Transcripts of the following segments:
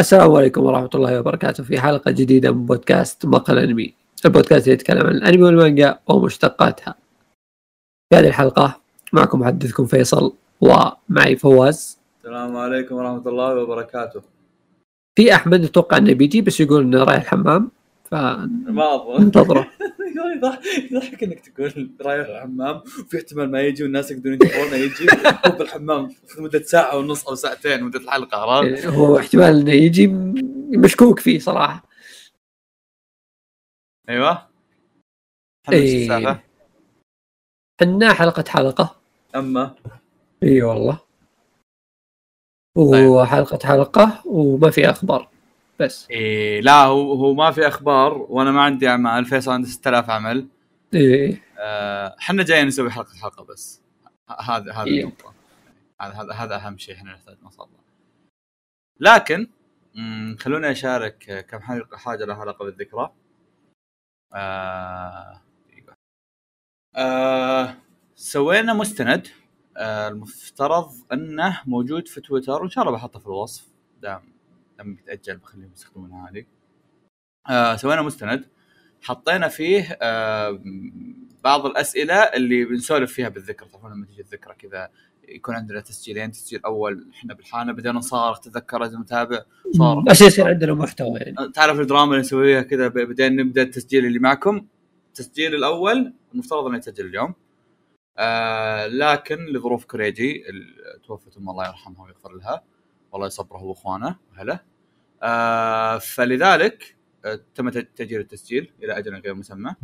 السلام عليكم ورحمة الله وبركاته. في حلقة جديدة من بودكاست مقال أنمي. البودكاست اللي يتكلم عن الأنمي والمانجا ومشتقاتها. في هذه الحلقة معكم محدثكم فيصل ومعي فواز. السلام عليكم ورحمة الله وبركاته. في أحمد أتوقع أنه بيجي بس يقول أنه رايح الحمام ما أظن فننتظره يضحك إنك تقول رايح الحمام وفي احتمال ما يجي والناس يقدرون ينتظرونه يجي هو بالحمام في مدة ساعة ونص أو ساعتين مدة الحلقة عرفت؟ هو احتمال أنه يجي مشكوك فيه صراحة أيوه إيه. السالفة؟ حنا حلقة حلقة أما إي والله طيب. وحلقة حلقة وما في أخبار بس. إيه لا هو هو ما في أخبار وأنا ما عندي أعمال فيصل عنده 6000 عمل. إيه. آه، إحنا جايين نسوي حلقة حلقة بس. هذا هذا إيه. هذا هذا أهم شيء إحنا نحتاج نوصل له لكن خلوني أشارك كم حلقة حاجة لها علاقة بالذكرى. آه... آه... سوينا مستند. آه المفترض إنه موجود في تويتر وإن شاء الله بحطه في الوصف. دام. لما بيتأجل بخليهم يستخدمونها هذه. آه سوينا مستند. حطينا فيه آه بعض الأسئلة اللي بنسولف فيها بالذكر. تعرفون لما تجي الذكرى كذا يكون عندنا تسجيلين تسجيل أول إحنا بالحانة بعدين نصارخ تذكر لازم نتابع صار بس يصير عندنا محتوى يعني. تعرف الدراما اللي نسويها كذا بعدين نبدأ التسجيل اللي معكم. التسجيل الأول المفترض أنه يتسجل اليوم. آه لكن لظروف كريجي توفت أم الله يرحمها ويغفر لها. والله يصبره واخوانه واهله آه فلذلك آه تم تاجيل التسجيل إلى أجل غير مسمى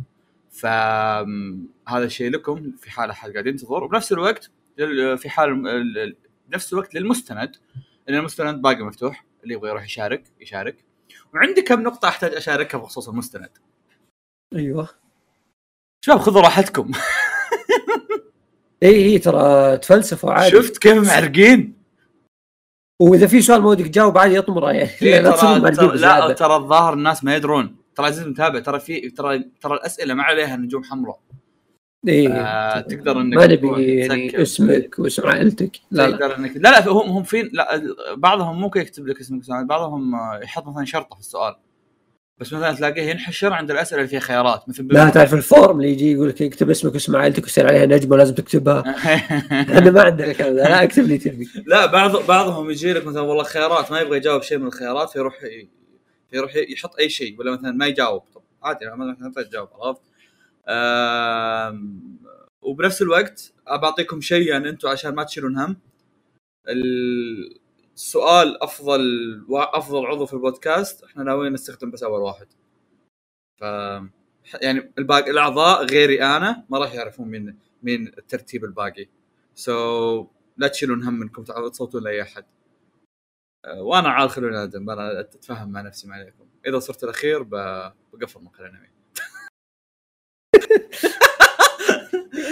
فهذا الشيء لكم في حال أحد قاعد ينتظر وبنفس الوقت لل- في حال ال- ال- بنفس الوقت للمستند إن المستند باقي مفتوح اللي يبغى يروح يشارك يشارك وعندي كم نقطة أحتاج أشاركها بخصوص المستند. أيوه شباب خذوا راحتكم. اي اي ترى تفلسفوا عادي شفت كيف معرقين؟ وإذا في سؤال ما ودك تجاوب عادي اطمره يعني. إيه لا ترى, لا. ترى الظاهر الناس ما يدرون. ترى عزيز المتابع ترى في ترى ترى الأسئلة ما عليها نجوم حمراء. آه تقدر إنك ما نبي يعني. اسمك واسم عائلتك. لا لا. تقدر انك لا لا هم هم فين لا بعضهم ممكن يكتب لك اسمك بعضهم يحط مثلا شرطة في السؤال. بس مثلا تلاقيه ينحشر عند الأسئلة اللي فيها خيارات مثل لا تعرف ال form اللي يجي يقول لك اكتب اسمك واسم عائلتك ويصير عليها نجمة لازم تكتبها. إحنا ما عندنا الكلام ذا لا أكتب اللي تبي. لا بعض بعضهم يجي لك مثلا والله خيارات ما يبغى يجاوب شيء من الخيارات فيروح ي- يروح يحط أي شيء ولا مثلا ما يجاوب. طب عادي ما تحتاج تجاوب عرفت؟ وبنفس الوقت بعطيكم شيء يعني أنتم عشان ما تشيلون هم. السؤال أفضل أفضل عضو في البودكاست إحنا ناويين نستخدم بس أول واحد. ف يعني الباقي الأعضاء غيري أنا ما راح يعرفون مين مين الترتيب الباقي. سو so, لا تشيلون هم انكم تصوتون لأي أحد. وأنا عال خلوني آدم أنا اتفاهم مع نفسي ما عليكم. إذا صرت الأخير بقفل مقال انمي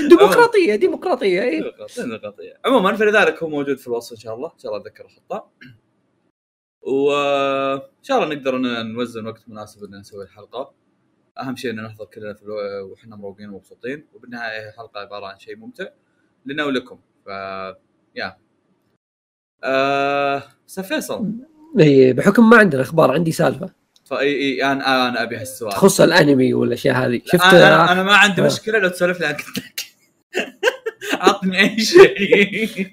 ديمقراطية ديمقراطية اي ديمقراطية. عموما فلذلك هو موجود في الوصف إن شاء الله. إن شاء الله أتذكر احطه وان شاء الله نقدر نوزن وقت مناسب إن نسوي الحلقة. أهم شيء إن نحضر كلنا في ألو... وحنا مروقين ومبسوطين. وبالنهاية هي حلقة عبارة عن شيء ممتع لنا ولكم ف يا. آه... فيصل. إي بحكم ما عندنا أخبار عندي سالفة. فاي إي أنا أنا أبي هالسؤال. تخص الأنمي والأشياء هذه. شفت أنا أنا, أنا ما عندي آه. مشكلة لو تسولف لي عن عطني أي شيء.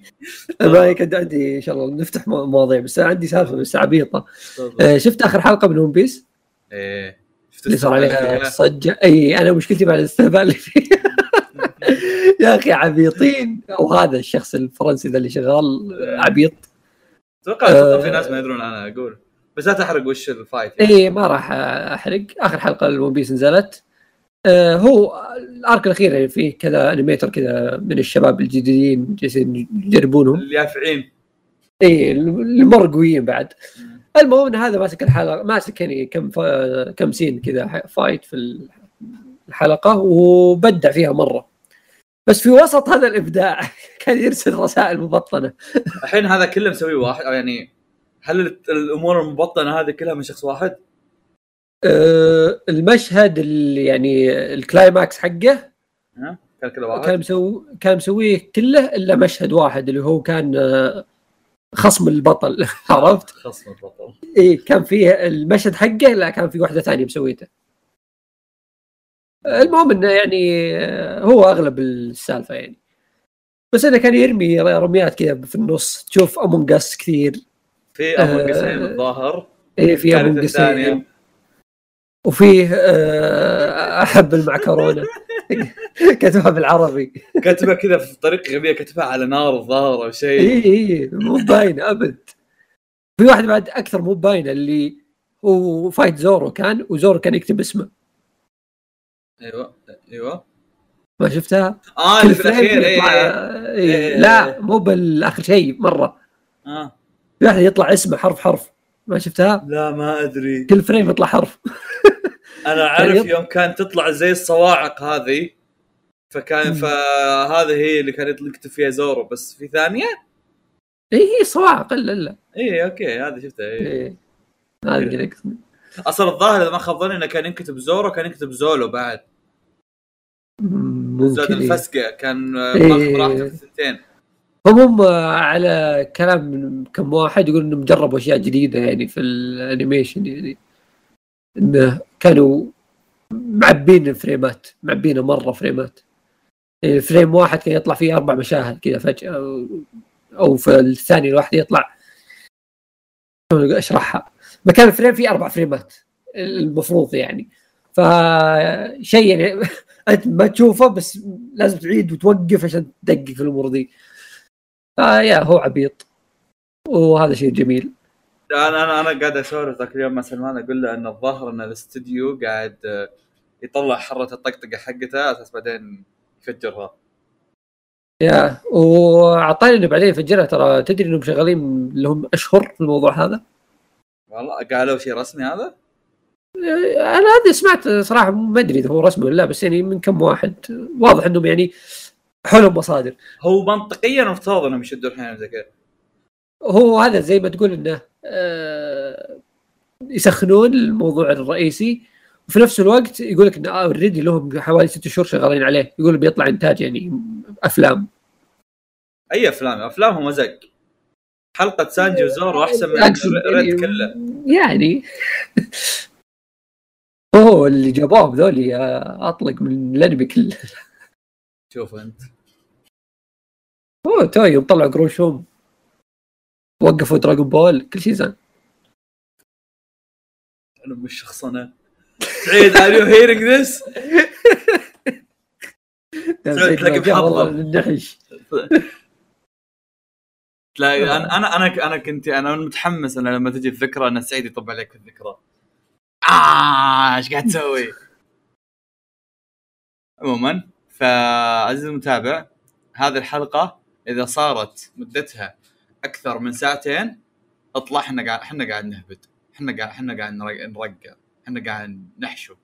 ما كنت عندي إن شاء الله نفتح مو- مواضيع بس أنا عندي سالفة بس عبيطة. آه، شفت آخر حلقة من One Piece إيه. اللي صار عليها؟ صجة. أي أنا مشكلتي مع الاستهبال اللي فيه. يا أخي عبيطين. أو هذا الشخص الفرنسي ذا اللي شغال عبيط. أتوقع آه. في ناس ما يدرون أنا أقول. بس لا تحرق وش الفايت يعني. اي ما راح أحرق. آخر حلقة ال One Piece نزلت. آه هو ال arc الاخير يعني فيه كذا animator كذا من الشباب الجديدين جالسين يجربونهم. اليافعين. إي اللي مره قويين بعد. المهم إن هذا ماسك الحلقة ماسك يعني كم fi... كم scene كذا fight في الحلقة وبدع فيها مرة. بس في وسط هذا الإبداع كان يرسل رسائل مبطنة. الحين هذا كله مسويه واحد يعني هل ال- الأمور المبطنة هذه كلها من شخص واحد؟ أه المشهد اللي يعني ال climax حقه؟ كان كان؟ مسوي كان مسويه كله إلا مشهد واحد اللي هو كان آه، خصم البطل عرفت؟ خصم البطل اي كان فيه المشهد حقه لا كان في واحدة ثانية مسويته المهم إنه يعني آه، هو أغلب السالفة يعني بس إنه كان يرمي رميات كذا في النص تشوف Among Us كثير في آه، Among Us-ين الظاهر اي في Among Us الثانية. وفيه آه، أحب المعكرونة. كتبها بالعربي. كاتبها كذا في طريقة غبية كاتبها على نار الظاهر أو شيء. إي إي مو باينة أبد. في واحد بعد أكثر مو باينة اللي هو fight زورو كان وزورو كان يكتب اسمه. أيوه أيوه. ما شفتها؟ آه اللي في الأخير اي. إيه. إيه. لا مو بالآخر شيء مرة. آه. في واحد يطلع اسمه حرف حرف. ما شفتها؟ لا ما أدري كل frame يطلع حرف أنا عارف يط- يوم كانت تطلع زي الصواعق هذه فكان. فهذه هي اللي كان يكتب فيها زورو بس في ثانية اي هي صواعق إلا إلا اي أوكي هذه شفتها اي. هذا اللي أقصد. أصلا الظاهر إذا ما خاب ظني إنه كان يكتب زورو كان يكتب زولو بعد زاد إيه. الفسقه كان إيه. ماخذ راحته في الثنتين هم على كلام من كم واحد يقول إنهم جربوا أشياء جديدة يعني في ال animation يعني. إنه كانوا معبين الفريمات معبينه مرة فريمات. يعني frame واحد كان يطلع فيه أربع مشاهد كذا فجأة أو في الثاني الواحد يطلع. أشرحها. مكان ال frame فيه أربع فريمات المفروض يعني. فشيء يعني أنت ما تشوفه بس لازم تعيد وتوقف عشان تدقق الأمور دي. فيا هو عبيط. وهذا شيء جميل. أنا أنا أنا قاعد أسولف ذاك اليوم مع سلمان أقول له إن الظاهر إن الاستديو قاعد آه، يطلع حرة الطقطقة حقته على أساس بعدين يفجرها. يا وأعطاني انه بعدين يفجرها. ترى تدري إنهم شغالين لهم أشهر في الموضوع هذا؟ والله قالوا شيء رسمي هذا؟ أنا هذا سمعت صراحة ما أدري إذا هو رسمي ولا لا بس يعني من كم واحد. واضح إنهم يعني حولهم مصادر هو منطقيا مفترض إنهم يشدوا الحين زي كذا. هو هذا زي ما تقول إنه آه، يسخنون الموضوع الرئيسي وفي نفس الوقت يقول لك انه اوريدي لهم حوالي ست شهور شغالين عليه. يقول بيطلع إنتاج يعني أفلام. أي أفلام؟ افلامهم مزق حلقة سانجي وزورو احسن من ريد يعني- كله. يعني. هو اللي جابوهم ذولي أطلق من الأنمي كله. شوف أنت. هو تو يوم طلعوا قروشهم وقفوا دراغون بول كل شيء زين. أنا مش شخصنه سعيد are you hearing this تلاقي النحش. أنا أنا أنا أنا كنت أنا متحمس أنا لما تجي الذكرى أن سعيد يطب عليك في الذكرى. آه إيش قاعد تسوي؟ عموما فعزيزي المتابع هذه الحلقة إذا صارت مدتها أكثر من ساعتين أطلع إحنا قاعد إحنا قاعد نهبد. إحنا قاعد إحنا قاعد نرق- نرقع. إحنا قاعد نحشو.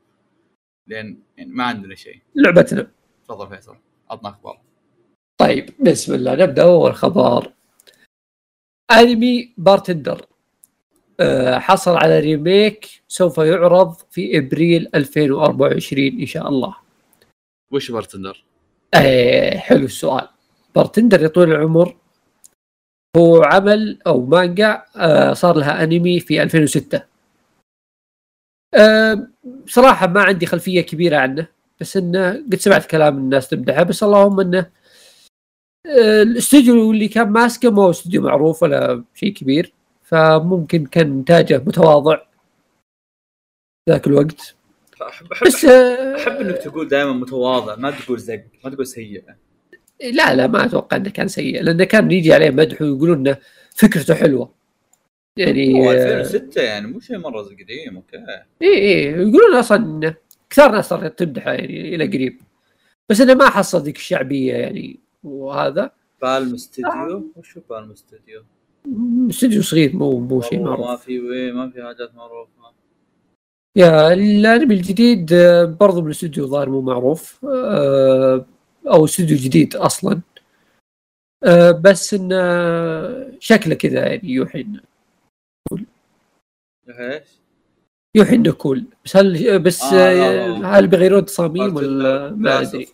لأن يعني ما عندنا شيء. لعبتنا. تفضل فيصل. عطنا أخبار. طيب بسم الله. نبدأ أول خبر أنمي Bartender. آه، حصل على remake سوف يعرض في إبريل 2024 إن شاء الله. وش Bartender؟ آه حلو السؤال. Bartender يا طويل العمر هو عمل أو مانجا آه صار لها أنمي في 2006 آه صراحة ما عندي خلفية كبيرة عنه بس إنه قد سمعت كلام الناس تمدحه بس اللهم إنه آه الاستوديو اللي كان ماسكه ما هو استوديو معروف ولا شيء كبير فممكن كان إنتاجه متواضع ذاك الوقت. احب أحب بس آه أحب إنك تقول دائما متواضع ما تقول زق ما تقول سيء. لا لا ما أتوقع إنه كان سيء لأنه كان يجي عليه مدح ويقولون إنه فكرته حلوة. يعني هو آه، 2006 يعني مو شيء مرة قديم okay. اي اي يقولون أصلا انه كثار ناس صارت تمدحه يعني إلى قريب. بس إنه ما حصل ذيك الشعبية يعني وهذا. Palm استوديو وشو Palm استوديو؟ استوديو صغير مو مو شيء معروف. ما في وي ما في حاجات معروفة. يا الأنمي الجديد آه، برضو من استوديو ظاهر مو معروف. آه، أو استوديو جديد أصلا. آه، بس انه شكله كذا يعني يوحي إنه إيش؟ يوحي إنه cool بس هل بس آه، آه آه. هل بيغيرون تصاميم ولا ما أدري.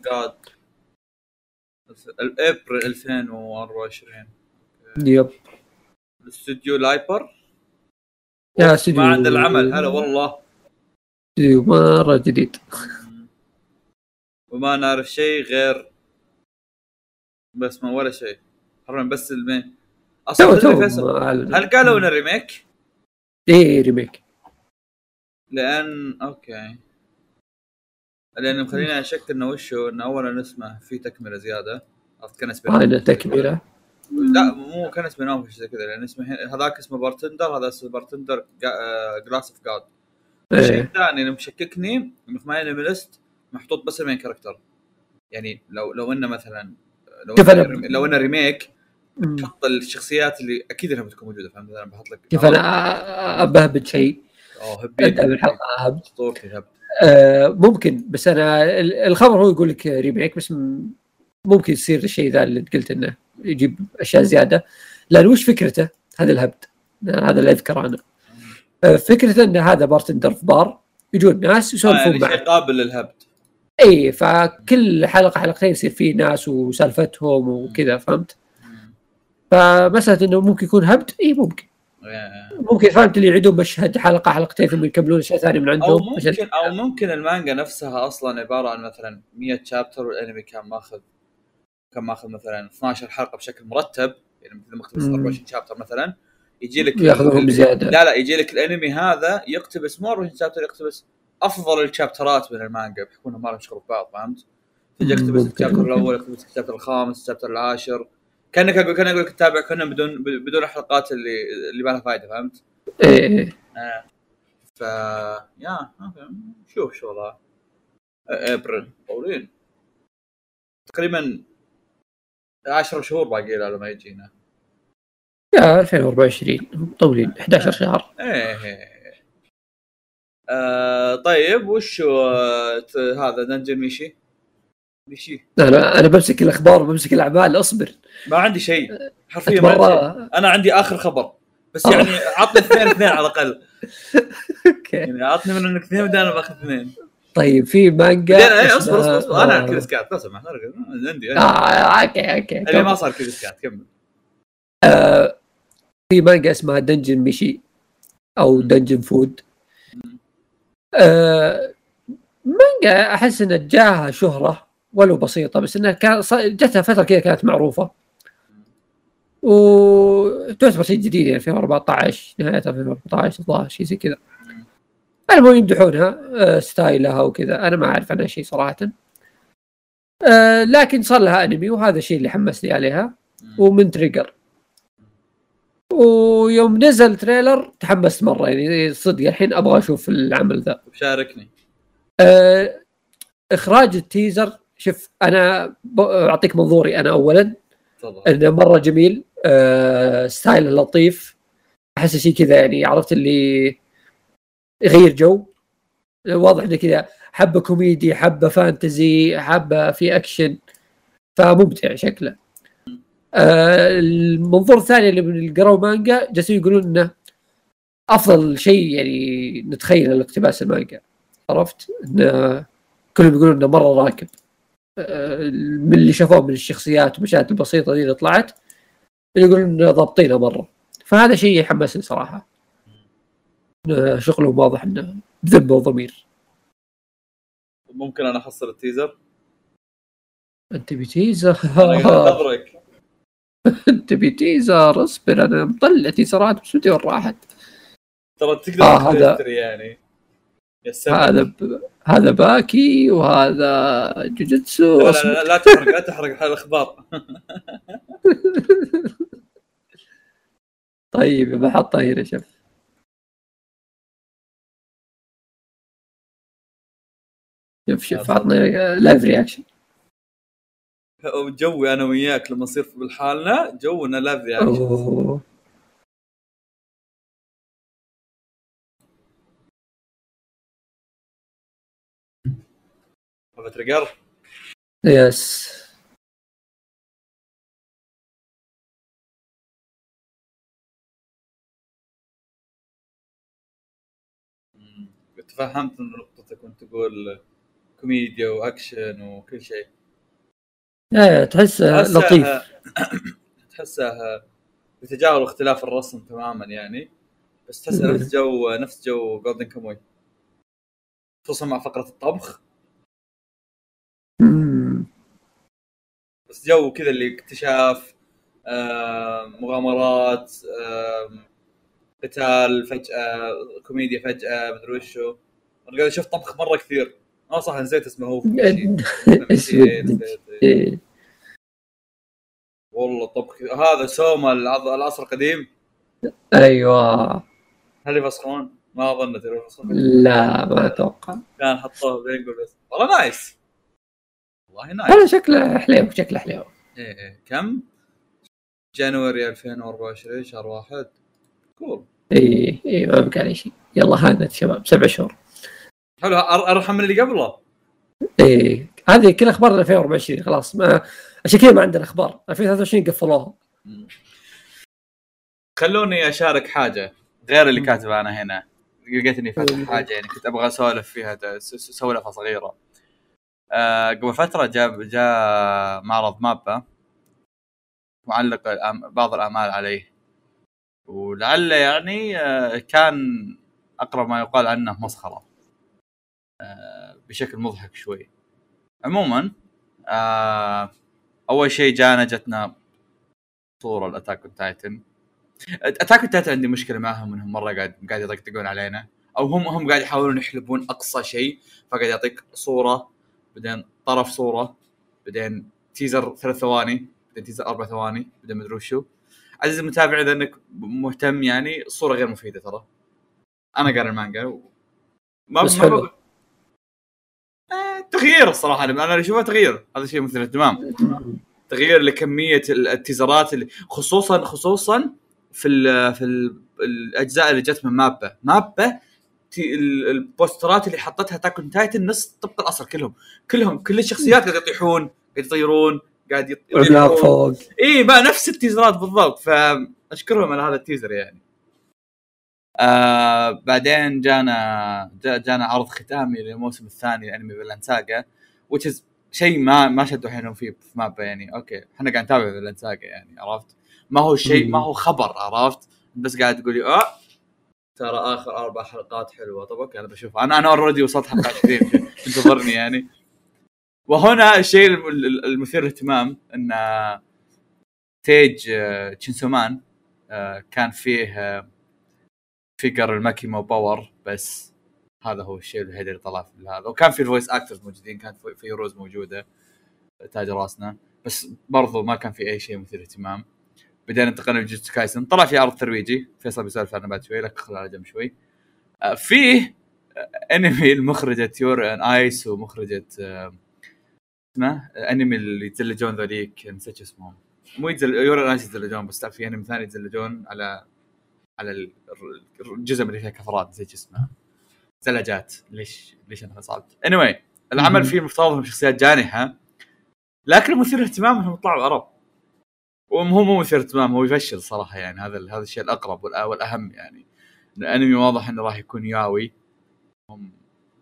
الأبريل 2024 yep. الأستوديو Liber يا استوديو ما عند العمل. هلا والله. استوديو مرة جديد. وما نعرف شيء غير بس ما ولا شيء. حرفيا بس ال main أصلا تو هل قالوا إنه remake؟ إيه remake لأن okay. لأن مخليني اشك إنه وشو؟ إنه اولا اسمه في تكملة زيادة. عرفت؟ كان اسمه هذا تكمله لا مو كان اسمه نوم شيء كذا. لأن اسمه هذاك اسمه Bartender هذا اسمه Bartender Glass of God الشيء الثاني اللي مشككني إنه في my list محطوط بس ال main character يعني لو لو إنه مثلا لو إنه لو إنه remake مم. حط الشخصيات اللي أكيد إنها بتكون موجودة فهمت؟ مثلا بحط لك كيف أنا؟ أبهبد شيء. أوه أبدأ هبيت بالحلقة هبد اسطورتي هبت آه ممكن بس أنا ال- الخبر هو يقول لك remake بس ممكن يصير الشيء ذا اللي قلت إنه يجيب أشياء زيادة. لأن وش فكرته؟ هذا الهبد. هذا اللي أذكره أنا. آه، فكرته إن هذا bartender في بار يجون ناس آه يسولفون يعني معه شيء قابل للهبد. اي فكل حلقة حلقتين يصير في ناس وسالفتهم وكذا فهمت؟ فمسألة إنه ممكن يكون هبد اي ممكن. ممكن فهمت اللي يعيدون مشهد حلقة حلقتين ثم يكملون أشياء ثانية من أو عندهم عشان- ممكن أو ممكن المانجا نفسها أصلا عبارة عن مثلا 100 chapter والانمي كان ماخذ كان ماخذ مثلا 12 حلقة بشكل مرتب يعني مثل مقتبس مم. 24 شابتر مثلا يجي لك ياخذونهم بزيادة لا لا يجي لك الأنمي هذا يقتبس مو 24 شابتر يقتبس أفضل الشابترات من المانجا بحكم انهم ما لهم شغل ببعض فهمت؟ تجي ممكن، الشابتر. الأول يقتبس الشابتر الخامس الشابتر العاشر كأنك أقول كان أقول لك تتابع كنا بدون بدون الحلقات اللي اللي ما لها فائده فهمت؟ إيه إيه. آه. ف يا شوف شو وضعه إبريل طولين تقريبا 10 شهور باقي له لما يجينا يا 2024 طولين 11 شهر إيه إيه. آه طيب وش هذا دنجن ميشي؟ ميشي. أنا أنا بمسك الأخبار وبمسك الأعمال أصبر. ما عندي شيء. حرفيا ما عندي أنا عندي آخر خبر. بس يعني عطني اثنين اثنين على الأقل. okay. يعني عطني من انك اثنين بدل أنا باخذ اثنين. طيب في مانجا إيه أصبر أصبر أصبر. أنا آه. كذا سكات لو سمحت عندي آه okay okay اللي ما صار كذا سكات كمل. آه، في مانجا اسمها Dungeon Meshi أو Dungeon Food. آه مانجا أحس انها جاها شهرة ولو بسيطة بس إنها كان جتها فترة كذا كانت معروفة. وتعتبر شيء جديد يعني 2014 نهاية 2014 الظاهر شيء زي كذا. المهم يمدحونها آه، style ها وكذا. أنا ما أعرف عنها شيء صراحة. آه، لكن صار لها أنمي وهذا الشيء اللي حمسني عليها. ومن Trigger. ويوم نزل trailer تحمست مرة يعني صدق الحين أبغى أشوف العمل ذا. شاركني. آه، إخراج ال teaser شوف أنا أعطيك منظوري أنا اولا. تفضل. إنه مرة جميل. آه، style لطيف. أحس شيء كذا يعني عرفت اللي يغير جو. واضح إنه كذا حبة كوميدي حبة fantasy حبة في أكشن. فممتع شكله. المنظور الثاني اللي من اللي قروا مانجا جالسين يقولون إنه أفضل شيء يعني نتخيل الاقتباس المانجا. عرفت؟ إنه كلهم يقولون إنه مرة راكب. آه، من اللي شافوه من الشخصيات والمشاهد البسيطة دي اللي طلعت يقولون إنه ضابطينها مرة. فهذا شيء يحمسني صراحة. شغلهم واضح إنه بذمه وضمير. ممكن أنا أحصل التيزر؟ أنت بتيزر. أنا انت بتيزر اصبر أنا مطلع تيزرات بس ودي وين راحت؟ ترى تقدر آه، هذا- يعني. هذا ب... هذا باكي وهذا جوجيتسو لا, لا. لا, لا تحرق لا تحرق الأخبار. طيب بحطها هنا شوف شوف شوف عطنا live reaction جوي أنا وياك لما نصير بالحالنا جونا live reaction أوه. Trigger yes تفهمت من نقطتك وأنت تقول كوميديا واكشن وكل شيء. إيه تحس تحسها- لطيف. تحسها يتجاهلوا اختلاف الرسم تماما يعني. بس تحس مم. نفس جو نفس جو Golden Kamuy خصوصا مع فقرة الطبخ. بس جو كذا اللي اكتشاف آه، مغامرات آه، قتال فجأة كوميديا فجأة مدري وشو. أنا قاعد أشوف طبخ مرة كثير. آه صح نسيت اسمه هو اسود نسيت. إيه. والله طبخ هذا سوما العصر القديم؟ أيوه. هل يفسخون؟ ما أظن يفسخون. لا ما أتوقع. كان حطوه بينقل بس. والله nice. والله nice. هذا شكله حليو شكله حليو. إيه إيه. كم؟ January 2024 شهر واحد. cool. اي اي ما بقى عليه شيء. يلا هانت شباب سبع شهور. حلو أرحم من اللي قبله. اي هذه كل أخبار 2024 خلاص ما عشان كذا ما عندنا أخبار. 2023 قفلوها. خلوني أشارك حاجة غير اللي. كاتبة أنا هنا. لقيت اني فاتح مم. حاجة يعني كنت أبغى أسولف فيها سولفه صغيرة. آه قبل فترة جاء جاء معرض مابا معلق بعض الأمال عليه. ولعل يعني آه كان أقرب ما يقال عنه مسخرة. بشكل مضحك شوي. عموما آه أول شيء جانا جتنا صورة ل Attack on Titan. Attack on Titan عندي مشكلة معهم إنهم مرة قاعد قاعد يطقطقون علينا. أو هم هم قاعد يحاولون يحلبون أقصى شيء فقاعد يعطيك صورة بعدين طرف صورة بعدين teaser ثلاث ثواني بعدين teaser أربع ثواني بعدين مدري وشو. عزيزي المتابع إذا إنك مهتم يعني الصورة غير مفيدة ترى. أنا قاري المانجا و... ما بس حلو. تغيير الصراحة أنا أشوفه تغيير. هذا شيء مثير اهتمام تغيير لكمية ال- ال teaser ات اللي خصوصا خصوصا في ال في ال الأجزاء اللي جت من مابا مابا البوسترات اللي حطتها Attack on Titan نص طبق الأصل كلهم. كلهم كل الشخصيات قاعد يطيحون قاعد يطيرون قاعد يط- عملاق يطيحون. فوق. إي بقى نفس ال teaser ات بالضبط. فأشكرهم على هذا ال teaser يعني. آه بعدين جانا جا جانا عرض ختامي للموسم الثاني لأنمي Vinland Saga which is شيء ما ما شدوا حيلهم فيه في مابا يعني أوكي إحنا قاعد نتابع Vinland Saga يعني عرفت؟ ما هو شيء ما هو خبر عرفت؟ بس قاعد تقولي أه؟ ترى آخر أربع حلقات حلوة. طب أوكي أنا بشوفها أنا أنا already وصلت حلقة 20 انتظرني يعني. وهنا الشيء الم- ال- المثير للاهتمام إن تيج آه، Chainsaw Man آه، كان فيه آه، figure لماكيما وباور بس هذا هو الشيء الوحيد اللي طلع في هذا. وكان في ال voice actors موجودين كانت في- روز موجودة تاج راسنا. بس برضو ما كان في أي شيء مثير اهتمام بعدين انتقلنا ل Jujutsu Kaisen طلع في عرض ترويجي فيصل بيسولف عنه بعد شوي لك خلها على جنب شوي. آه، فيه آه، انمي المخرجة Yuri on Ice ومخرجة آه، اسمه آه، انمي اللي يتزلجون ذوليك نسيت اسمهم. مو يتزل Yuri on Ice يتزلجون بس في انمي ثاني يتزلجون على على ال- الر- الجزء اللي فيه كفرات شو اسمه زلجات. ليش ليش أنا صعبت اني anyway, العمل. فيه المفترض انهم شخصيات جانحه لكن مثير اهتمام انهم يطلعوا عرب وهو مو مثير اهتمام هو يفشل صراحة يعني. هذا هذا الشيء الأقرب والأهم يعني. الأنمي واضح إنه راح يكون ياوي. هم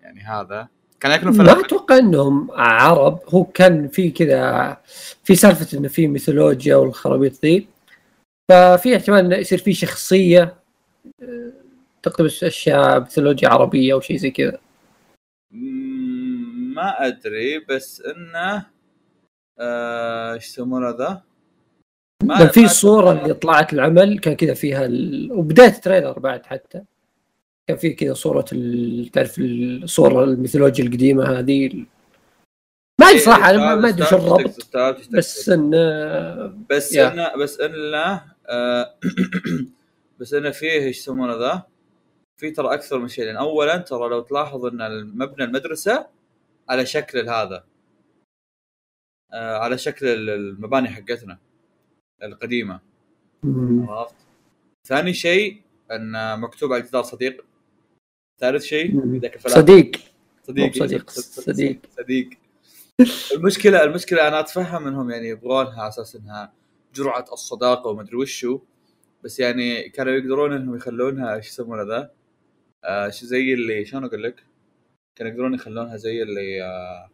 يعني هذا. كان في ما أتوقع إنهم عرب. هو كان في كذا في سالفة إنه في ميثولوجيا والخرابيط ذي. ففي احتمال إنه يصير في شخصية آه، تقتبس أشياء ميثولوجيا عربية أو شيء زي كذا ما أدري بس إنه آه، إيش يسمونه ذا؟ لأن في صورة اللي طلعت العمل كان كذا فيها ال... وبداية ال trailer بعد حتى كان في كذا صورة ال... تعرف الصورة الميثولوجيا القديمة هذه ما أدري صراحة أنا ما- أدري شو الربط. بس إنه بس. إنه بس إنه آه، بس إنه فيه إيش يسمونه ذا؟ في ترى أكثر من شيء لأن اولا ترى لو تلاحظ إن المبنى المدرسة على شكل هذا آه، على شكل ال- المباني حقتنا القديمة. عرفت؟ ثاني شيء إن مكتوب على الجدار صديق ثالث شيء. ذاك صديق صديق مو صديق، صديق. صديق المشكلة المشكلة أنا أتفهم إنهم يعني يبغونها على أساس إنها جرعة الصداقة ومدري وشو بس يعني كانوا يقدرون إنهم يخلونها إيش يسمونه ذا؟ آه شو زي اللي شلون أقول لك؟ كانوا يقدرون يخلونها زي اللي آه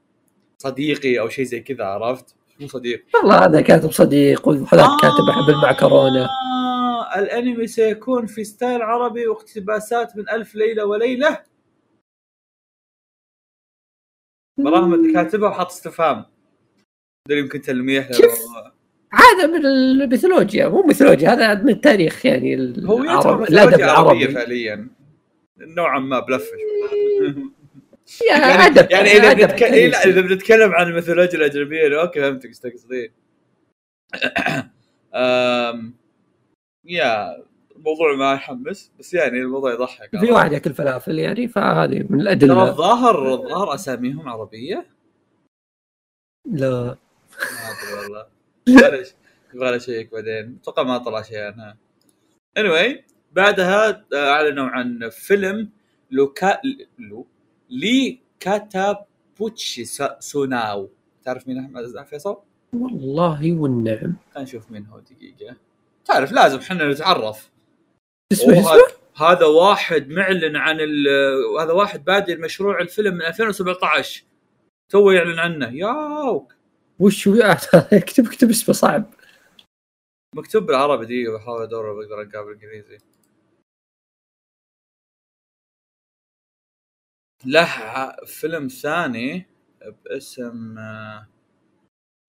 صديقي أو شيء زي كذا عرفت؟ مو صديق والله هذا كاتب صديق وهذاك كاتب احب المعكرونه آه الأنمي سيكون في style عربي واقتباسات من ألف ليلة وليلة براهم اللي كاتبها وحط استفهام يمكن تلميح شوف. هذا من الميثولوجيا مو ميثولوجيا هذا من التاريخ يعني هو العرب- الأدب العربي. فعليا. نوعا ما بلفش يعني يعني, أدب يعني إذا بنتكلم. اذا بنتكلم عن الميثولوجيا الأجنبية أوكي فهمتك إيش تقصدين يا الموضوع ما يحمس بس يعني الموضوع يضحك. في واحد ياكل فلافل يعني فهذه من الأدلة. ترى الظاهر الظاهر أساميهم عربية؟ لا. ما أدري والله. يبغى اشيك بعدين. أتوقع ما طلع شيء عنها anyway بعدها آه، أعلنوا عن فيلم لوكا لو لي كاتابوتشي سوناو. تعرف مين أحمد فيصل؟ والله والنعم. خلينا نشوف مين هو دقيقة. تعرف لازم إحنا نتعرف. اسمه هذا واحد معلن عن ال- هذا واحد بادئ مشروع الفيلم من 2017 تو يعلن عنه. ياوك وش هو اكتب اكتب اسمه صعب. مكتوب بالعربي دقيقة بحاول أدور بقدر ألقاه بالإنجليزي. له فيلم ثاني باسم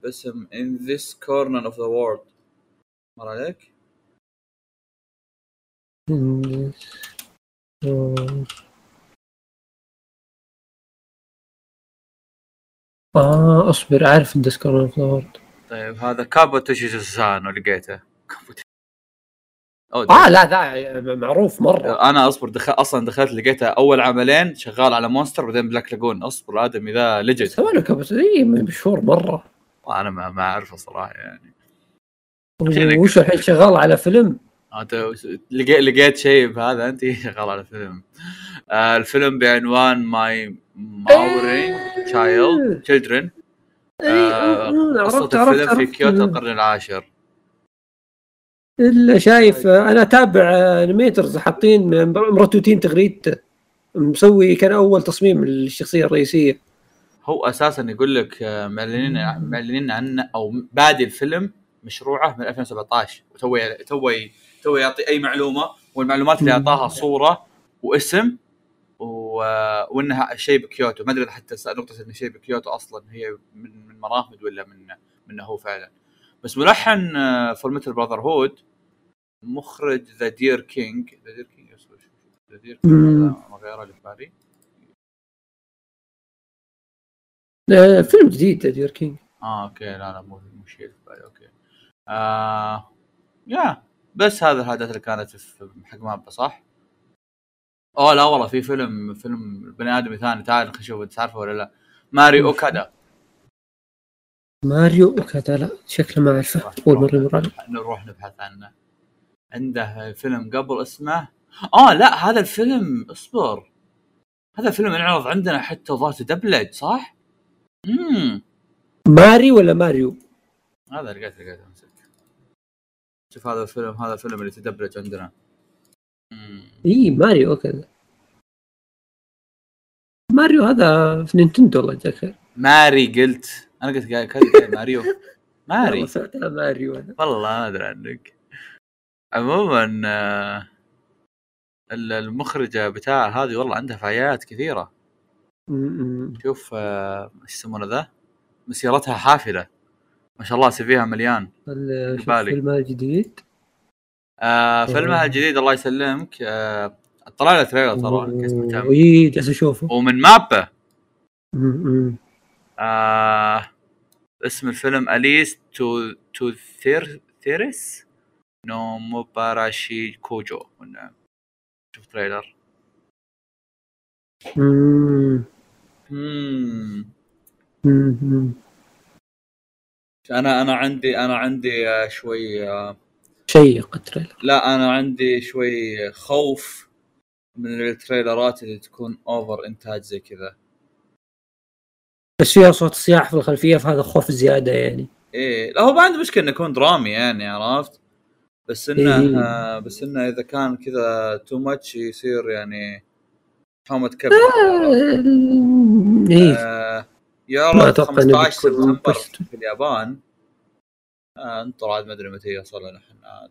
باسم In This Corner of the World. مر عليك؟ آه اصبر عارف الديسكورد اوف ذا وورد طيب هذا كابو توشيزو لقيته. كابو توشي- أو آه لا ذا معروف مرة. أنا أصبر دخل أصلا دخلت لقيته أول عملين شغال على مونستر بعدين بلاك لاجون أصبر الادمي ذا ليجند سوى كابوس إي مشهور مرة. أنا ما ما أعرفه صراحة يعني. يعني وش الحين شغال على فيلم؟ أنت لقيت لقيت شيء بهذا أنت شغال على فيلم. آه الفيلم بعنوان ماي ماوري تشايلد تشيلدرن إيه، قصة عرفت عرفت الفيلم في عرفت. كيوتو القرن العاشر. إلا شايف أنا أتابع انيميترز حاطين مرتوتين تغريدته مسوي كان أول تصميم للشخصية الرئيسية. هو أساسا يقول لك آه، معلنين معلنين عنه أو بادي الفيلم مشروعه من 2017 وتو تو تو يعطي أي معلومة والمعلومات اللي أعطاها صورة واسم و... وإنها شيء بكيوتو. ما أدري حتى نقطة انه شيء بكيوتو أصلا هي من من مرافد ولا من منه هو فعلا. بس ملحن فور ميتال براذر هود مخرج The Deer King The Deer King The Deer King غيره اللي في بالي. آه، فيلم جديد Deer King آه أوكي. لا لا مو مو شيء في بالي أوكي. آه يا بس هذا الحاجات اللي كانت في حق مابا صح؟ أوه لا والله في فيلم فيلم بني آدمي ثاني تعال خلينا نشوف أنت عارفه ولا لا؟ ماري أوكادا. ماريو وكذا لا شكله ما أعرفه. اول مرة يمر علي نروح نبحث عنه. عنده فيلم قبل اسمه. آه لا هذا الفيلم اصبر. هذا الفيلم انعرض عندنا حتى ظاهر دبلج صح؟ امم ماري ولا ماريو؟ هذا لقيت لقيت أمسك. شوف هذا الفيلم هذا الفيلم اللي تدبلج عندنا. اي ماريو وكذا ماريو هذا في نينتندو الله يجزاك خير ماري قلت. أنا قلت ماريو. ماري. سمعتها ماريو أنا. والله ما أدري عنك. عموما آه، ال- المخرجة بتاع هذه والله عندها فعاليات كثيرة. شوف آه، إيش يسمونه ذا؟ مسيرتها حافلة. ما شاء الله CV ها مليان. ال- شوف بالي. فيلمها الجديد. آه فيلمها الجديد الله يسلمك. آه طلع له trailer ترى. اي جالس أشوفه. ومن MAPPA. آه اسم الفيلم Alice to to There- Therese no Maboroshi Koujou. شوف trailer. أنا أنا عندي أنا عندي آه، شوي آه، شيق ال trailer لا أنا عندي شوي خوف من ال trailer ات اللي تكون over إنتاج زي كذا. بس فيها صوت صياح في الخلفية فهذا خوف زيادة يعني. إيه لا هو ما عندي مشكلة إنه يكون درامي يعني عرفت؟ بس إنه إيه. آه بس إنه إذا كان كذا too much يصير يعني حومة كبد إيه. آه ما يعرض أتوقع إنه 15 بتكون سبتمبر. في اليابان. آه انطر عاد ما أدري متى يوصل لنا إحنا عاد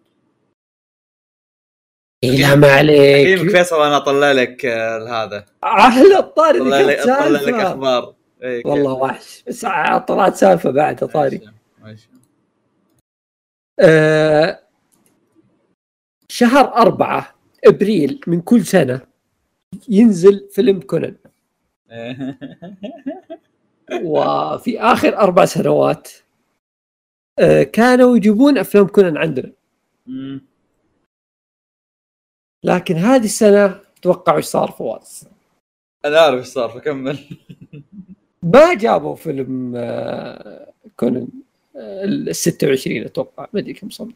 إيه لا ما حكيمك عليك فيصل أنا أطلع لك آه، هذا أحلى الطاري أطلع لك أطلع لك. أخبار إيه،؟ والله وحش بس طلعت سالفة بعد طاري ماشي،. آه شهر أربعة إبريل من كل سنة ينزل فيلم كونان إيه. وفي آخر أربع سنوات آه كانوا يجيبون أفلام كونان عندنا. لكن هذه السنة توقعوا إيش صار فواز؟ أنا أعرف إيش صار فكمل. ما جابوا فيلم آه كونان آه، ال 26 أتوقع ما أدري كم صار.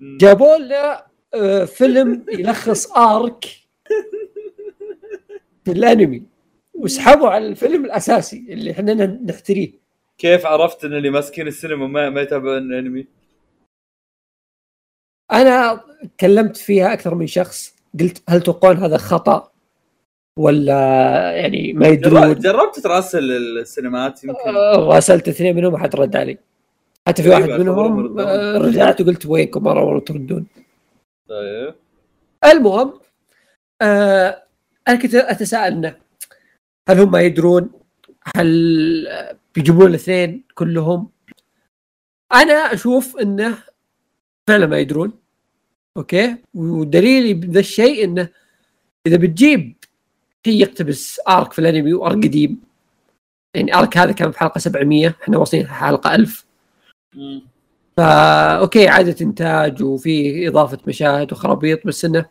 جابوا لنا آه، فيلم يلخص آرك في الأنمي. وسحبوا على الفيلم الأساسي اللي إحنا نحتريه. كيف عرفت إن اللي ماسكين السينما ما ما يتابعون الأنمي؟ أنا كلمت فيها أكثر من شخص قلت هل تتوقعون هذا خطأ ولا يعني ما يدرون جربت تراسل السينمات يمكن آه، راسلت اثنين منهم ما حد رد علي حتى في طيب، واحد منهم. آه، رجعت وقلت وينكم مره تردون طيب المهم آه أنا كنت أتساءل إنه هل هم يدرون؟ هل بيجيبون الاثنين كلهم؟ أنا أشوف إنه فعلا ما يدرون أوكي ودليلي بذا الشيء إنه إذا بتجيب شيء يقتبس ارك في الأنمي وارك قديم يعني ارك هذا كان في حلقة 700 إحنا واصلين حلقة 1000 مم. فا okay إعادة انتاج وفي إضافة مشاهد وخرابيط بس إنه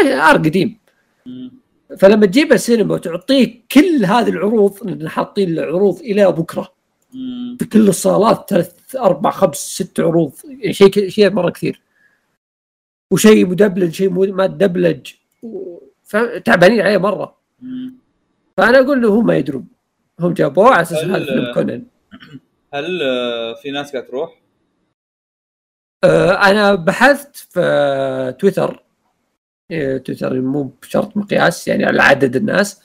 arc قديم مم. فلما تجيب السينما وتعطيه كل هذه العروض لأن حاطين العروض إلى بكرة. في كل الصالات ثلاث أربع خمس ست عروض شيء شيء مرة كثير وشيء مدبلج شيء ما تدبلج و- فاهم؟ تعبانين عليه مرة. فأنا أقول له هم ما يدرون هم جابوه على أساس هل- هذا فيلم كونان هل آه، في ناس قاعد تروح؟ آه، أنا بحثت في تويتر تويتر مو بشرط مقياس يعني على عدد الناس.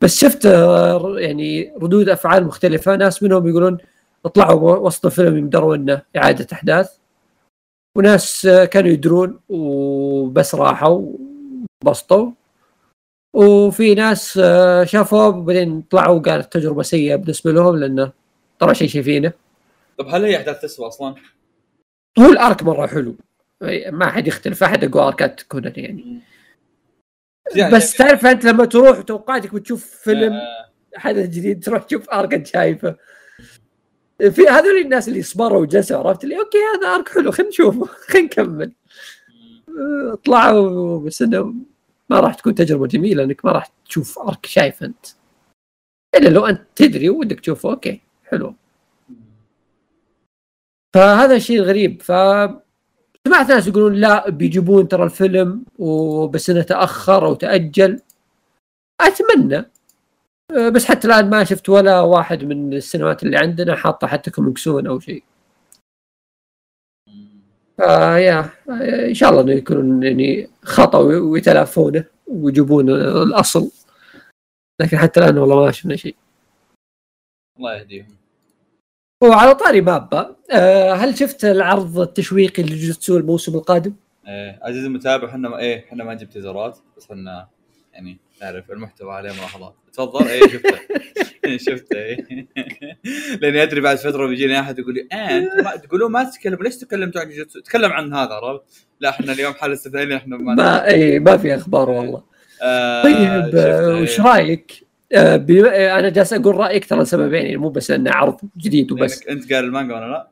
بس شفت آه، يعني ردود أفعال مختلفة. ناس منهم يقولون اطلعوا وسط الفيلم يمدروا إنه إعادة أحداث. وناس آه، كانوا يدرون وبس راحوا وبسطوا وفي ناس آه، شافوه وبعدين طلعوا قالت تجربة سيئة بالنسبة لهم لأنه طلع شيء شايفينه طب هل هي أحداث تسوى أصلا؟ هو الأرك مرة حلو. ما حد يختلف أحد أقوى أركات كونان يعني. يعني بس تعرف أنت لما تروح وتوقعاتك بتشوف فيلم آه، حدث جديد تروح تشوف ارك انت شايفة. في هذول الناس اللي صبروا وجلسوا عرفت؟ اللي أوكي هذا أرك حلو خلينا نشوفه خلينا نكمل. طلعوا بس إنه ما راح تكون تجربة جميلة إنك ما راح تشوف arc شايف أنت. إلا لو أنت تدري ودك تشوفه okay حلو. فهذا الشيء الغريب ف سمعت ناس يقولون لا بيجيبون ترى الفيلم وبس إنه تأخر أو تأجل. أتمنى. أه، بس حتى الآن ما شفت ولا واحد من السينمات اللي عندنا حاطة حتى coming soon أو شيء. فيا إن شاء الله إنه يكونون يعني خطأ ويتلافونه ويجيبون الأصل. لكن حتى الآن والله ما شفنا شيء. الله يهديهم. وعلى طاري مابا أه، هل شفت العرض التشويقي لجوجوتسو الموسم القادم؟ إيه عزيزي المتابع إحنا إيه إحنا ما نجيب تيزرات بس إحنا يعني نعرف المحتوى عليه ملاحظات تفضل إيه شفته شفته إيه لأني أدري بعد فترة بيجيني أحد يقول لي آه أنتم ما تقولون ما تتكلم ليش تكلمتوا عن جوجوتسو؟ تكلم عن هذا عرفت؟ لا إحنا اليوم حاله استثنائيه إحنا ما ما اي ما في أخبار والله آه طيب آه، إيه. وش رأيك؟ آه، آه، أنا جالس أقول رأيك ترى لسببين يعني مو بس أنه عرض جديد وبس. أنت قال المانجا وأنا لا؟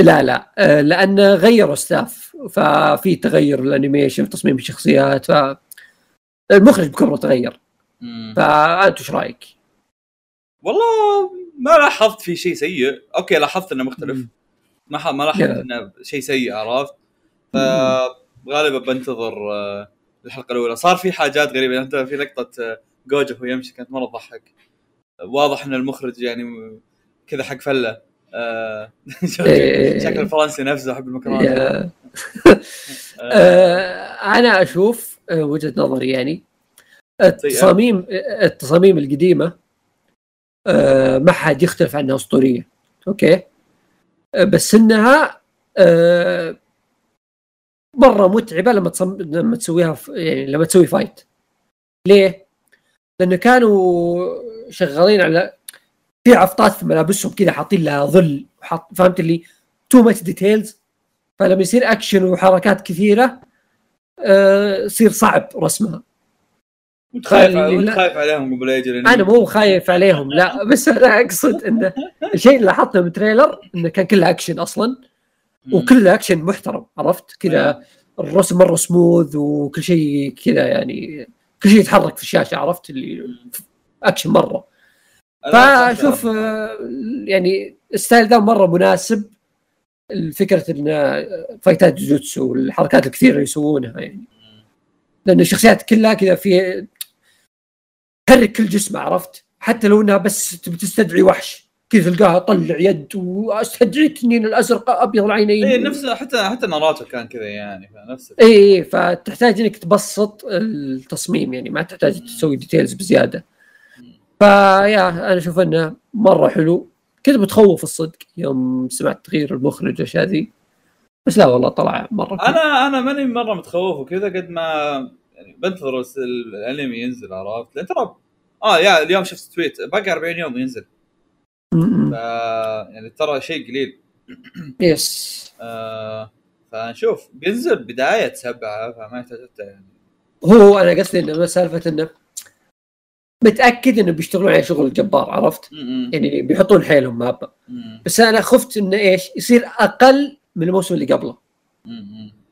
لا لا. آه، لأن غيروا staff ففي تغير ال animation في تصميم الشخصيات ف المخرج بكبره تغير. فأنت إيش رأيك؟ والله ما لاحظت في شيء سيء. أوكي لاحظت إنه مختلف. مم. ما ما لاحظت. إنه شيء سيء عرفت؟ فغالبا بنتظر الحلقة الأولى. صار في حاجات غريبة. أنت في لقطة جوجو وهو يمشي كانت مرة تضحك. واضح إن المخرج يعني كذا حق فلة. آه، إيه. شكل الفرنسي نفسه احب المكرونة. آه، آه، أنا أشوف آه، وجهة نظري يعني التصاميم التصاميم القديمة آه، ما حد يختلف عنها أسطورية. okay؟ آه، بس إنها آه، مرة متعبة لما تصم... لما تسويها ف... يعني لما تسوي fight ليه؟ لأنه كانوا شغالين على في عفطات في ملابسهم كذا حاطين لها ظل وحط فهمت اللي؟ too much details فلما يصير اكشن وحركات كثيرة آه، يصير صعب رسمها. وانت خايف خلي- وانت لا. خايف عليهم قبل يجي أنا مو خايف عليهم لا. بس أنا أقصد إنه الشيء اللي لاحظته من trailer إنه كان كله اكشن أصلا وكله اكشن محترم عرفت؟ كذا الرسم مرة سموث وكل شيء كذا يعني كل شيء يتحرك في الشاشه عرفت؟ اللي اكشن مرة. فشوف آه، يعني ال style ذا مرة مناسب الفكرة إن آه، fight ات جوجوتسو والحركات الكثيرة اللي يسوونها يعني. لأن الشخصيات كلها كذا في تحرك كل جسمه عرفت؟ حتى لو إنها بس تبي تستدعي وحش. كذا تلقاها طلع يد واستدعي التنين الأزرق أبيض العينين. اي نفس حتى حتى ناراته كان كذا يعني نفس اي فتحتاج إنك تبسط التصميم يعني ما تحتاج تسوي details بزيادة. ف yeah أنا أشوف إنه مرة حلو. كنت متخوف الصدق يوم سمعت تغيير المخرج والأشياء ذي. بس لا والله طلع مرة حلو. أنا أنا ماني مرة متخوف وكذا قد ما يعني بنتظر الأنمي ينزل عرفت؟ لأن ترى آه يا اليوم شفت تويت باقي 40 يوم ينزل. ف. يعني ترى شيء قليل يس آه فنشوف بينزل بداية سبعة فما يحتاج يعني هو أنا قصدي إنه سالفة إنه متأكد إنه بيشتغلون على شغل جبار عرفت؟ م- م- يعني بيحطون حيلهم MAPPA بس أنا خفت إنه إيش؟ يصير أقل من الموسم اللي قبله.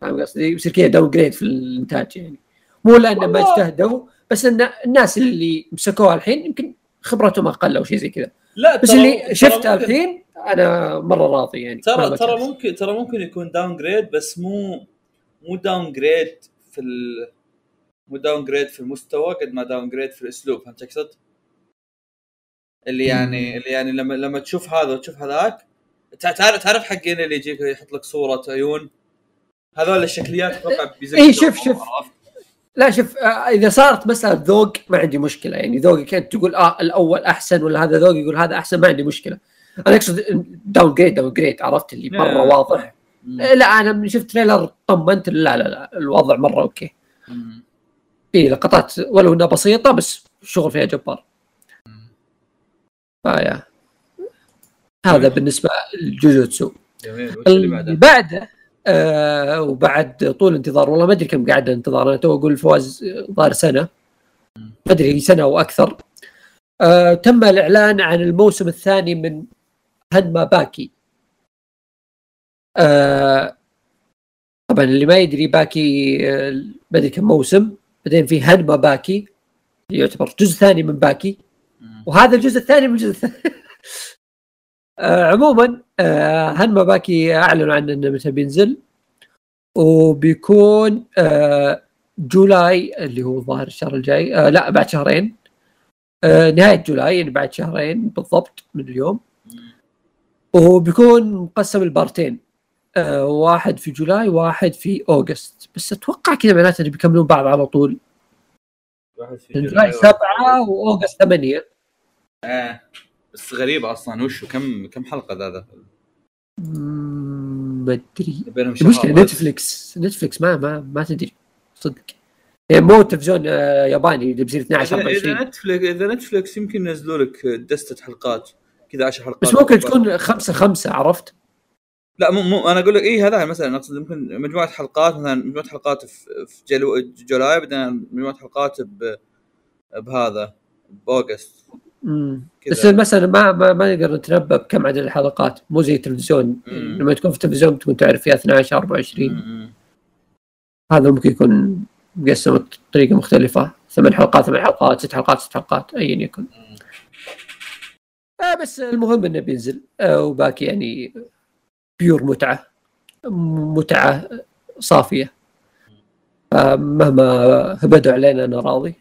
فاهم قصدي؟ يصير كذا downgrade في الإنتاج يعني مو لأنه ما. اجتهدوا بس إن الناس اللي مسكوها الحين يمكن خبرتهم أقل أو شيء زي كذا لا بس اللي شفته الحين أنا مرة راضي يعني ترى ترى. ممكن ترى ممكن يكون downgrade بس مو مو downgrade في ال مو downgrade في المستوى قد ما downgrade في الأسلوب فهمت اقصد؟ اللي يعني اللي يعني لما لما تشوف هذا وتشوف هذاك تع- تعرف تعرف حقين اللي يجيك يحط لك صورة عيون هذول الشكليات أتوقع إيه، شوف- شوف. لا شوف آه، إذا صارت مسألة ذوق ما عندي مشكلة. يعني ذوقك انت تقول آه الأول أحسن ولا هذا ذوق يقول هذا أحسن ما عندي مشكلة. أنا أقصد downgrade downgrade عرفت اللي مرة إيه. واضح. إيه، لا أنا من شفت trailer طمنت. لا لا لا الوضع مرة okay. في لقطات ولو إنها بسيطة بس الشغل فيها جبار. ف yeah هذا بالنسبة لجوجوتسو جميل. اللي بعده؟ آه وبعد طول انتظار والله ما أدري كم قاعد انتظار أنا تو أقول فواز ظهر سنة. ما أدري سنة أو أكثر. آه تم الإعلان عن الموسم الثاني من هنما باكي. آه طبعا اللي ما يدري باكي آه ما أدري كم موسم بعدين في هنما باكي يعتبر جزء ثاني من باكي. وهذا الجزء الثاني من الجزء الثاني عموما آه هنما باكي اعلنوا عنه انه متى بينزل وبيكون آه July اللي هو ظاهر الشهر الجاي آه لا بعد شهرين. آه نهاية July يعني بعد شهرين بالضبط من اليوم. وبيكون مقسم لبارتين آه واحد في July واحد في August. بس أتوقع كذا معناته انه بيكملون بعض على طول. واحد في July July سبعة و August ثمانية. آه. بس غريبة أصلا وش كم كم حلقة ذا ذا؟ شهر المشكلة. نتفلكس نتفلكس ما ما ما تدري. صدق. يعني مو تلفزيون آه، ياباني اللي بيصير 12 اذا إذا 24 نتفلكس إذا نتفلكس يمكن ينزلوا لك دستة حلقات كذا 10 حلقات. بس ممكن تكون خمسة خمسة عرفت؟ لا مو, مو أنا أقول لك اي هذا مثلا أقصد ممكن مجموعة حلقات مثلا مجموعة حلقات في, في جلو July بعدين مجموعة حلقات ب بهذا ب August. مم. كذا. بس مثلا ما ما, ما نقدر نتنبأ بكم عدد الحلقات. مو زي التلفزيون. مم. لما تكون في التلفزيون تكون تعرف فيها 12 24 م- هذا ممكن يكون مقسم بطريقة مختلفة. ثمان حلقات ثمان حلقات ست حلقات ست حلقات ايا يكن. آه بس المهم إنه بينزل. آه وباقي يعني بيور متعة. متعة صافية. آه مهما هبدوا علينا أنا راضي.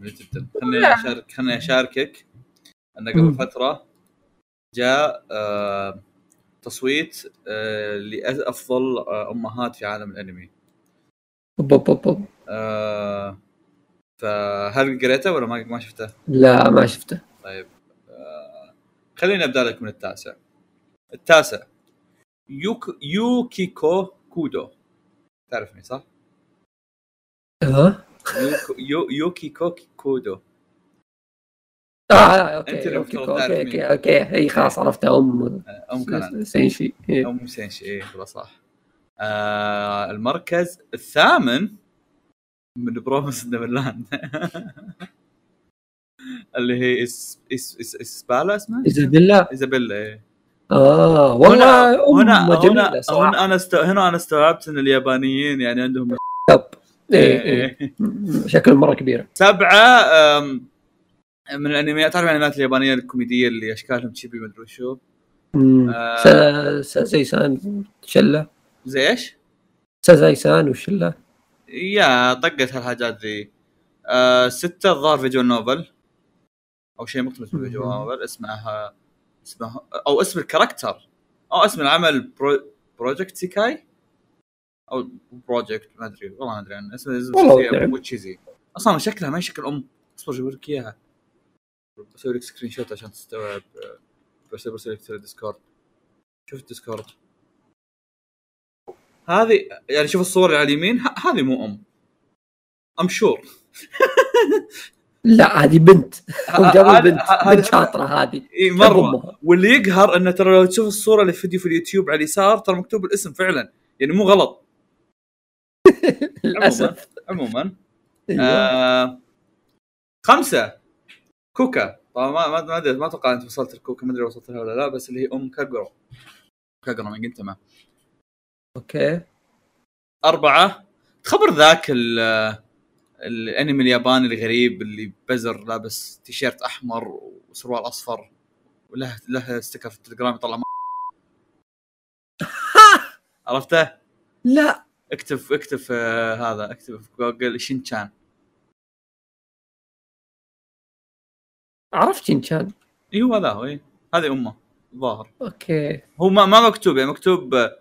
جدا خليني اشارك خليني أشاركك. ان قبل. فترة جاء آه تصويت آه لأفضل آه أمهات في عالم الأنمي. فهل قريته ولا ما ما شفته؟ لا ما شفته. طيب خليني أبدأ لك من التاسع. التاسع. يوك يوكيكو كودو. تعرفني صح؟ ها يوكو يو يوكي كوكي كودو آه okay أنت اللي okay okay. okay okay. إي خلاص عرفتها أم أم شينشي. أم شينشي إيه والله صح. آه المركز الثامن من Promised Neverland. اللي هي إس إس إس إسبالا اسمها؟ إيزابيلا. إيزابيلا إيه آه والله هنا هنا هنا, هنا أنا است... هنا أنا استوعبت إن اليابانيين يعني عندهم إيه إيه شكل مرة كبيرة. سبعة من الانميات تعرف الأنميات اليابانية الكوميدية اللي أشكالهم تشيبي ما أدري شو. آه. سا- سا- زي سان شلة. زي إيش؟ سازاي سان وشلة. يا طقت هالحاجات ذي. آه ستة الظاهر visual novel. أو شيء مختلف visual مم. novel. اسمها اسمه أو اسم ال character. أو اسم العمل برو project سيكاي. أو project ما أدري والله ما أدري عنه اسم اسم والله تشيزي أصلا شكلها ما شكل أم أصبر أجيب لك إياها. بسوي لك screenshot عشان تستوعب آه، بس برسل لك الديسكورد شوف الديسكورد هذه يعني شوف الصور اللي على اليمين هذه مو أم. I'm sure. لا هذه بنت. جابوا بنت بنت شاطرة هذه. إي مرة. واللي يقهر إنه ترى لو تشوف الصورة اللي في فيديو في اليوتيوب على اليسار ترى مكتوب الاسم فعلا. يعني مو غلط. للأسف. عموما. أيوة. آه خمسة. كوكا. طبعا ما ما ما أدري ما أتوقع أنت وصلت الكوكا ما أدري وصلت لها ولا لا بس اللي هي أم كاغورا كاغورا من جينتاما okay. أربعة. تخبر ذاك ال- الأنمي الياباني الغريب اللي بزر لابس تيشيرت أحمر وسروال أصفر وله له sticker في التليجرام يطلع عرفته؟ لا. اكتب اكتب في هذا اكتب في جوجل شينشان. عرفت ان كان إي هو هذا هو. هذه أمه الظاهر. okay. هو ما, ما مكتوب يعني مكتوب آه،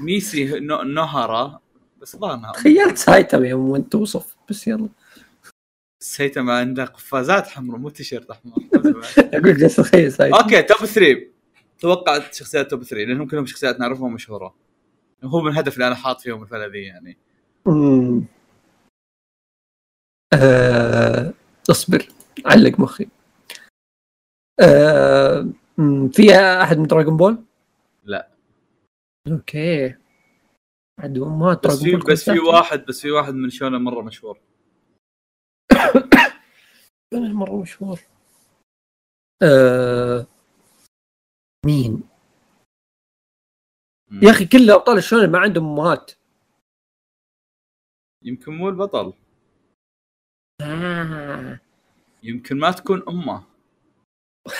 ميساي نوهارا بس الظاهر أم. تخيلت سايتاما يوم وانت توصف بس يلا. سايتاما عنده قفازات حمراء مو تيشيرت أحمر. أقول جالس أتخيل سايتاما okay top 3 توقعت شخصيات top 3 لأنهم كلهم شخصيات نعرفها ومشهوره هو من الهدف اللي أنا حاط فيهم الفئه ذي يعني أمم. آه، اصبر علق مخي في أحد من دراغون بول؟ لا. okay عاد ما بس في بس في واحد بس في واحد من شونن مرة مشهور مرة مشهور آه، مين؟ يا أخي كل أبطال الشونن ما عندهم امهات يمكن مو البطل. آه. يمكن ما تكون أمه.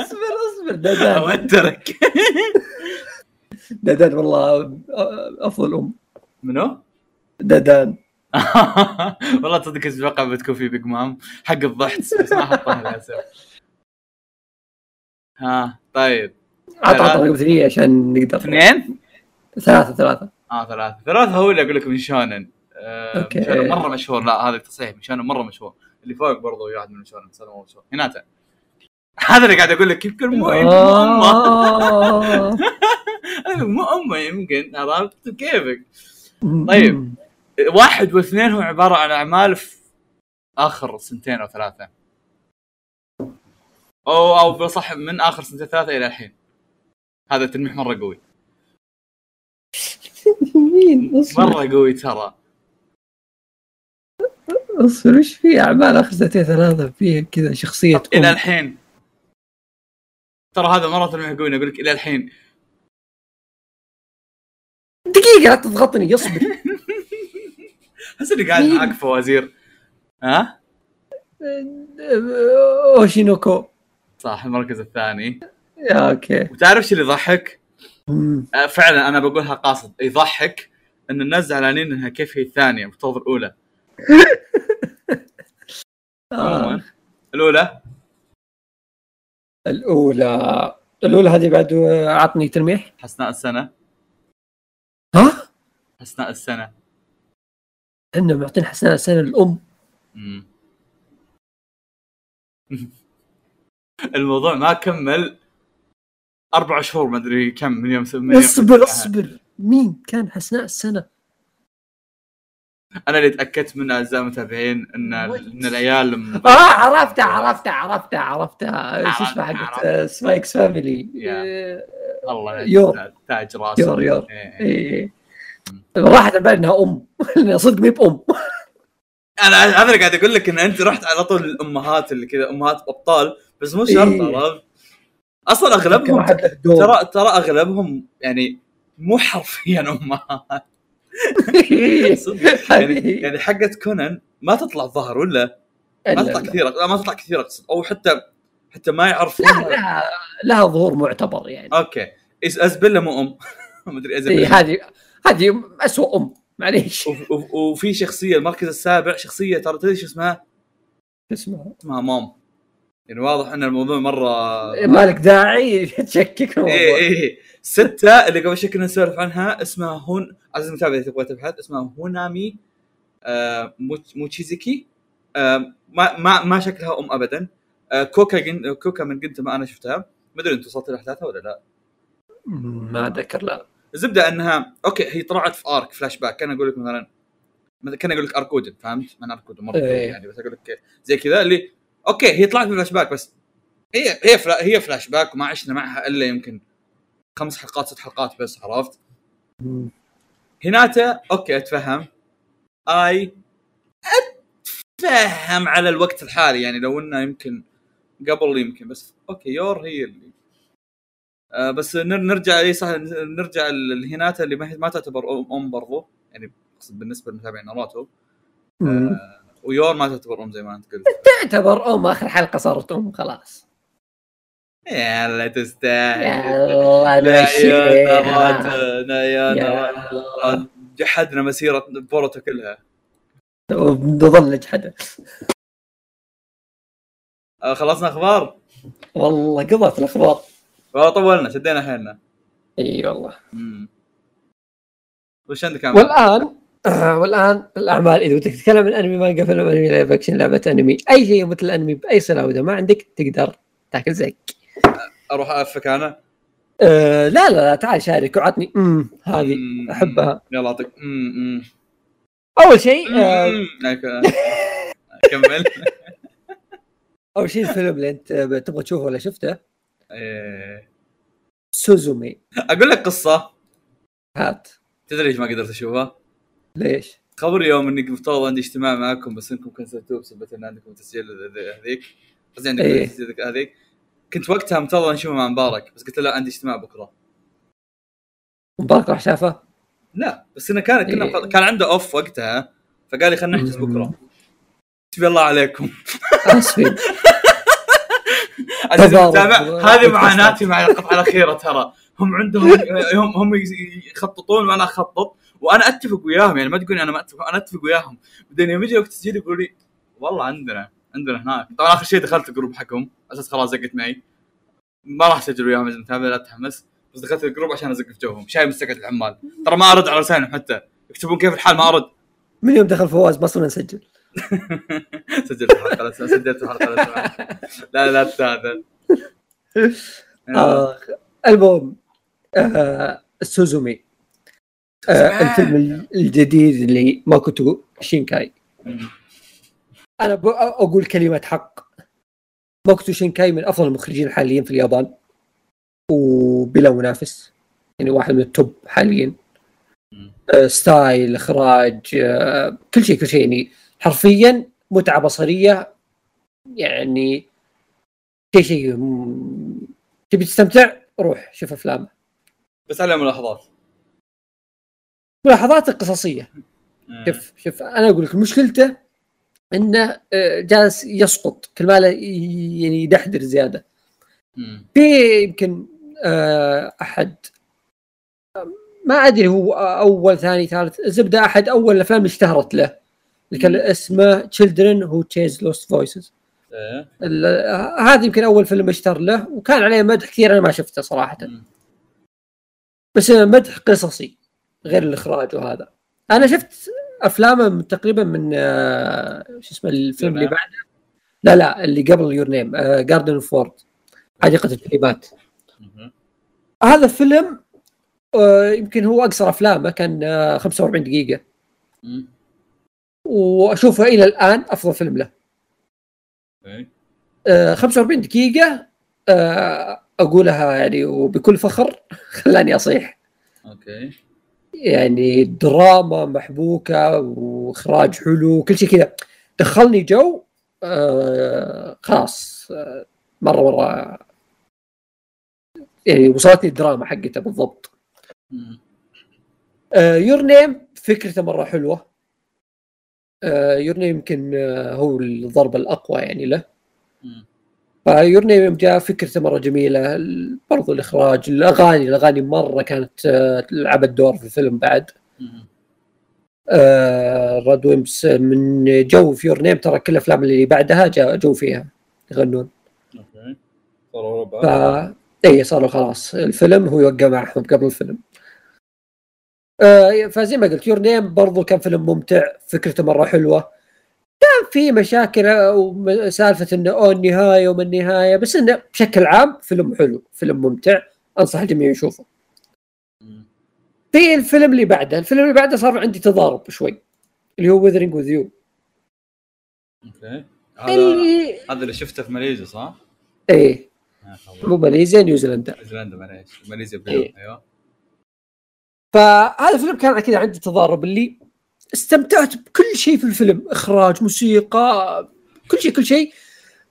اصبر اصبر دادان. اوترك دادان والله أفضل أم. منو؟ دادان. والله تصدق أتوقع بتكون في بيج مام حق الضحك بس ما حطها للأسف. ها طيب. عط عط رقم ثري عشان نقدر. اثنين؟ ثلاثة ثلاثة. آه ثلاثة. ثلاثة هو اللي أقول لك من شونن. آه أوكي. من شونن مرة مشهور. لا هذا تصحيح. من شونن مرة مشهور. اللي فوق برضه واحد من شونن بس مو مشهور. هناتا هذا اللي قاعد أقول لك يمكن مو مو أمه. آه. مو أمه يمكن. عرفت؟ كيفك؟ طيب. واحد واثنين هو عبارة عن أعمال في آخر سنتين أو ثلاثة. أو أو بصح من آخر سنتين ثلاثة إلى الحين. هذا تلميح مرة قوي. مين؟ اصبر. مرة قوي ترى. اصبر وش في أعمال آخر سنتين ثلاثة فيها كذا شخصية إلى. الحين. ترى هذا مرة تلميح قوي أقول لك إلى الحين. دقيقة لا تضغطني اصبر. احس اني قاعد؟ معك فوازير. ها؟ أوشينوكو. صح المركز الثاني. yeah okay. وتعرف شو اللي يضحك؟ آه، فعلا أنا بقولها قاصد. يضحك إن الناس زعلانين إنها كيف هي الثانية مفترض الأولى. آه. الأولى؟ الأولى. الأولى هذه بعد عطني تلميح. حسناء السنة. ها؟ حسناء السنة. إنه معطين حسناء السنة الام. الموضوع ما كمل أربع شهور ما أدري كم من يوم من يوم اصبر. اصبر. مين؟ كان حسناء السنة؟ أنا اللي تأكدت من أعزائي المتابعين إن إن العيال م- آه عرفتها عرفتها عرفتها عرفتها. شو اسمها حقت؟ آه، Spy x Family يا. الله يور. تاج راس يور يور. إيه. إيه. راحت على بالي إنها أم. صدق مي بأم. أنا هذا اللي قاعد أقول لك إن أنت رحت على طول الامهات اللي كذا أمهات أبطال. بس مو شرط إيه. عرفت؟ أصلا أغلبهم. ترى ترى أغلبهم يعني مو حرفيا أمهات. صدق. يعني يعني حقت كونان ما تطلع ظهر ولا؟ ما لا، تطلع لا. كثير لا ما تطلع كثير أقصد. أو حتى حتى ما يعرفون. لا لها لها ظهور معتبر يعني. أوكي. ازبله مو أم. ما أدري إيه ازبله هذه هذه اسوء أم. معليش. وف- وف- وفي شخصية المركز السابع شخصية ترى تدري شو اسمها؟ اسمها؟ اسمها مام. يعني واضح إن الموضوع مرة مالك داعي؟ تشكك. إيه إيه ستة اللي قبل شوي كنا نسولف عنها اسمها هون عزيز المتابع إذا تبغى تبحث اسمها هونامي آه موتش- موتشيزيكي آه ما ما ما شكلها أم ابدا. آه كوكا جن كوكا من جنت ما أنا شفتها. ما أدري أنت وصلت لأحداثها ولا لا. ما أتذكر لا. الزبدة إنها أوكي هي طلعت في ارك فلاش باك كأن أقول لك مثلا مثلا كأن أقول لك اركودن فهمت؟ من اركودن مرة إيه. يعني بس أقول لك زي كذا اللي أوكي هي طلعت في فلاش باك بس. هي هي فلا هي فلاش باك وما عشنا معها إلا يمكن خمس حلقات ست حلقات بس عرفت؟ هناتا أوكي أتفهم. آي أتفهم على الوقت الحالي يعني لو إنه يمكن قبل يمكن بس أوكي يور هي اللي. آه بس نر- نرجع اي صح نرجع لهناتا اللي ما ما تعتبر ام برضو يعني بالنسبة لمتابعين ناروتو. مم. ويور ما تعتبر ام زي ما انت قلت. تعتبر أم آخر حلقة صارت أم خلاص. يلا تستاهل. يلا لا يا يلا. جحدنا مسيرة بوروتو كلها. نظل نجحده آه خلصنا أخبار؟ والله قضت الأخبار. والله طولنا شدينا حيلنا. إي والله. مم. وش عندك؟ والآن والآن الأعمال إذا بدك تتكلم عن أنمي مانجا فيلم انمي live action لعبه أنمي أي شيء مثل الأنمي بأي صله واذا ما عندك تقدر تاكل زق أروح افك أنا أه لا لا لا تعال شارك وعطني امم هذه. أحبها يلا أعطيك مم، مم. أول شيء آه،. هيك. كمل أول شيء الفيلم اللي أنت تبغى تشوفه ولا شفته إيه. سوزومي أقول لك قصة هات تدري ليش ما قدرت أشوفها؟ ليش؟ خبر يوم إني مفترض عندي اجتماع معكم بس إنكم كنسلتوه بسبب إن عندكم تسجيل هذيك قصدي عندكم إيه. تسجيل هذيك كنت وقتها مفترض نشوفه مع مبارك بس قلت له لا عندي اجتماع بكرة مبارك راح شافه؟ لا بس إنه كان كنا إيه. كان عنده اوف وقتها فقال لي خلينا نحجز بكرة. حسبي الله عليكم اسفين عزيزي. المتابع هذه معاناتي مع القطعة الأخيرة ترى هم عندهم هم هم يخططون وأنا أخطط وأنا أتفق وياهم يعني ما تقولي أنا ما أتفق أنا أتفق وياهم. بعدين يوم يجي وقت التسجيل يقولوا لي والله عندنا عندنا هناك. طبعا آخر شيء دخلت ال group حقهم أساس خلاص زقت معي. ما راح أسجل وياهم المتابع لا تتحمس بس دخلت ال group عشان أزق في جوهم شايف مستقعد العمال. ترى ما أرد على رسائلهم حتى. يكتبون كيف الحال ما أرد. من يوم دخل فواز بصرنا نسجل. سجلت الحلقة سجلت الحلقة. لا لا تستاهل آه المهم آه سوزومي. آه الفيلم الجديد اللي ماكوتو شينكاي. أنا ب- أقول كلمة حق. ماكوتو شينكاي من أفضل المخرجين الحاليين في اليابان وبلا منافس يعني واحد من ال top حاليا. آه style إخراج آه كل شيء كل شيء يعني حرفيا متعة بصرية يعني شيء شيء تبي تستمتع؟ روح شوف أفلامه. بس على ملاحظات. ملاحظات قصصية شوف شوف أنا أقول لك مشكلته إنه آه، جالس يسقط كل ما يعني يدحدر زيادة. في يمكن آه، أحد ما أدري هو أول ثاني ثالث زبدة أحد أول الأفلام اللي اشتهرت له اللي كان. اسمه Chase Lost Voices إيه. ال- هذا يمكن أول فيلم اشتهر له وكان عليه مدح كثير أنا ما شفته صراحة مم. بس مدح قصصي غير الإخراج وهذا. أنا شفت افلامه من تقريبا من آه، شو اسمه الفيلم اللي. بعده؟ لا لا اللي قبل يور نيم جاردن فورد حديقة الكلمات. هذا فيلم آه، يمكن هو أقصر أفلامه كان آه، 45 دقيقة. مم. وأشوفه إلى الآن أفضل فيلم له. أوكي. آه، 45 دقيقة آه، أقولها يعني وبكل فخر خلاني أصيح. أوكي. يعني دراما محبوكة وإخراج حلو وكل شيء كذا. دخلني جو آه خلاص آه مرة مره يعني وصلتني الدراما حقته بالضبط. Your Name فكرته مرة حلوة. Your Name يمكن آه، هو الضربه الأقوى يعني له. مم. ف Your Name جاء فكرته مرة جميلة. برضو الإخراج الأغاني الأغاني مرة كانت آه، تلعب الدور في الفيلم بعد. آه Radwimps من جو في Your Name ترى كل الأفلام اللي بعدها جاء جو فيها يغنون. أوكي. صاروا ربع. اي صاروا خلاص. الفيلم هو يوقع معهم قبل الفيلم. آه فزي ما قلت Your Name برضو كان فيلم ممتع فكرته مرة حلوة. كان في مشاكل وسالفه إنه أو النهاية وما النهاية بس إنه بشكل عام فيلم حلو فيلم ممتع أنصح الجميع يشوفه. في الفيلم اللي بعده الفيلم اللي بعده صار عندي تضارب شوي اللي هو Weathering With You أوكي هذا اللي هذا اللي شفته في ماليزيا صح؟ إيه خبر. مو ماليزيا نيوزيلندا نيوزيلندا معليش ماليزيا إيه. أيوه فهذا الفيلم كان كذا عندي تضارب اللي استمتعت بكل شيء في الفيلم. إخراج موسيقى كل شيء كل شيء.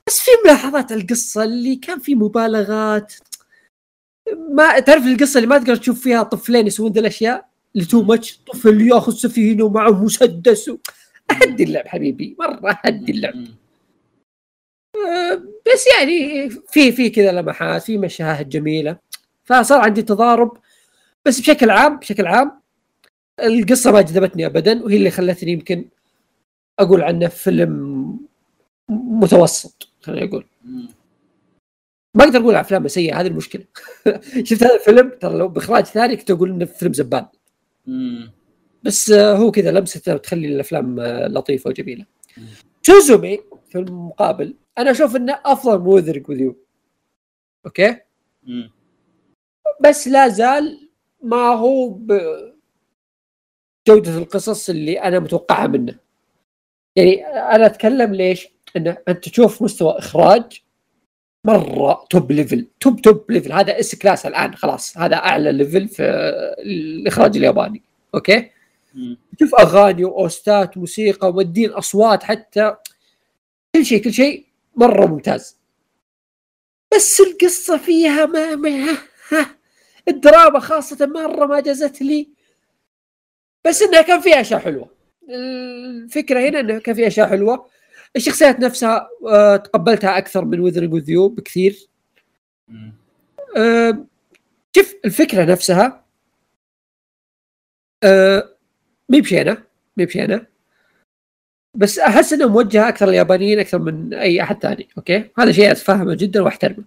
بس في ملاحظات على القصة اللي كان في مبالغات. ما تعرف القصة اللي ما تقدر تشوف فيها طفلين يسوون ذي الأشياء؟ اللي تو ماتش طفل ياخذ سفينة ومعه مسدس. و... اهدي اللعب حبيبي مرة اهدي اللعب. مم. بس يعني في في كذا لمحات في مشاهد جميلة. فصار عندي تضارب. بس بشكل عام بشكل عام القصة ما جذبتني ابدا وهي اللي خلتني يمكن أقول عنه فيلم متوسط خليني أقول. ما أقدر أقول افلام سيئة هذه المشكلة شفت هذا الفيلم ترى لو بإخراج ثاني كنت أقول إنه فيلم زبال. بس آه، هو كذا لمسته تخلي الأفلام آه، لطيفة وجميلة سوزومي في المقابل أنا أشوف إنه أفضل من Weathering With You أوكي مم. بس لا زال ما هو بجودة القصص اللي أنا متوقعها منه. يعني أنا أتكلم ليش؟ إنه أنت تشوف مستوى إخراج مرة top level top top level هذا S class الآن خلاص. هذا أعلى level في الإخراج الياباني. أوكي؟ تشوف أغاني و OST ات موسيقى ومؤدين أصوات حتى كل شيء كل شيء مرة ممتاز. بس القصة فيها ما, ما الدراما خاصة مرة ما جازت لي بس إنها كان فيها أشياء حلوة. الفكرة هنا انه كان فيها أشياء حلوة. الشخصيات نفسها آه، تقبلتها أكثر من Weathering With You بكثير. آه، شوف الفكرة نفسها آه، مي بشينة مي بشينة. بس أحس إنها موجهة أكثر لليابانيين أكثر من أي أحد ثاني أوكي؟ هذا شيء أتفهمه جدا وأحترمه.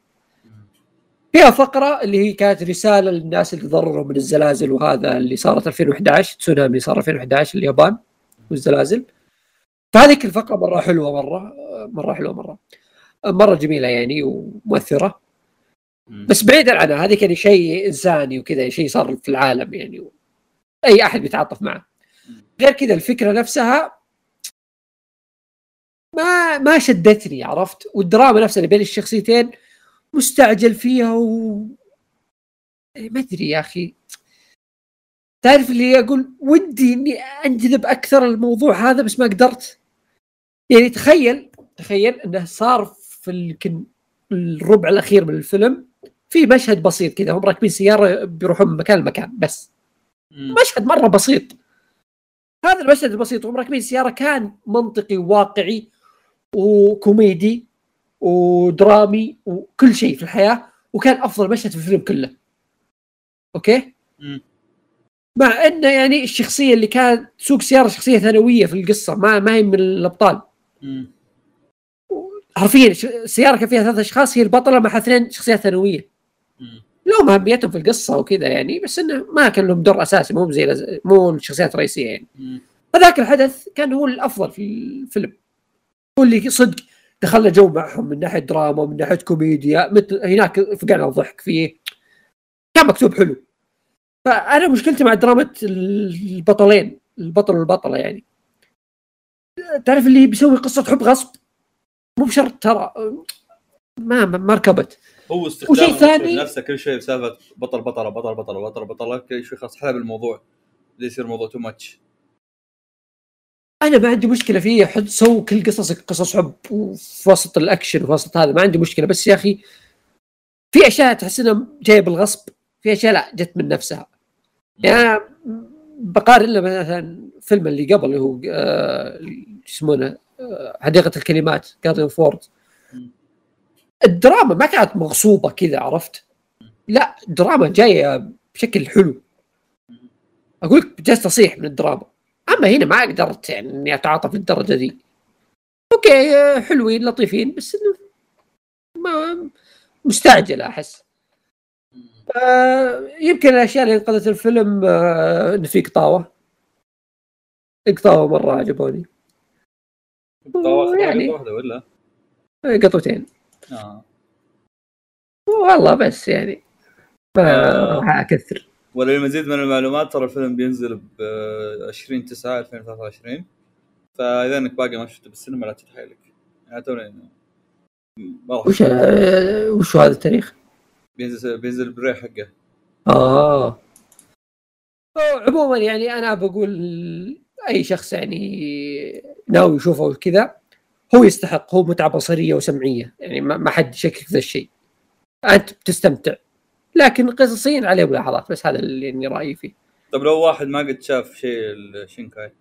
فيها فقرة اللي هي كانت رسالة للناس اللي تضرروا من الزلازل وهذا اللي صارت 2011 تسونامي صار 2011 اليابان والزلازل. فهذيك الفقره مرة حلوة مرة مرة حلوة مرة. مرة جميلة يعني ومؤثرة. بس بعيدا عنها هذيك يعني شيء إنساني وكذا شيء صار في العالم يعني. أي أحد بيتعاطف معه. غير كذا الفكرة نفسها ما ما شدتني عرفت؟ والدراما نفسها اللي بين الشخصيتين مستعجل فيها و يعني ما أدري يا أخي. تعرف اللي أقول ودي إني أنجذب أكثر الموضوع هذا بس ما قدرت. يعني تخيل تخيل إنه صار في يمكن الربع الأخير من الفيلم في مشهد بسيط كذا هم راكبين سيارة بيروحون من مكان لمكان بس. مشهد مرة بسيط. هذا المشهد البسيط وهم راكبين السياره كان منطقي وواقعي وكوميدي. ودرامي وكل شيء في الحياة وكان أفضل مشهد في الفيلم كله أوكي. مع انه يعني الشخصية اللي كانت تسوق سيارة شخصية ثانوية في القصة ما ما هي من الأبطال. حرفيا السياره كان فيها ثلاث أشخاص هي البطلة مع اثنين شخصيات ثانوية. لهم اهميتهم في القصة وكذا يعني بس إنه ما كان لهم دور أساسي مو زي مو الشخصيات الرئيسية يعني. هذاك الحدث كان هو الأفضل في الفيلم هو اللي صدق دخلنا جو معهم من ناحية دراما من ناحية كوميديا مثل هناك فقعنا الضحك فيه. كان مكتوب حلو. فأنا مشكلتي مع دراما البطلين البطل والبطلة يعني. تعرف اللي بيسوي قصة حب غصب؟ مو بشرط ترى ما ما ركبت. هو استخدام وشيء ثاني- نفسه كل شوي بسالفة بطل بطلة بطل بطلة بطل بطلة كل شوي خلاص حلب الموضوع. يصير الموضوع too much أنا ما عندي مشكلة فيه حد سو كل قصصك قصص حب وفي وسط الأكشن وفي وسط هذا ما عندي مشكلة. بس يا أخي في أشياء تحس انها جاية بالغصب في أشياء لا جت من نفسها. يعني أنا بقارن له مثلا فيلم اللي قبل اللي هو آه، يسمونه آه، حديقة الكلمات Garden of Words. الدراما ما كانت مغصوبة كذا عرفت؟ لا دراما جاية بشكل حلو. أقول لك جالس تصيح من الدراما. أما هنا ما قدرت يعني إني أتعاطف للدرجه دي okay آه، حلوين لطيفين بس إنه ما مستعجله أحس آه، يمكن الأشياء اللي انقذت الفيلم آه، انه في قطاوة القطاوه مرة عجبوني طواخ يعني. واحدة ولا؟ آه، قطوتين آه. والله بس يعني ما آه. راح أكثر وللمزيد من المعلومات ترى الفيلم بينزل ب 20 9 2023 فإذا إنك باقي ما شفته بالسينما لا تتحايلك يعني توني ما راح وش آه، وش هذا التاريخ؟ بينزل بينزل بالريح حقه. آه. عموما يعني أنا بقول أي شخص يعني ناوي يشوفه كذا هو يستحق هو متعة بصرية وسمعية. يعني ما ما حد يشكك في ذا الشيء. أنت بتستمتع. لكن قصصيا عليه ملاحظات بس هذا اللي يعني رأيي فيه. طب لو واحد ما قد شاف شيء الشينكاي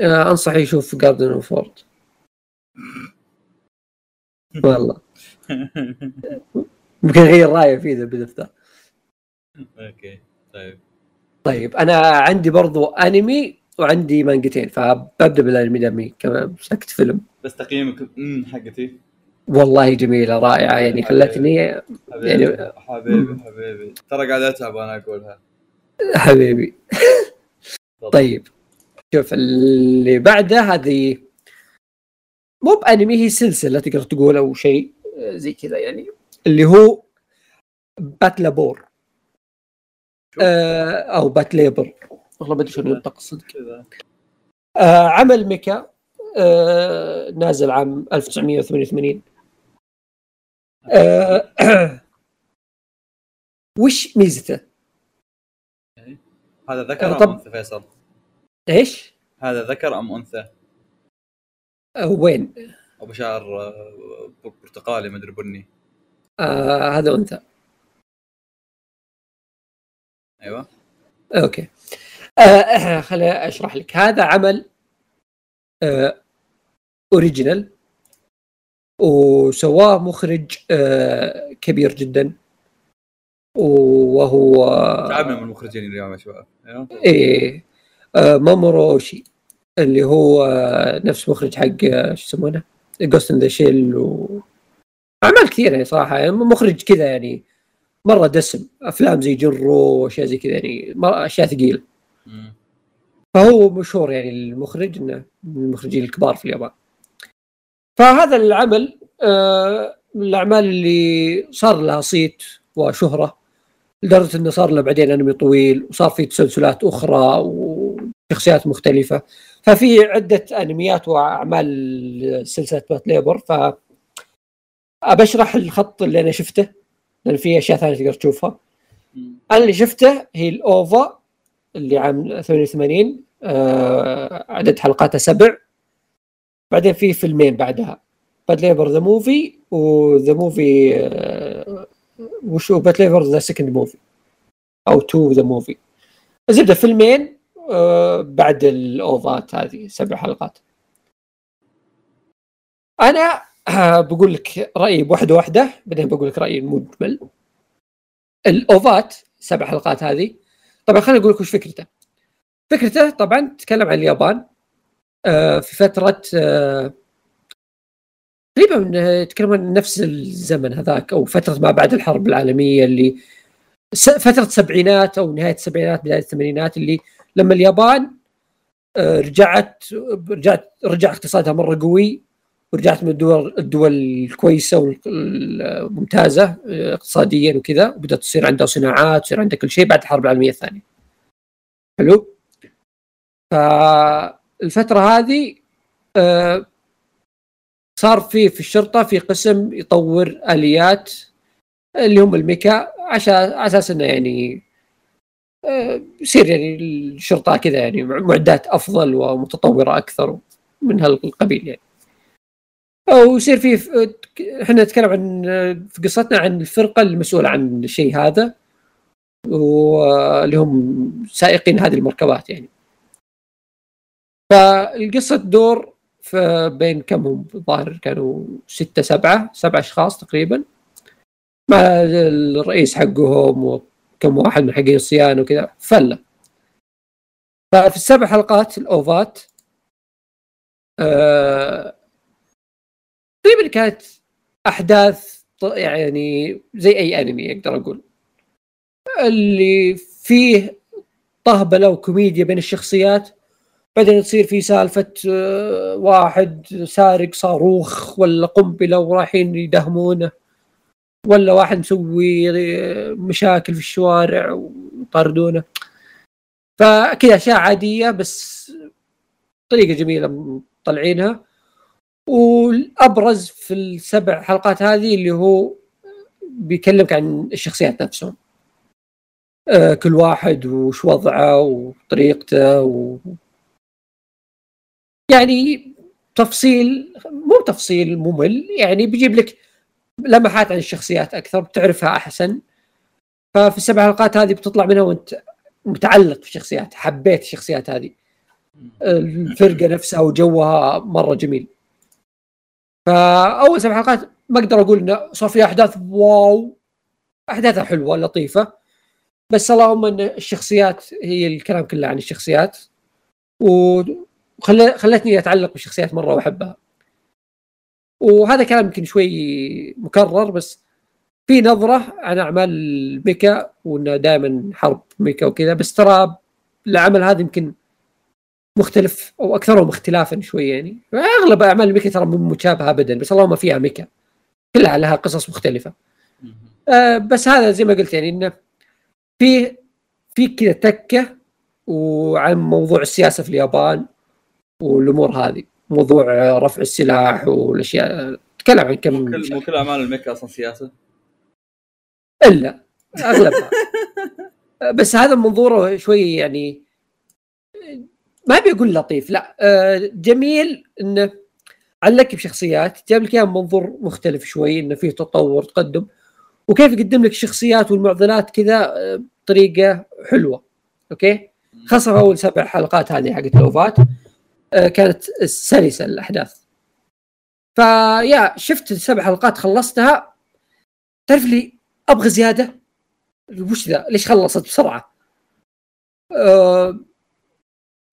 آه انصح يشوف Garden of Words والله. يمكن يغير رايه فيه إذا بدفته okay طيب. طيب أنا عندي برضو أنمي وعندي مانجتين فببدأ بالأنمي دامي كمان مسكت فيلم. بس تقييمك حقتي. والله جميلة رائعة يعني خلتني حبيبي يعني- حبيبي حبيبي ترى قاعد أتعب وأنا أقولها. حبيبي. طيب شوف اللي بعده هذه مو بأنمي هي سلسلة تقدر تقول أو شيء زي كذا يعني اللي هو باتلابور؟ آه أو باتليبر والله ما أدري شلون ينطق كذا. آه عمل ميكا آه نازل عام 1988 آه وش ميزته؟ هذا ذكر آه، أم طب- أنثى فيصل؟ إيش؟ هذا ذكر أم أنثى؟ آه وين؟ ابو شعر آه، برتقالي مدري بني آه هذا أنثى أيوه okay آه خليني أشرح لك هذا عمل آه original وسواه مخرج آه كبير جدا. وهو تعبنا من المخرجين اليوم يا شباب. أيوه. إيه آه مامورو اوشي اللي هو نفس مخرج حق آه، شو يسمونه؟ Ghost in the Shell و أعمال كثيرة يعني صراحة يعني مخرج كذا يعني مرة دسم أفلام زي جرو وأشياء زي كذا يعني أشياء ثقيلة. فهو مشهور يعني المخرج إنه من المخرجين الكبار في اليابان. فهذا العمل آه من الأعمال اللي صار لها صيت وشهرة لدرجة إنه صار له بعدين أنمي طويل وصار في تسلسلات أخرى وشخصيات مختلفة. ففي عدة أنميات وأعمال سلسله بات ليبر ف ابشرح الخط اللي أنا شفته لأن في أشياء ثانية تقدر تشوفها. أنا اللي شفته هي الأوفا اللي عام 88 آه عدد حلقاتها سبع. بعدين في فيلمين بعدها. Patlabor the movie و the movie وشو؟ Patlabor the second movie أو two the movie زبدة فيلمين آه بعد ال OVA ات هذه سبع حلقات. أنا آه بقول لك رأيي بواحده واحدة بعدين بقول لك رأيي المجمل. ال OVA ات سبع حلقات هذه. طبعا خليني أقول لك وش فكرته. فكرته طبعا تتكلم عن اليابان. في فترة آه، تقريبا آه، يتكلم عن نفس الزمن هذاك أو فترة ما بعد الحرب العالمية اللي فترة السبعينات أو نهاية السبعينات بداية الثمانينات اللي لما اليابان آه، رجعت رجعت رجع اقتصادها مرة قوي ورجعت من الدول الدول الكويسة والممتازة اقتصاديا وكذا وبدأت تصير عندها صناعات تصير عندها كل شيء بعد الحرب العالمية الثانية. حلو؟ فالفتره هذه آه، صار في في الشرطة في قسم يطور آليات اللي هم الميكا عشان على أساس إنه يعني آه، يصير يعني الشرطة كذا يعني معدات أفضل ومتطورة أكثر من هالقبيل يعني. ويصير في إحنا نتكلم عن في قصتنا عن الفرقة المسؤولة عن الشيء هذا واللي هم سائقين هذه المركبات يعني فالقصة تدور بين كم هم؟ الظاهر كانوا ستة سبعة سبعة أشخاص تقريبا. مع الرئيس حقهم وكم واحد من حقين الصيانة وكذا فلة. ففي السبع حلقات الأوفات آه تقريبا كانت أحداث يعني زي أي أنمي أقدر أقول. اللي فيه طهبلة وكوميديا بين الشخصيات بعدين تصير في سالفة آه، واحد سارق صاروخ ولا قنبلة ورايحين يدهمونه ولا واحد مسوي آه، مشاكل في الشوارع ويطاردونه فكذا أشياء عادية بس طريقة جميلة مطلعينها والأبرز في السبع حلقات هذه اللي هو بيكلمك عن الشخصيات نفسهم آه كل واحد وش وضعه وطريقته. يعني تفصيل مو تفصيل ممل يعني بيجيب لك لمحات عن الشخصيات أكثر بتعرفها أحسن. ففي السبع حلقات هذه بتطلع منها وأنت متعلق في الشخصيات حبيت الشخصيات هذه. الفرقة نفسها وجوها مرة جميل. فأول سبع حلقات ما أقدر أقول إنه صار فيها أحداث واو أحداثها حلوة لطيفة. بس اللهم إن الشخصيات هي الكلام كله عن الشخصيات. وخلتني أتعلق بالشخصيات مرة وأحبها. وهذا كلام يمكن شوي مكرر بس في نظرة عن أعمال ميكا وإنه دائما حرب ميكا وكذا بس ترى العمل هذا يمكن مختلف أو أكثرهم اختلافا شوي يعني. أغلب أعمال الميكا ترى مو مشابهه ابدا بس اللهم فيها ميكا. كلها لها قصص مختلفة. آه بس هذا زي ما قلت يعني إنه في في كذا تكة وعن موضوع السياسة في اليابان. والأمور هذه موضوع رفع السلاح والأشياء. تكلم عن كم مو كل, مو كل أعمال الميكا أصلا سياسة. إلا أغلبها. بس هذا منظوره شوي يعني ما أبي أقول لطيف لا. آه، جميل انه علق بشخصيات جاب لك إياها منظور مختلف شوي انه فيه تطور تقدم. وكيف يقدم لك الشخصيات والمعضلات كذا آه، بطريقة حلوة. أوكي؟ خاصة في أول سبع حلقات هذه حقت لوفات. كانت سلسه الأحداث. فيا شفت السبع حلقات خلصتها. تعرف لي أبغى زيادة؟ وش ذا؟ ليش خلصت بسرعة؟ أه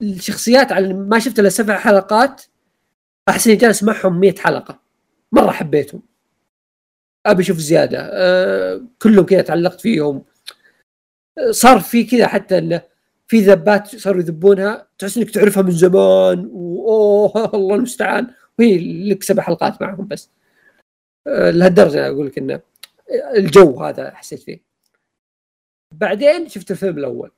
الشخصيات على ما شفت إلا سبع حلقات أحس إني جالس معهم 100 حلقة. مرة حبيتهم. أبي أشوف زيادة. أه كلهم كذا تعلقت فيهم. صار في كذا حتى انه في ذبات صاروا يذبونها تحس إنك تعرفها من زمان وأوه الله المستعان. وهي لك سبع حلقات معهم بس. أه لهالدرجة أقول لك إنه الجو هذا حسيت فيه. بعدين شفت الفيلم الأول.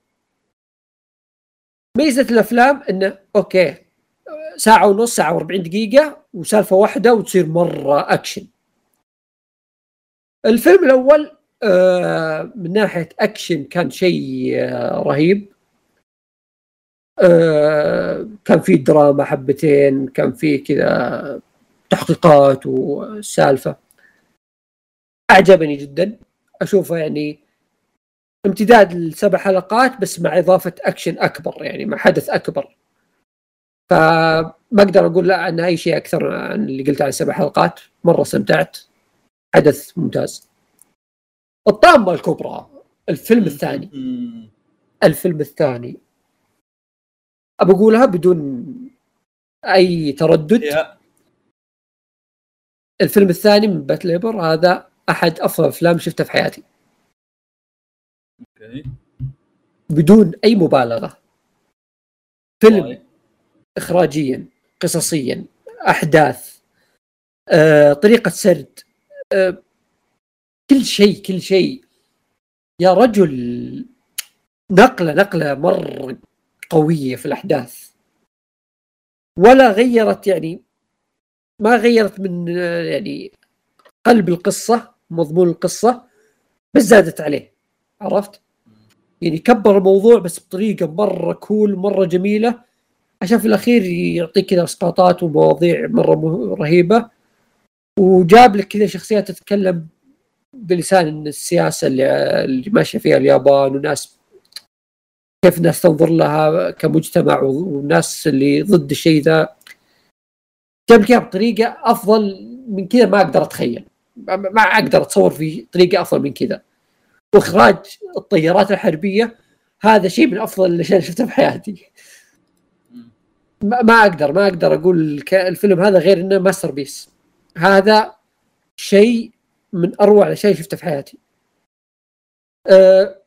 ميزة الأفلام إنه okay ساعة ونص ساعة و40 دقيقة وسالفة واحدة وتصير مرة أكشن. الفيلم الأول آه من ناحية أكشن كان شيء آه رهيب. كان في دراما حبتين كان في كذا تحقيقات وسالفة. أعجبني جدا. أشوفه يعني امتداد السبع حلقات بس مع إضافة أكشن أكبر يعني مع حدث أكبر. فما أقدر أقول لا عن أي شيء أكثر عن اللي قلت عن السبع حلقات. مرة استمتعت. حدث ممتاز. الطامة الكبرى الفيلم الثاني. الفيلم الثاني. ابى اقولها بدون أي تردد. الفيلم الثاني من باتليبر هذا أحد أفضل أفلام شفتها في حياتي. okay. بدون أي مبالغة. فيلم. اخراجيا قصصيا أحداث آه طريقة سرد آه كل شيء كل شيء. يا رجل نقلة نقلة مرة قوية في الأحداث. ولا غيرت يعني ما غيرت من يعني قلب القصة مضمون القصة بس زادت عليه. عرفت؟ يعني كبر الموضوع بس بطريقة مرة كول مرة جميلة. عشان في الأخير يعطيك كذا إسقاطات ومواضيع مرة رهيبة. وجاب لك كذا شخصيات تتكلم بلسان السياسة اللي, اللي ماشية فيها اليابان وناس كيف الناس تنظر لها كمجتمع والناس اللي ضد الشيء ذا؟ جاب لك بطريقه أفضل من كذا ما أقدر أتخيل. ما أقدر أتصور في طريقة أفضل من كذا. وإخراج الطيارات الحربية هذا شيء من أفضل الاشياء اللي شفتها في حياتي. ما أقدر ما أقدر أقول الفيلم هذا غير إنه masterpiece. هذا شيء من أروع الأشياء اللي شفتها في حياتي. أه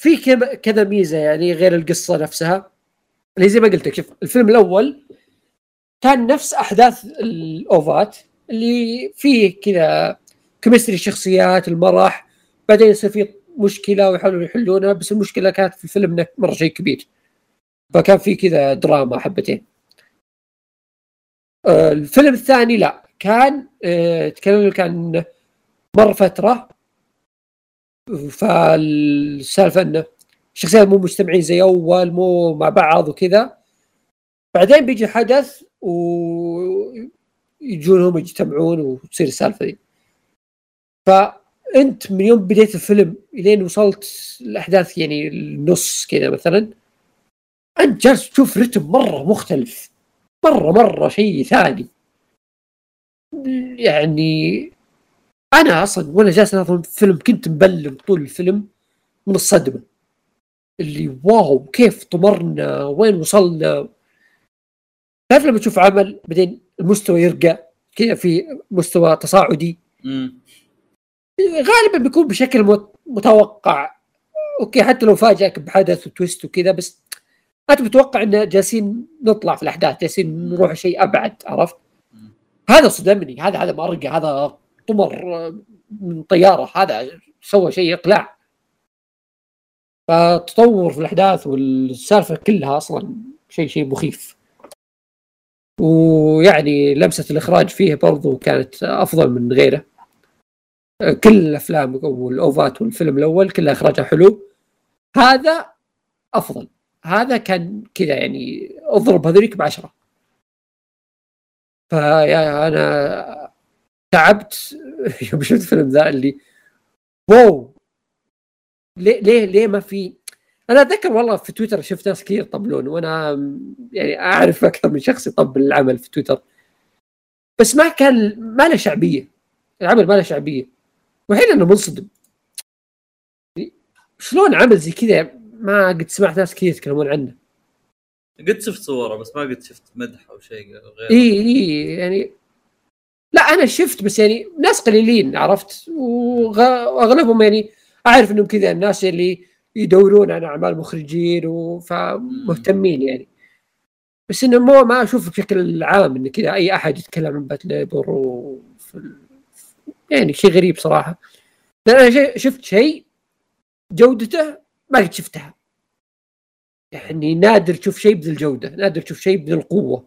في كذا ميزة يعني غير القصة نفسها. اللي زي ما قلت لك شوف الفيلم الأول كان نفس أحداث ال OVA ات اللي فيه كذا chemistry الشخصيات المرح. بعدين يصير في مشكلة ويحاولوا يحلونها بس المشكلة كانت في الفيلم مرة شيء كبير. فكان في كذا دراما حبتين. آه، الفيلم الثاني لا كان آه، تكلم كان مر فترة فالسالفة إنه الشخصيات مو مجتمعين زي اول مو مع بعض وكذا. بعدين بيجي حدث ويجونهم يجتمعون وتصير السالفة دي فأنت من يوم بديت الفيلم إلين وصلت الأحداث يعني النص كذا مثلا أنت جالس تشوف رتم مرة مختلف. مرة مرة شيء ثاني. يعني أنا أصلا وأنا جالس أناظر الفيلم كنت مبلم طول الفيلم من الصدمة. اللي واو كيف طمرنا وين وصلنا؟ تعرف لما تشوف عمل بعدين المستوى يرقى كذا في مستوى تصاعدي؟ غالبا بيكون بشكل متوقع. أوكي حتى لو فاجئك بحدث وتويست وكذا بس أنت متوقع إن جالسين نطلع في الأحداث جالسين نروح شيء أبعد عرفت؟ هذا صدمني هذا هذا ما هذا طمر من طيارة هذا سوى شيء إقلاع. فتطور في الأحداث والسالفة كلها أصلا شيء شيء مخيف. ويعني لمسة الإخراج فيه برضو كانت أفضل من غيره. كل الأفلام والأوفات والفيلم الأول كلها اخراجها حلو. هذا أفضل. هذا كان كذا يعني أضرب هذوليك بعشرة. فيا أنا تعبت. يوم شفت الفيلم ذا اللي واو ليه ليه ليه ما في؟ أنا أتذكر والله في تويتر شفت ناس كثير يطبلون وأنا يعني أعرف أكثر من شخص يطبل العمل في تويتر. بس ما كان ما له شعبية. العمل ما له شعبية. والحين أنا منصدم. شلون عمل زي كذا؟ ما قد سمعت ناس كثير يتكلمون عنه. قد شفت صوره بس ما قد شفت مدح أو شيء غير اي اي يعني لا أنا شفت بس يعني ناس قليلين عرفت؟ وأغلبهم يعني أعرف إنهم كذا الناس اللي يدورون عن أعمال مخرجين فمهتمين يعني. بس إنه مو ما أشوف بشكل عام انه كذا أي أحد يتكلم عن بات ليبر يعني شيء غريب صراحة. لأن أنا شفت شيء جودته ما قد شفتها. يعني نادر تشوف شيء بذي الجوده نادر تشوف شيء بذي القوه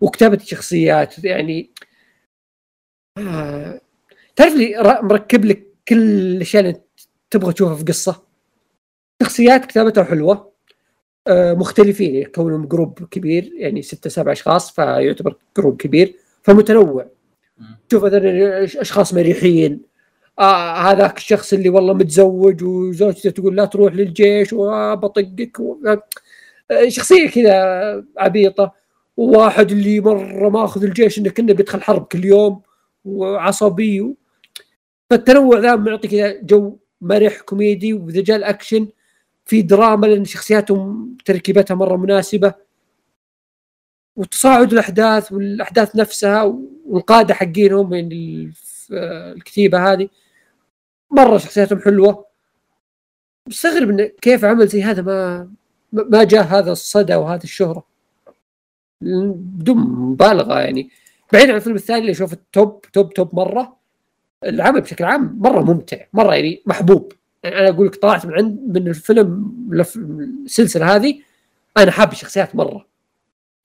وكتابة الشخصيات يعني آه. تعرف لي مركب لك كل الأشياء اللي تبغى تشوفها في قصة؟ شخصيات كتابتها حلوة آه مختلفين يعني كونهم group كبير يعني ستة سبع أشخاص فيعتبر group كبير فمتنوع. تشوف مثلا اشخاص مريحين. آه هذاك الشخص اللي والله متزوج وزوجته تقول لا تروح للجيش وبطقك و... آه شخصية كذا عبيطة. وواحد اللي مرة ماخذ الجيش إنه كنا بيدخل حرب كل يوم. وعصبي. فالتنوع ذا معطي كذا جو مرح كوميدي وإذا جاء الأكشن في دراما لأن شخصياتهم تركيبتها مرة مناسبة. وتصاعد الأحداث والأحداث نفسها والقادة حقينهم يعني الكتيبة هذه. مرة شخصياتهم حلوة. مستغرب انه كيف عمل زي هذا ما ما جاء هذا الصدى وهذه الشهرة. بدون مبالغة يعني. بعيد عن الفيلم الثاني اللي أشوف ال top top top مرة العمل بشكل عام مرة ممتع مرة يعني محبوب. يعني أنا أقول لك طلعت من عند من الفيلم لف- السلسلة هذه أنا حاب الشخصيات مرة.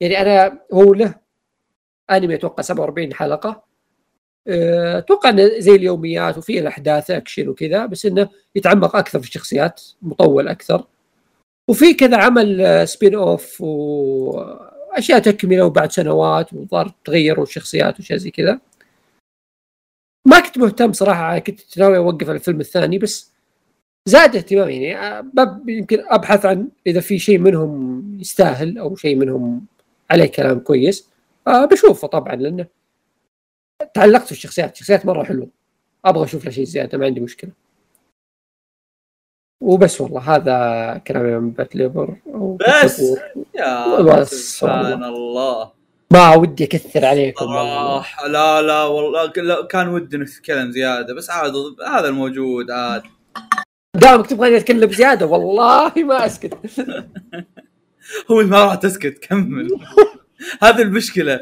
يعني أنا هو له أنمي أتوقع 47 حلقة. أه، أتوقع إنه زي اليوميات وفيه الأحداث أكشن وكذا بس إنه يتعمق أكثر في الشخصيات مطول أكثر. وفي كذا عمل آه، spin-off واشياء تكملة وبعد سنوات وظهر تغيروا الشخصيات وشيء زي كذا. ما كنت مهتم صراحة كنت ناوي أوقف على الفيلم الثاني بس زاد اهتمامي يعني. يمكن أبحث عن إذا في شيء منهم يستاهل أو شيء منهم عليه كلام كويس. آه بشوفه طبعا لأنه تعلقت في الشخصيات الشخصيات مرة حلوة. أبغى أشوف له شيء زيادة ما عندي مشكلة. وبس والله هذا كلامي عن بات ليبر. بس؟ يا سبحان الله. ما ودي أكثر عليكم والله. لا لا والله كان ودي نتكلم زيادة بس عاد هذا الموجود عاد. دامك تبغاني اتكلم زيادة والله ما أسكت. هو ما راح تسكت كمل. هذه المشكلة.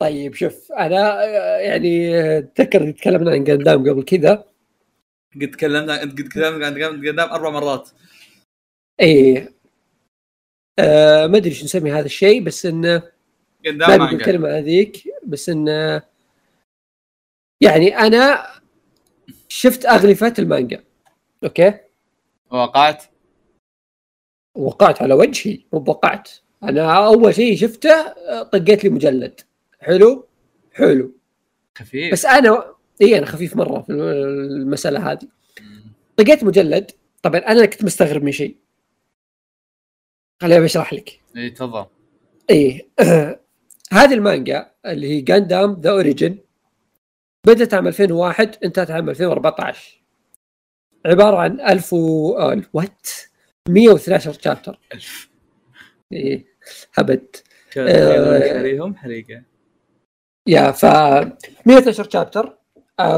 طيب شوف أنا آه، يعني آه، تذكر تكلمنا عن قدام قبل كذا. قد تكلمنا انت قد تكلمنا عن قدام أربع مرات. إيه. آه ما أدري شو نسمي هذا الشيء بس انه قدام ما الكلمة هذيك بس انه يعني أنا شفت أغلفة المانجا. أوكي؟ وقعت؟ وقعت على وجهي مو وقعت أنا أول شيء شفته طقيت لي مجلد. حلو؟ حلو. خفيف. بس أنا إي أنا خفيف مرة في المسألة هذه. طقيت مجلد. طبعا أنا كنت مستغرب من شيء. خليني بشرح لك. إي تفضل. إيه هذه المانجا اللي هي Gundam The Origin بدأت عام 2001 انتهت عام 2014 عبارة عن 1000 و آه، what 112 chapter ألف. إيه هبد كان آه. شاريهم حريقة. يا ف 112 chapter آه،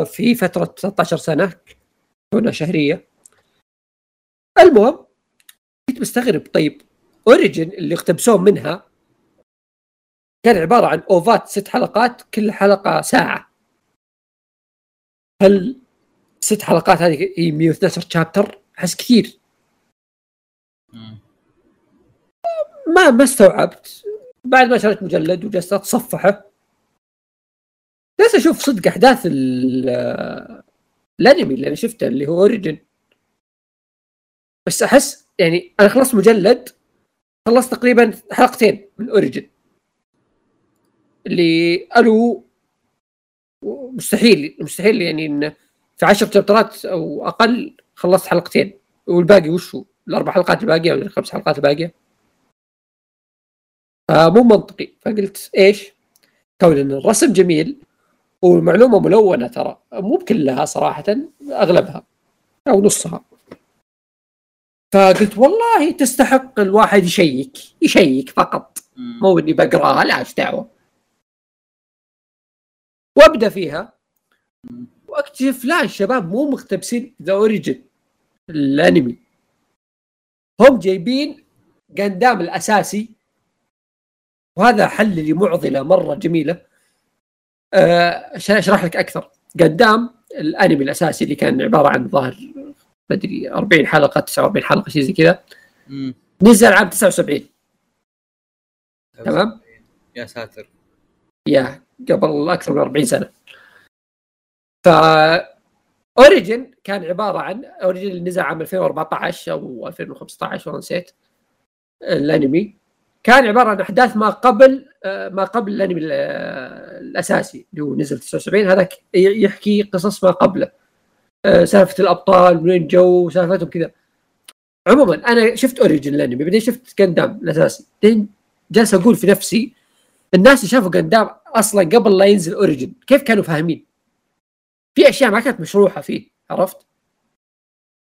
في فترة 13 سنة كنا شهرية. المهم كنت مستغرب. طيب Origin اللي اقتبسوه منها كان عبارة عن أوفات ست حلقات كل حلقة ساعة. هل ست حلقات هذه هي 112 chapter أحس كثير. ما ما استوعبت. بعد ما شريت مجلد وجلست أتصفحه جالس أشوف صدق أحداث ال- الأنمي اللي أنا شفته اللي هو Origin بس أحس يعني أنا خلصت مجلد خلصت تقريبا حلقتين من Origin اللي ألو مستحيل مستحيل يعني إن في عشر شابترات أو أقل خلصت حلقتين. والباقي وشو الأربع حلقات الباقية ولا الخمس حلقات الباقية؟ فمو منطقي. فقلت إيش؟ كون إن الرسم جميل والمعلومة ملونة ترى. مو بكلها صراحة أغلبها أو نصها. فقلت والله تستحق الواحد يشيك يشيك فقط. مو إني بقراها لا إيش دعوة؟ وأبدأ فيها. وأكتشف لا الشباب مو مقتبسين ذا أوريجن الأنمي. هم جايبين قندام الأساسي. وهذا حل لي معضله مرة جميلة. عشان أشرح لك أكثر. قدام الأنمي الأساسي اللي كان عبارة عن ظاهر ما أدري 40 حلقة 49 حلقة شيء زي كذا. نزل عام 79 تمام؟ يا ساتر. يا قبل أكثر من 40 سنة. ف Origin كان عبارة عن Origin اللي نزل عام 2014 أو 2015 والله نسيت. الأنمي. كان عبارة عن أحداث ما قبل آه، ما قبل الأنمي ال- الأساسي اللي هو نزل 79 هذاك ي- يحكي قصص ما قبله. آه، سالفة الأبطال وين جو سالفتهم كذا. عموما أنا شفت Origin الأنمي بعدين شفت Gundam الأساسي. بعدين جالس أقول في نفسي الناس اللي شافوا Gundam أصلا قبل لا ينزل Origin كيف كانوا فاهمين؟ في أشياء ما كانت مشروحة فيه عرفت؟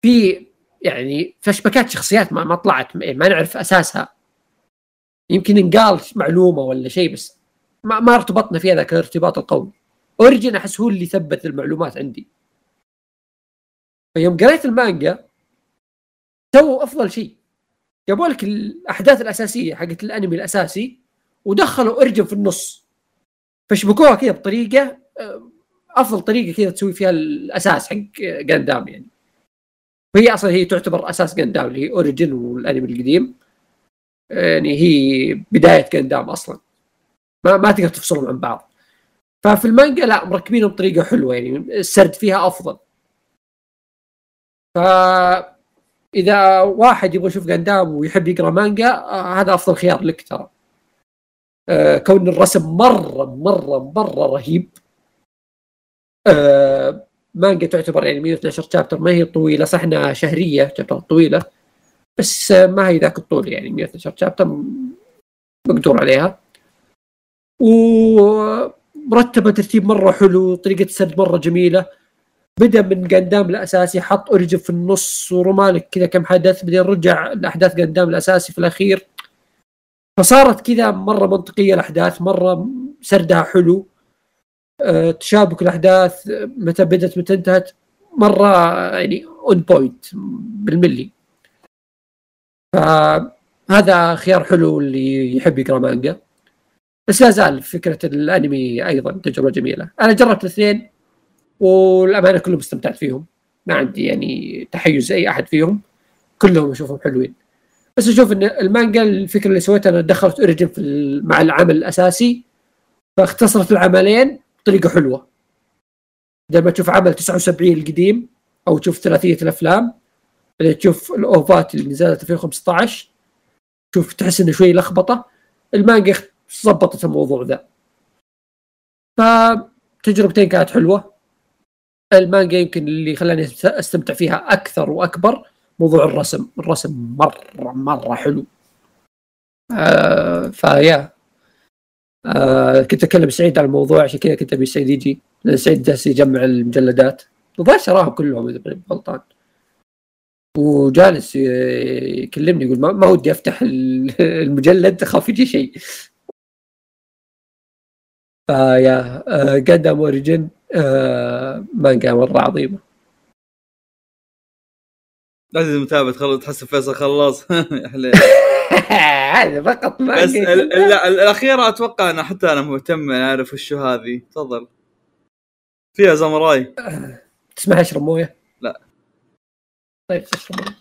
في يعني فشبكات شخصيات ما, ما طلعت ما نعرف أساسها. يمكن انقال معلومة ولا شيء بس ما, ما ارتبطنا فيها ذاك الارتباط القوي Origin أحس هو اللي ثبت المعلومات عندي. فيوم قريت المانجا سووا أفضل شيء. جابوا لك الأحداث الأساسية حقت الأنمي الأساسي ودخلوا Origin في النص. فشبكوها كذا بطريقة آه، أفضل طريقة كذا تسوي فيها الأساس حق Gundam يعني. وهي أصلا هي تعتبر أساس Gundam اللي هي Origin والأنمي القديم. يعني هي بداية Gundam أصلا. ما ما تقدر تفصلهم عن بعض. ففي المانجا لا مركبينهم بطريقة حلوة يعني السرد فيها أفضل. ف إذا واحد يبغى يشوف جاندام ويحب يقرأ مانجا آه هذا أفضل خيار لك ترى. آه كون الرسم مره مره مرة رهيب. آه مانجا تعتبر يعني 112 شابتر ما هي طويلة صح انها شهرية تعتبر طويلة. بس ما هي ذاك الطول يعني 112 شابتر مقدور عليها. ومرتبه ترتيب مرة حلو طريقة السرد مرة جميلة. بدأ من Gundam الأساسي حط Origin في النص ورمالك كذا كم حدث بعدين رجع الأحداث Gundam الأساسي في الأخير. فصارت كذا مرة منطقية الأحداث مرة سردها حلو. أه تشابك الأحداث متى بدت متى انتهت مرة يعني on point بالملي. فهذا خيار حلو اللي يحب يقرأ مانجا. بس لا زال فكرة الأنمي أيضا تجربة جميلة. أنا جربت الاثنين والأمانة كلهم استمتعت فيهم. ما عندي يعني تحيز أي أحد فيهم. كلهم أشوفهم حلوين. بس أشوف إن المانجا الفكرة اللي سويتها أنا دخلت اوريجن في مع العمل الأساسي فاختصرت العملين بطريقة حلوة. لما تشوف عمل 79 القديم أو تشوف ثلاثية الأفلام بعدين تشوف الأوفات اللي نزلت 2015 تشوف تحس إنه شوي لخبطة. المانجا ظبطت الموضوع ذا. فتجربتين كانت حلوة. المانجا يمكن اللي خلاني أستمتع فيها أكثر وأكبر موضوع الرسم. الرسم مره مرة حلو. آه فيا. آه كنت اكلم سعيد على الموضوع عشان كذا كنت أبي سعيد يجي. لأن سعيد جالس يجمع المجلدات. الظاهر شراهم كلهم إذا غلطان. وجالس يكلمني يقول ما ودي أفتح المجلد اخاف يجي شيء. فيا قدم اوريجن مانجا مرة عظيمة. لازم متابع تخلص تحس فيصل خلص يا حليل هذا فقط ما بس لا الأخيرة أتوقع أنا حتى أنا مهتم أعرف وش هذه. تفضل. فيها زمراي تسمع اشرب موية؟ طيب تشرب مويه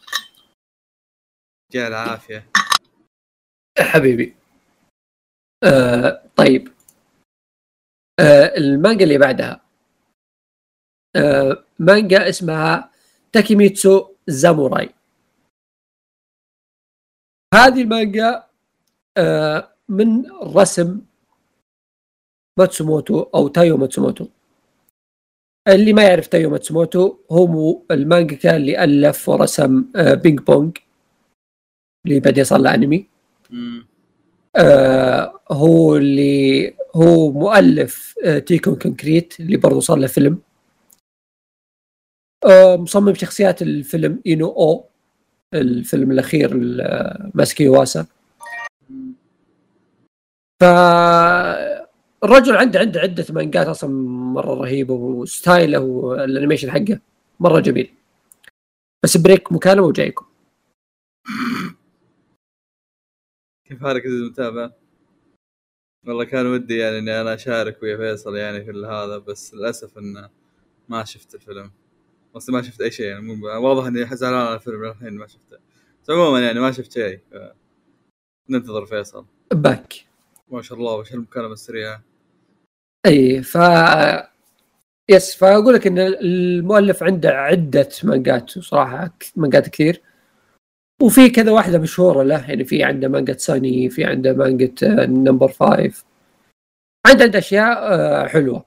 يا العافية. حبيبي. آه طيب. آه المانجا اللي بعدها. آه مانجا اسمها تاكيميتسو زاموراي. هذه المانجا آه من رسم ماتسوموتو أو تايو ماتسوموتو. اللي ما يعرف تايو ماتسوموتو هو المانجا اللي ألف ورسم آه Ping Pong اللي بعدين صار له انمي آه هو اللي هو مؤلف آه Tekkonkinkreet اللي برضه صار له فيلم. آه مصمم شخصيات الفيلم Inu-Oh الفيلم الأخير ماساكي يواسا. ف الرجل عنده عنده عدة مانجات أصلا مرة رهيبة و style ه وال animation حقه مرة جميل. بس break مكالمه وجايكم. كيف حالك عزيزي المتابع؟ والله كان ودي يعني إني أنا أشارك ويا فيصل يعني في هذا بس للأسف إنه ما شفت الفيلم. بس ما شفت أي شيء يعني مو واضح إني زعلان على الفيلم الحين ما شفته. بس عموما يعني ما شفت شيء. ف... ننتظر فيصل. Back. ما شاء الله وش المكالمه السريعة؟ إي ف yes فأقول لك إن المؤلف عنده عدة مانجات صراحة مانجات كثير. وفي كذا واحدة مشهورة له يعني في عنده مانجا Sunny في عنده مانجا Number Five. عنده عنده أشياء آه، حلوة.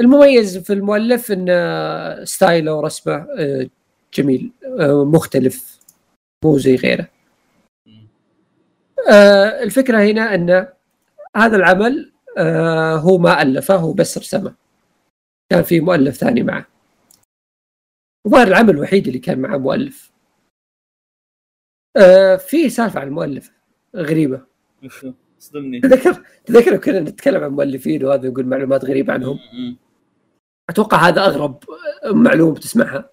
المميز في المؤلف إن style ه ورسمه آه، جميل آه، مختلف مو زي غيره. الفكرة هنا إن هذا العمل هو ما ألفه هو بس رسمه. كان في مؤلف ثاني معه. وظهر العمل الوحيد اللي كان معه مؤلف. آه في سالفة عن المؤلف. غريبة. صدمني. تذكر تذكر كنا نتكلم عن مؤلفين وهذا نقول معلومات غريبة عنهم؟ أتوقع هذا أغرب معلومة بتسمعها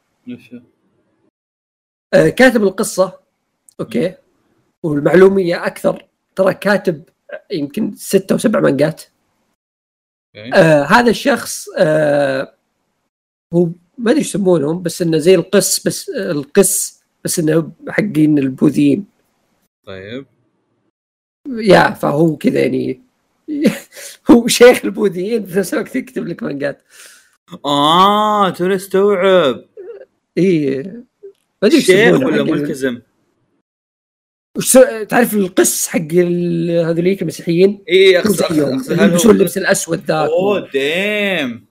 آه كاتب القصة أوكي والمعلومية أكثر. ترى كاتب يمكن ستة أو سبع مانجات. آه هذا الشخص آه هو ما أدري يسمونهم بس إنه زي القس بس القس بس إنه حقين البوذيين. طيب. يا فهو كذا يعني هو شيخ البوذيين في نفس الوقت يكتب لك مانجات. آه توني استوعب. اي ما أدري شيخ ولا ملتزم؟ وش تعرف القس حق هذوليك المسيحيين؟ اي اقصد هو يلبسون اللبس الأسود ذاك. Oh damn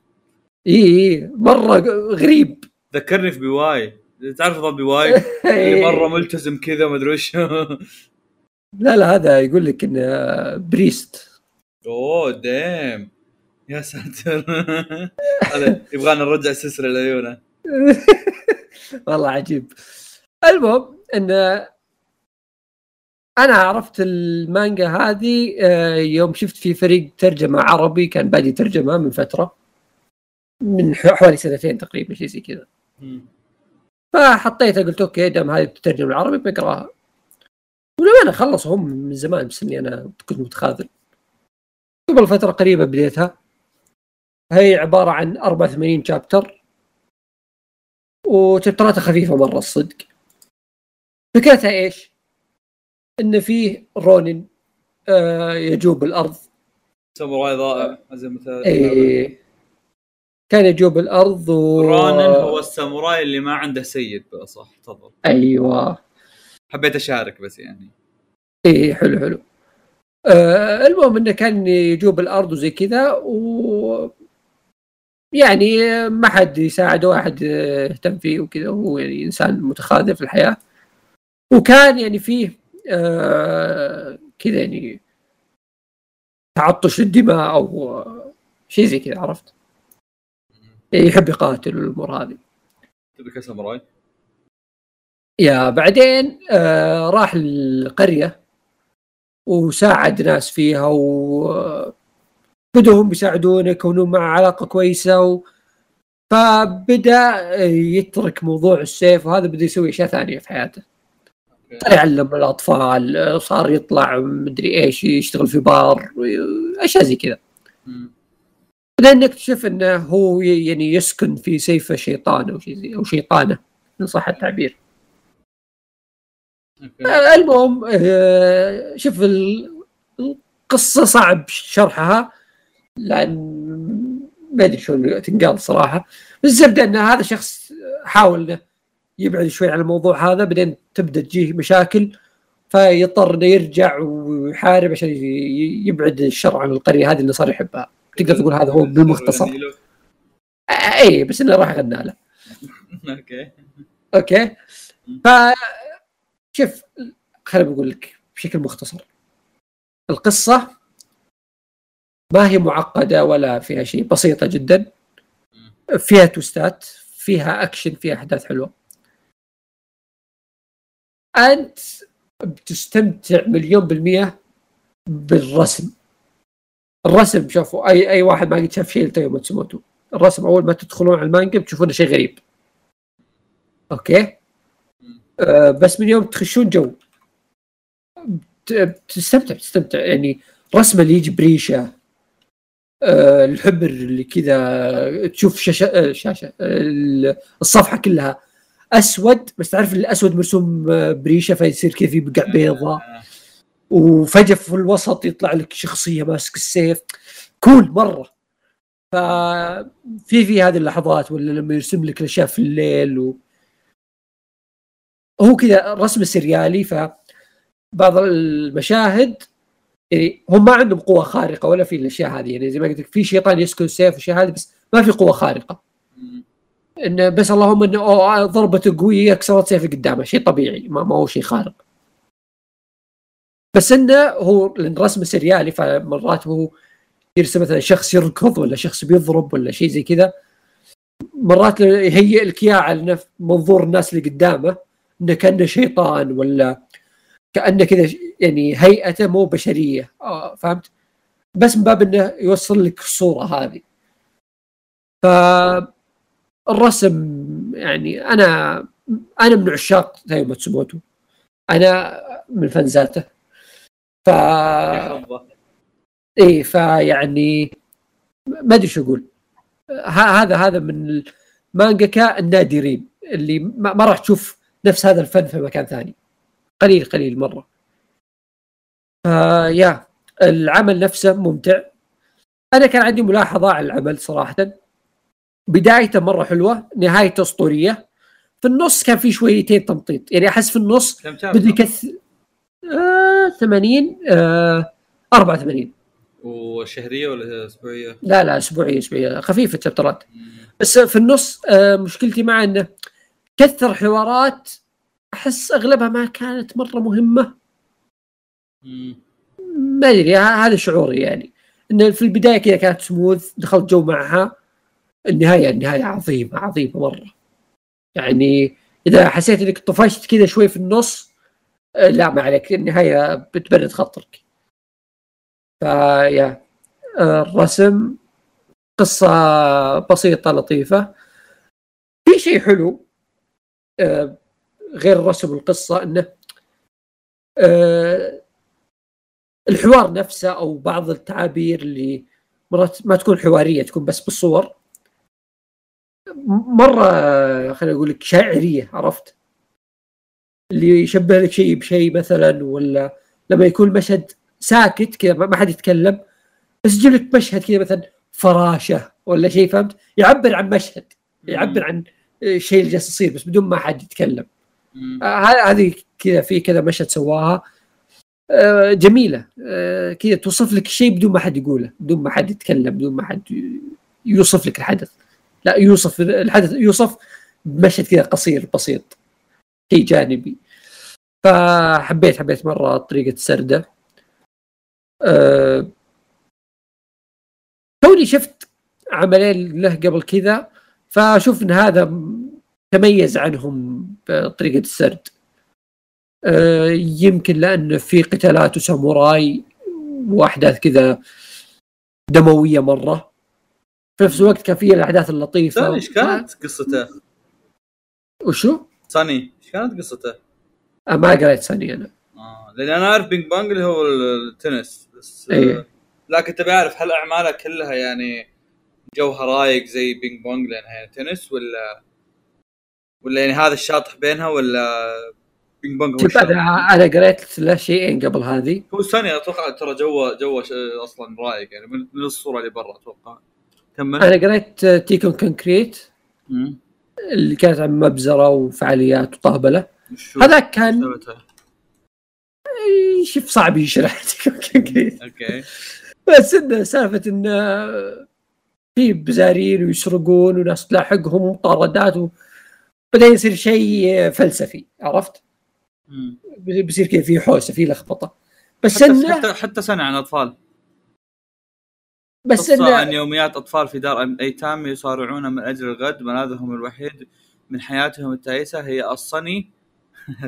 اي اي مرة غريب. ذكرني في بي واي تعرف ضب بي واي اللي مرة ملتزم كذا ما أدري وش. لا لا هذا يقول لك إنه priest oh damn يا ساتر. هذا يبغانا نرجع السلسله لعيونه والله عجيب. المهم إن أنا عرفت المانجا هذه آه، يوم شفت في فريق ترجمة عربي كان بادي ترجمة من فترة من حوالي سنتين تقريبا شيء زي كذا. فحطيتها قلت أوكي دام هذه بتترجم العربي بقراها. ولما خلصوا هم من زمان بس إني أنا كنت متخاذل. قبل فترة قريبة بديتها. هي عبارة عن 84 شابتر وتبتراتها خفيفة مرة الصدق. فكرتها إيش؟ إن فيه رونن آه يجوب الأرض. ساموراي ضائع زي مثلا إيه. كان يجوب الأرض و رونن هو الساموراي اللي ما عنده سيد بقى صح؟ تفضل. أيوه. حبيت أشارك بس يعني. إيه حلو حلو. آه المهم إنه كان يجوب الأرض وزي كذا و يعني ما حد يساعده واحد يهتم فيه وكذا هو يعني إنسان متخاذل في الحياة. وكان يعني فيه كذا يعني تعطش للدماء أو آه، شيء زي كذا عرفت؟ يعني يحب يقاتل والامور هذه. تبي كساموراي يا بعدين آه راح القرية وساعد ناس فيها و بدوا هم يساعدونه يكونون مع علاقة كويسة و... فبدأ يترك موضوع السيف وهذا بده يسوي أشياء ثانية في حياته. يعلم الأطفال صار يطلع مدري إيش يشتغل في بار أشياء زي كذا. بعدين نكتشف إنه هو يعني يسكن في سيف شيطان أو شيء زي أو شيطانة ان صح التعبير okay. المهم آه، شوف ال- القصة صعب شرحها لأن ما أدري شلون تنقال صراحة بس الزبدة إن هذا شخص حاول إنه يبعد شوي عن الموضوع هذا بعدين تبدأ تجيه مشاكل فيضطر إنه يرجع ويحارب عشان يبعد الشر عن القرية هذه اللي صار يحبها. تقدر تقول هذا هو بالمختصر. آه، اي بس إنه راح غنى له. okay. okay. ف شوف خليني بقول لك بشكل مختصر. القصة ما هي معقدة ولا فيها شيء بسيطة جدا. فيها twist ات فيها أكشن فيها أحداث حلوة. أنت بتستمتع مليون بالمية بالرسم. الرسم شوفوا أي أي واحد ما قد شاف شيء لتايو ماتسوموتو الرسم أول ما تدخلون على المانجا بتشوفونه شيء غريب. okay؟ آه بس من يوم تخشون جو. بت- بتستمتع بتستمتع. يعني رسمه اللي يجي بريشة آه الحبر اللي كذا تشوف شاشة آه شاشة آه الصفحة كلها. أسود بس تعرف الأسود مرسوم آه، بريشة فيصير كذا في بقع بيضاء وفجأة في الوسط يطلع لك شخصية ماسك السيف. كول مرة. ففي في هذه اللحظات ولا لما يرسم لك الأشياء في الليل و... هو كذا رسم سريالي. فبعض المشاهد يعني هم ما عندهم قوة خارقة ولا في الأشياء هذه. يعني زي ما قلت لك في شيطان يسكن السيف والأشياء هذه بس ما في قوة خارقة. انه بس اللهم انه ضربته قوية كسرت سيف قدامه شيء طبيعي ما, ما هو شيء خارق بس إنه هو لأن رسمه سريالي فمرات هو يرسم مثلا شخص يركض ولا شخص بيضرب ولا شيء زي كذا مرات يهيئ لك اياه على منظور الناس اللي قدامه إنه كأنه شيطان ولا كأنه كذا يعني هيئته مو بشرية آه فهمت؟ بس من باب إنه يوصل لك الصورة هذه. فالرسم يعني أنا أنا من عشاق تايو ماتسوموتو. أنا من فانزاته ف إيه فيعني ما أدري شو أقول. هذا هذا من المانجاكا النادرين اللي ما راح تشوف نفس هذا الفن في مكان ثاني. قليل قليل مرة. يا العمل نفسه ممتع. أنا كان عندي ملاحظة على العمل صراحة. بدايته مرة حلوة نهايته أسطورية. في النص كان في شويتين تمطيط. يعني أحس في النص بده يكثر آه 80 آه 84 وشهرية ولا أسبوعية؟ لا لا أسبوعية أسبوعية. خفيفة الشابترات. بس في النص آه مشكلتي معه إنه كثر حوارات أحس أغلبها ما كانت مرة مهمة. ما أدري هذا شعوري يعني. ان في البداية كذا كانت سموث دخلت جو معها. النهاية النهاية عظيمة عظيمة مرة. يعني إذا حسيت إنك طفشت كذا شوي في النص آه، لا ما عليك النهاية بتبرد خاطرك فيا آه، الرسم قصة بسيطة لطيفة. في شيء حلو آه، غير الرسم والقصة إنه الحوار نفسه أو بعض التعابير اللي مرات ما تكون حوارية تكون بس بالصور. مرة خليني أقول لك شاعرية عرفت؟ اللي يشبه لك شيء بشيء مثلا ولا لما يكون مشهد ساكت كذا ما حد يتكلم بس يجيب لك مشهد كذا مثلا فراشه ولا شيء فهمت؟ يعبر عن مشهد يعبر عن الشيء اللي جالس يصير بس بدون ما حد يتكلم. آه، هذه كذا في كذا مشهد سواها. آه، جميلة. آه، كذا توصف لك شيء بدون ما حد يقوله بدون ما حد يتكلم بدون ما حد يوصف لك الحدث. لا يوصف الحدث يوصف بمشهد كذا قصير بسيط شيء جانبي. فحبيت حبيت مرة طريقة سرده. أه توني شفت عملين له قبل كذا فأشوف إن هذا تميز عنهم بطريقة السرد. أه يمكن لأن في قتالات وساموراي وأحداث كذا دموية مرة. في نفس الوقت كان فيه الأحداث اللطيفة ثاني إيش كانت قصته؟ وشو؟ Sunny إيش كانت قصته؟ ما قريت Sunny أنا آه لأن أنا أعرف Ping Pong اللي هو التنس بس أيه. لكن تبي أعرف هل أعماله كلها يعني جوها رايق زي Ping Pong لأنها يعني تنس ولا ولا يعني هذا الشاطح بينها ولا Ping Pong شوف أنا أنا قريت له شيئين قبل هذه هو الثانية أتوقع ترى جوه جوه أصلا رايق يعني من الصورة اللي برا أتوقع كمل. أنا قريت Tekkonkinkreet اللي كانت عن مبزرة وفعاليات وطهبلة. هذاك كان شوف صعب يشرح Tekkonkinkreet. okay. بس انه سالفة انه في بزارين ويسرقون وناس تلاحقهم ومطاردات وبعدين يصير شيء فلسفي عرفت؟ بيصير كذا في حوسة في لخبطة. بس حتى إنه حتى, حتى سنه عن اطفال بس قصة عن يوميات أطفال في دار أيتام يصارعون من أجل الغد ملاذهم الوحيد من حياتهم التائسه هي الصني.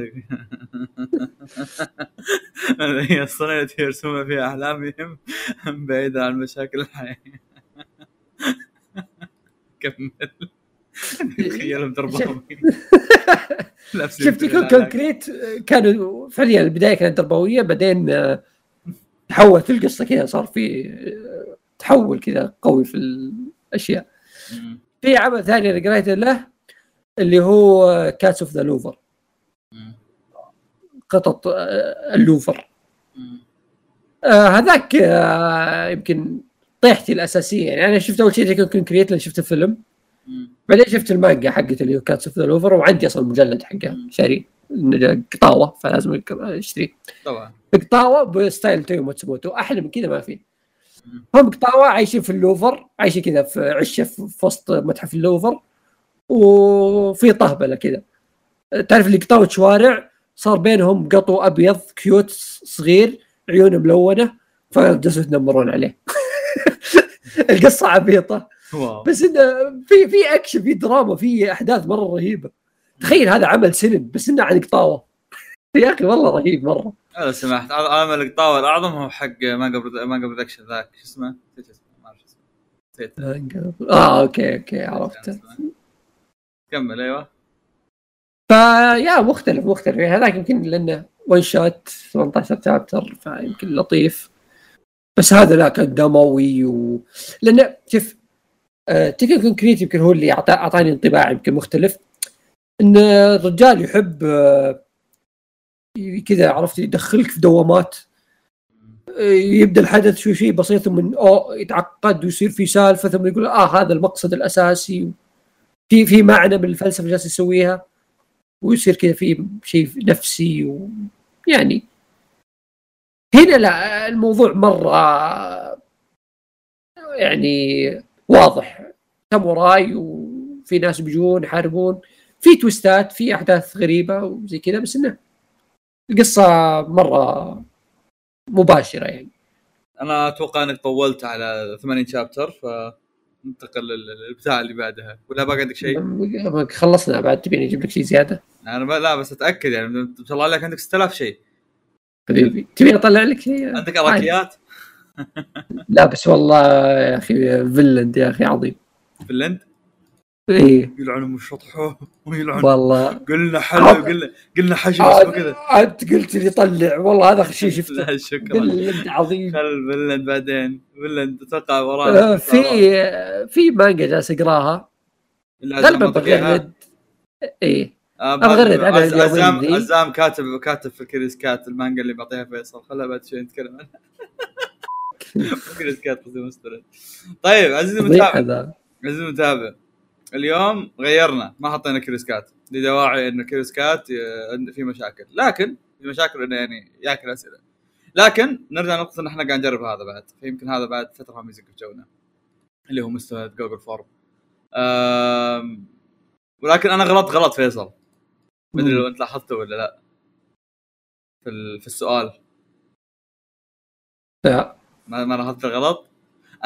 هي الصني التي يرسمون فيها أحلامهم بعيدا عن مشاكل الحياة. كمل. تخيلهم تربوي شفت كونكريت كانوا فعليا البداية كانت تربويه بعدين آه، تحولت القصة كذا صار في آه، تحول كذا قوي في الأشياء. في عمل ثاني أنا قريته له اللي هو Cats of the Louvre قطط آه، اللوفر. آه هذاك آه يمكن طيحتي الأساسية. يعني أنا شفت أول شيء كونكريت لأن شفت الفيلم. بعدين شفت المانجا حقت اللي هو Cats of the Louvre وعندي أصلا المجلد حقه شاري. قطاوة فلازم أشتريه. طبعا. قطاوة ب style تايو ماتسوموتو أحلى من كذا ما في. هم قطاوه عايشين في اللوفر عايشين كذا في عشة في وسط متحف اللوفر وفي طهبلة كذا. تعرف اللي قطاوه شوارع صار بينهم قطو أبيض cute صغير عيونه ملونة فجلسوا يتنمرون عليه. القصة عبيطة. wow. بس إنه في في اكشن في دراما في أحداث مرة رهيبة. تخيل هذا عمل سينما بس إنه عن قطاوه يا أخي والله رهيب مرة. لو سمحت عمل القطاوه الاعظم هو حق مانجا Manga Production ذاك. شو اسمه؟ نسيت اسمه ما اعرف اسمه. آه okay okay عرفته كمل أيوه. فيا مختلف مختلف. يعني هذاك يمكن لأنه one shot 18 chapter فيمكن لطيف. بس هذا لا كان دموي و... لأن شوف آه تيكن كونكريت يمكن هو اللي أعطاني انطباع يمكن مختلف. إن الرجال يحب آه كذا عرفت؟ يدخلك في دوامات. يبدأ الحدث شوي شيء بسيط ثم أو يتعقد ويصير في سالفة ثم يقول آه هذا المقصد الأساسي. في في معنى من الفلسفة جالس يسويها ويصير كذا في شيء نفسي و يعني. هنا لا الموضوع مرة يعني واضح. ساموراي وفي ناس بيجون يحاربون. في تويستات في أحداث غريبة وزي كذا بس إنه القصة مرة مباشرة يعني. أنا أتوقع إنك طولت على 80 شابتر فننتقل لل- للبتاع اللي بعدها. ولا باقي عندك شيء؟ خلصنا بعد تبيني أجيب لك شيء زيادة؟ أنا ب... لا بس أتأكد يعني ما شاء الله عليك عندك 6000 شيء. حبيبي. تبيني أطلع لك شيء عندك اراكيات لا بس والله يا أخي فينلاند يا أخي عظيم. فنلند إيه. يلعنهم وشطحوه ويلعن والله. قلنا حلو عاد- قلنا قلنا حشو اسمه كذا. عاد قلت لي طلع. والله هذا شيء شفته. لا شكرا فينلاند عظيم. خل فنلند بعدين. فنلند أتوقع ورانا آه، في في مانجا جالس اقراها غالبا. بغرد إيه. آه، بغرد اليومين عزام. عزام كاتب كاتب في CuriousCat المانجا اللي بعطيها فيصل. خلها بعد شوي نتكلم عنها. CuriousCat طيب عزيزي المتابع عزيزي المتابع اليوم غيرنا ما حطينا CuriousCat لدواعي إن CuriousCat آه، في مشاكل. لكن في مشاكل إنه يعني ياكل أسئلة. لكن نرجع نقطه إن إحنا قاعد نجرب هذا بعد. فيمكن هذا بعد فترة ما يزق في جونا. اللي هو مستند Google Form آم، ولكن أنا غلط غلط فيصل. ما أدري لو أنت لاحظته ولا لا. في في السؤال. لا. ما ما لاحظت الغلط؟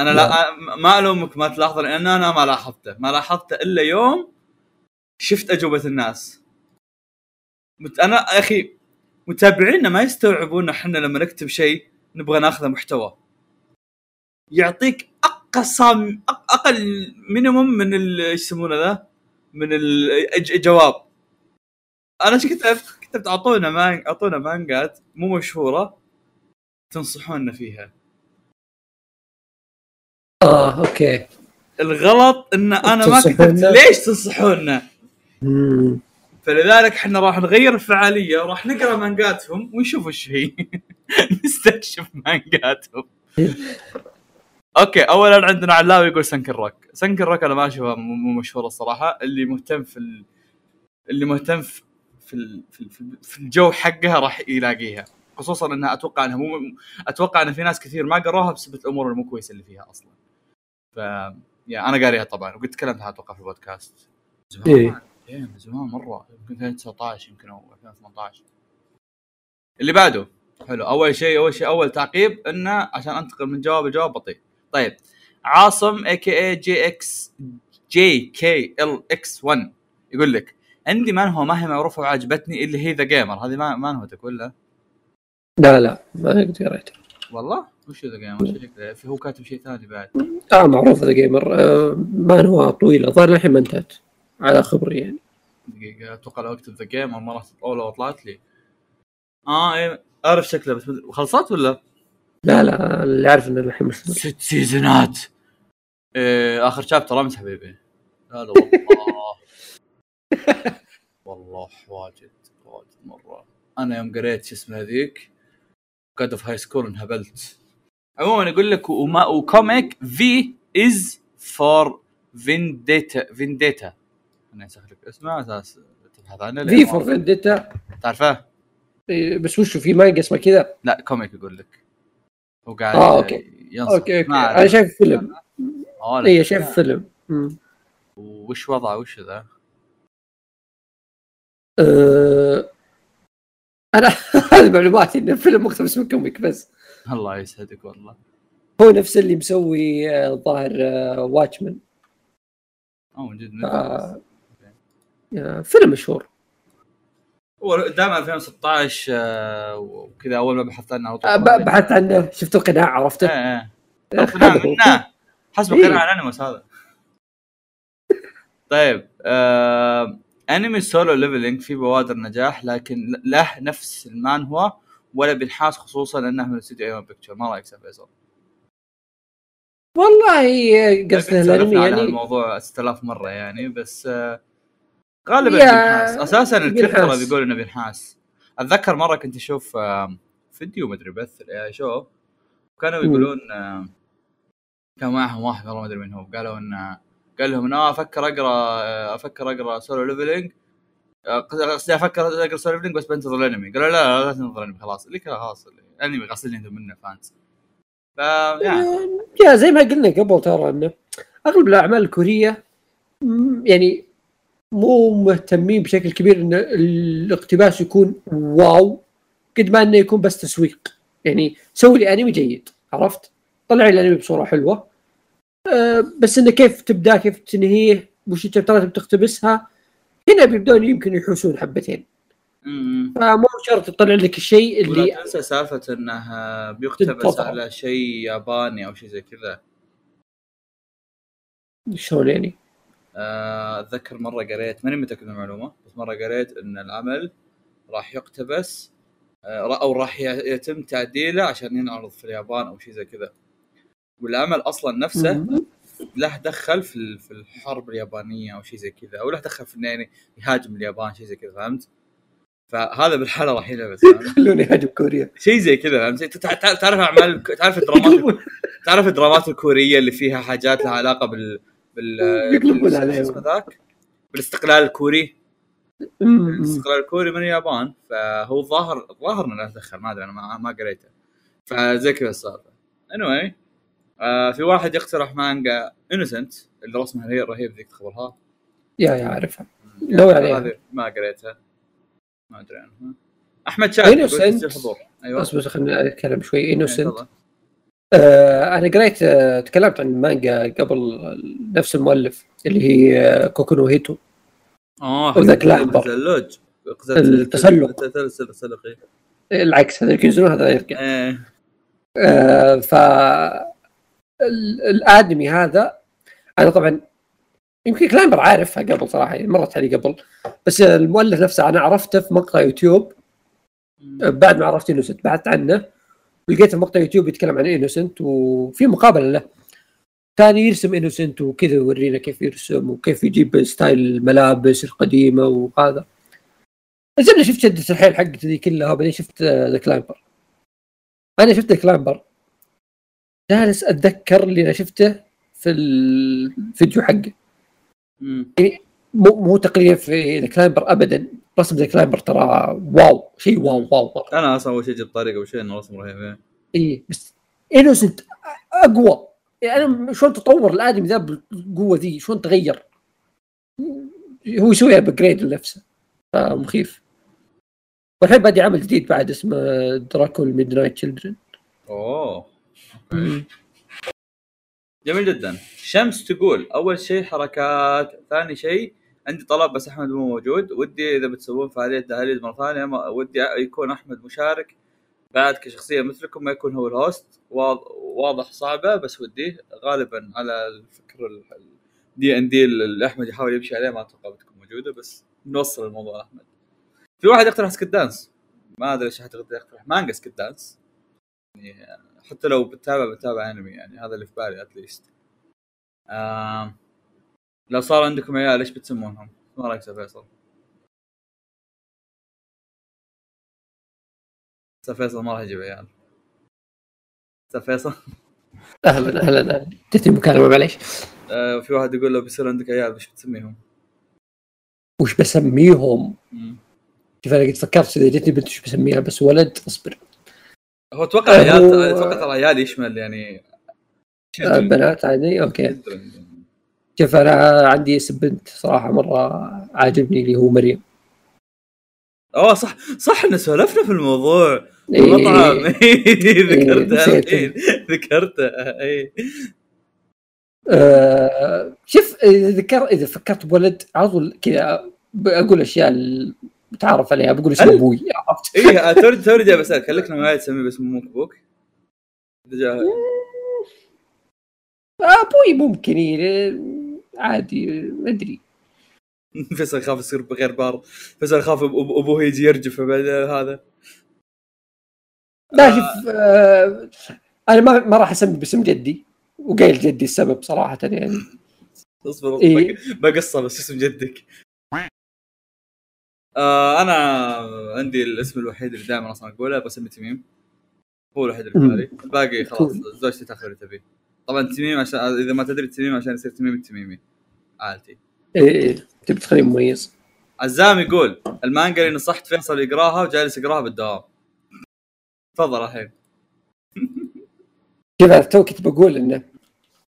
أنا لا, ما ألومك ما تلاحظه لأن أنا ما لاحظته. ما لاحظته إلا يوم شفت أجوبة الناس. مت... أنا أخي متابعينا ما يستوعبون إحنا لما نكتب شيء نبغى ناخذه محتوى. يعطيك أقصى أقل minimum من ال- إيش يسمونه ذا؟ من الج- الجواب أنا إيش كتبت؟ كتبت أعطونا مان أعطونا مانجات مو مشهورة تنصحونا فيها. آه okay. الغلط إن أنا ما كتبت؟ ليش تنصحونا. فلذلك إحنا راح نغير الفعالية وراح نقرأ مانجاتهم ونشوف إيش هي. نستكشف مانجاتهم. okay اولا عندنا علاوي يقول Sun-Ken Rock. Sun-Ken Rock أنا ما أشوفها مو مشهورة الصراحة. اللي مهتم في ال... اللي مهتم في في في في الجو حقها راح يلاقيها. خصوصا إنها أتوقع إنها مو أتوقع إن في ناس كثير ما قروها بسبب الأمور المو كويسة اللي فيها أصلا. ف يا أنا قاريها طبعا وقد تكلمت عنها أتوقع في البودكاست. زمان. إيه. إيه من زمان مرة يمكن 2019 يمكن أو 2018 اللي بعده. حلو. أول شيء أول شيء أول تعقيب انه عشان أنتقل من جواب لجواب بطيء. طيب. عاصم A K A G X G K L X 1 يقول لك عندي من هو؟ ما هي معروفة وعجبتني اللي هي The Gamer هذه ما ما هوتك ولا؟ لا لا. ما قد قريته والله؟ وش The Gamer وش شكله؟ في هو كاتب شيء ثاني بعد. آه معروف The Gamer آه ما هو طويله الظاهر الحين ما انتهت. على خبري يعني. دقيقة أتوقع لو اكتب The Gamer ما راح أو لو طلعت لي. آه إيه أعرف شكله بس خلصت ولا؟ لا لا اللي عارف إنه الحين مش ست season ات. إيه آخر chapter أمس حبيبي. لا لا والله. والله واجد واجد مرة. أنا يوم قريت شو اسمه هذيك God of High School انهبلت. عموما يقول لك وما و comic V is for Vendetta Vendetta أنا انسخ لك اسمه على أساس تبحث عنه V for Vendetta تعرفه؟ إيه، بس وشو في مانجا اسمه كذا لا comic يقول لك هو قاعد آه، okay. ينصح okay okay. أنا شايف فيلم. اي شايف فيلم. وش وضعه وش ذا؟ آه، أنا هذه معلوماتي إن الفيلم مقتبس من comic بس الله يسعدك والله. هو نفس اللي مسوي آه، الظاهر Watchmen آه من جد آه. فيلم مشهور. هو دائما 2016 آه، وكذا أول ما بحثت عنه آه، بحثت عنه. شفت القناع إيه عرفته. إيه آه، القناع. منه حسب إيه. قناع ال Anonymous هذا. طيب آه أنمي Solo Leveling في بوادر نجاح لكن له نفس المانهوا ولا بنحاس خصوصا إنه من استوديو A-1 Picture ما رايك فيصل؟ والله قصده الأنمي يعني الموضوع 6000 مرة يعني بس آه، غالبا بينحاس أساسا بينحاس. بيقول إنه بينحاس أتذكر مرة كنت أشوف آه، فيديو مدري بث الاي شو كانوا. يقولون آه، كان معهم واحد والله ما أدري من هو قالوا إنه قال لهم أنا أفكر أقرأ آه، أفكر أقرأ Solo Leveling آه، قصدي أفكر اقرا Leveling بس بنتظر الانمي. قالوا لا لا تنتظر الانمي خلاص. اللي كذا خلاص. الانمي غاسلين إيدهم منه fans ف يعني. يا زي ما قلنا قبل ترى إنه أغلب الأعمال الكورية يعني مو مهتمين بشكل كبير إن الاقتباس يكون wow قد ما إنه يكون بس تسويق. يعني سوي لي أنمي جيد عرفت؟ طلع لي الأنمي بصورة حلوة. أه بس إنه كيف تبدأ كيف تنهيه وش ال chapter ات بتقتبسها هنا بيبدون يمكن يحوسون حبتين فمو شرط تطلع لك الشيء اللي ولا تنسى سالفة انه بيقتبس. على شيء ياباني أو شيء زي كذا شلون يعني؟ آه، أتذكر مرة قريت ماني متأكد من المعلومة بس مرة قريت إن العمل راح يقتبس آه، أو راح يتم تعديله عشان ينعرض في اليابان أو شيء زي كذا والعمل أصلا نفسه. له دخل في في الحرب اليابانية أو شيء زي كذا أو له دخل في إنه يعني يهاجم اليابان شيء زي كذا فهمت؟ فهذا بالحالة راح يلبس؟ خلوني أهاجم كوريا شيء زي كذا فهمت؟ تعرف أعمال تعرف الدرامات تعرف الدرامات الكورية اللي فيها حاجات لها علاقة بال بال يقلبون عليهم. بالاستقلال الكوري. الاستقلال الكوري من اليابان فهو ظاهر ظاهر إنه له دخل ما أدري أنا ما, ما قريته فزي كذا السالفة anyway آه في واحد يقترح مانجا Innocent اللي رسمها هي رهيب ذيك تخبرها يا يا اعرفها نوع عليها. هذه ما قريتها. ما أدري عنها. أحمد. تسجيل حضور. أيوه. بس خليني اتكلم شوي. إيه، Innocent تفضل. آه أنا قريت آه تكلمت عن مانجا قبل نفس المؤلف اللي هي آه Kokou no Hito. آه وذاك. اللوج. التسلق. التسلق. إيه. العكس هذا ينزلون هذا يرجع. إيه. آه ف الآدمي هذا أنا طبعا يمكن Climber عارفها قبل صراحة يعني مرت علي قبل بس المؤلف نفسه أنا عرفته في مقطع يوتيوب. بعد ما عرفت Innocent بحثت عنه ولقيت مقطع يوتيوب يتكلم عن Innocent وفي مقابلة له. كان يرسم Innocent وكذا يورينا كيف يرسم وكيف يجيب style الملابس القديمة وهذا. نزلنا شفت شدة الحيل حقته ذي كلها بعدين شفت The Climber. أنا شفت The Climber. جالس أتذكر اللي أنا شفته في الفيديو حقه. مم. مو مو تقليل في The Climber ابدا. رسم The Climber ترى wow شيء wow wow مرة. أنا أصلا أول شيء جبت طريقة اول شيء إنه رسم رهيب إيه. إي بس Innocent أقوى. يعني أنا شلون تطور الآدمي ذا بالقوة ذي؟ شلون تغير؟ هو يسوي upgrade لنفسه. فمخيف. والحين بادي عمل جديد بعد اسمه Dracul Midnight Children أوه. جميل جدا. شمس تقول أول شيء حركات ثاني شيء عندي طلب بس أحمد مو موجود. ودي إذا بتسوون فعالية دهاليز مرة ثانية ودي يكون أحمد مشارك. بعد كشخصية مثلكم ما يكون هو ال host واض- واضح صعبة بس ودي غالبا على الفكر الدي ان دي اللي أحمد يحاول يمشي عليه ما أتوقع بتكون موجودة بس نوصل الموضوع لاحمد في واحد يقترح Sket Dance؟ ما أدري إيش حد يقترح. مانجا Sket Dance. يعني حتى لو بتتابع بتتابع انمي يعني هذا اللي في بالي at least آه لو صار عندكم عيال إيش بتسمونهم؟ ما رايك يا فيصل؟ فيصل ما راح يجيب عيال فيصل أهلا أهلا جتني مكالمه معليش آه في واحد يقول لو بيصير عندك عيال إيش بتسميهم؟ وش بسميهم؟ شوف أنا قد فكرت إذا جتني بنت وش بسميها بس ولد أصبر هو أتوقع عيال أتوقع ترى عيال يشمل يعني بنات عادي أوكي. شوف أنا عندي اسم بنت صراحة مرة عاجبني اللي هو مريم أوه صح صح إن سولفنا في الموضوع إيه. المطعم ذكرته نسيت. الحين ذكرته اي آه شوف إذا ذكر إذا فكرت بولد على طول كذا أقول أشياء متعارف عليها بقول اسم أبوي. عرفت؟ اي توني توني جاي بسألك هل لك تسميه باسم أمك أبوك؟ أبوي ممكن ي- عادي ما أدري. فيصل يخاف يصير بغير بار فيصل يخاف أبوه يجي يرجف بعد هذا. لا شوف آه أنا ما ما راح أسمي باسم جدي وقايل جدي السبب صراحة يعني. اصبر إيه. بقصة بس اسم جدك. آه أنا عندي الاسم الوحيد اللي دائما أصلا أقوله بسمي تميم. هو الوحيد اللي في. بالي. الباقي خلاص. زوجتي تاخذ اللي تبيه طبعا تميم عشان إذا ما تدري تميم عشان يصير تميم التميمي عائلتي. إيه إيه، تبي تخليه مميز. عزام يقول المانجا اللي نصحت فيصل يقراها وجالس يقراها بالدوام. تفضل الحين. كذا تو كنت بقول إنه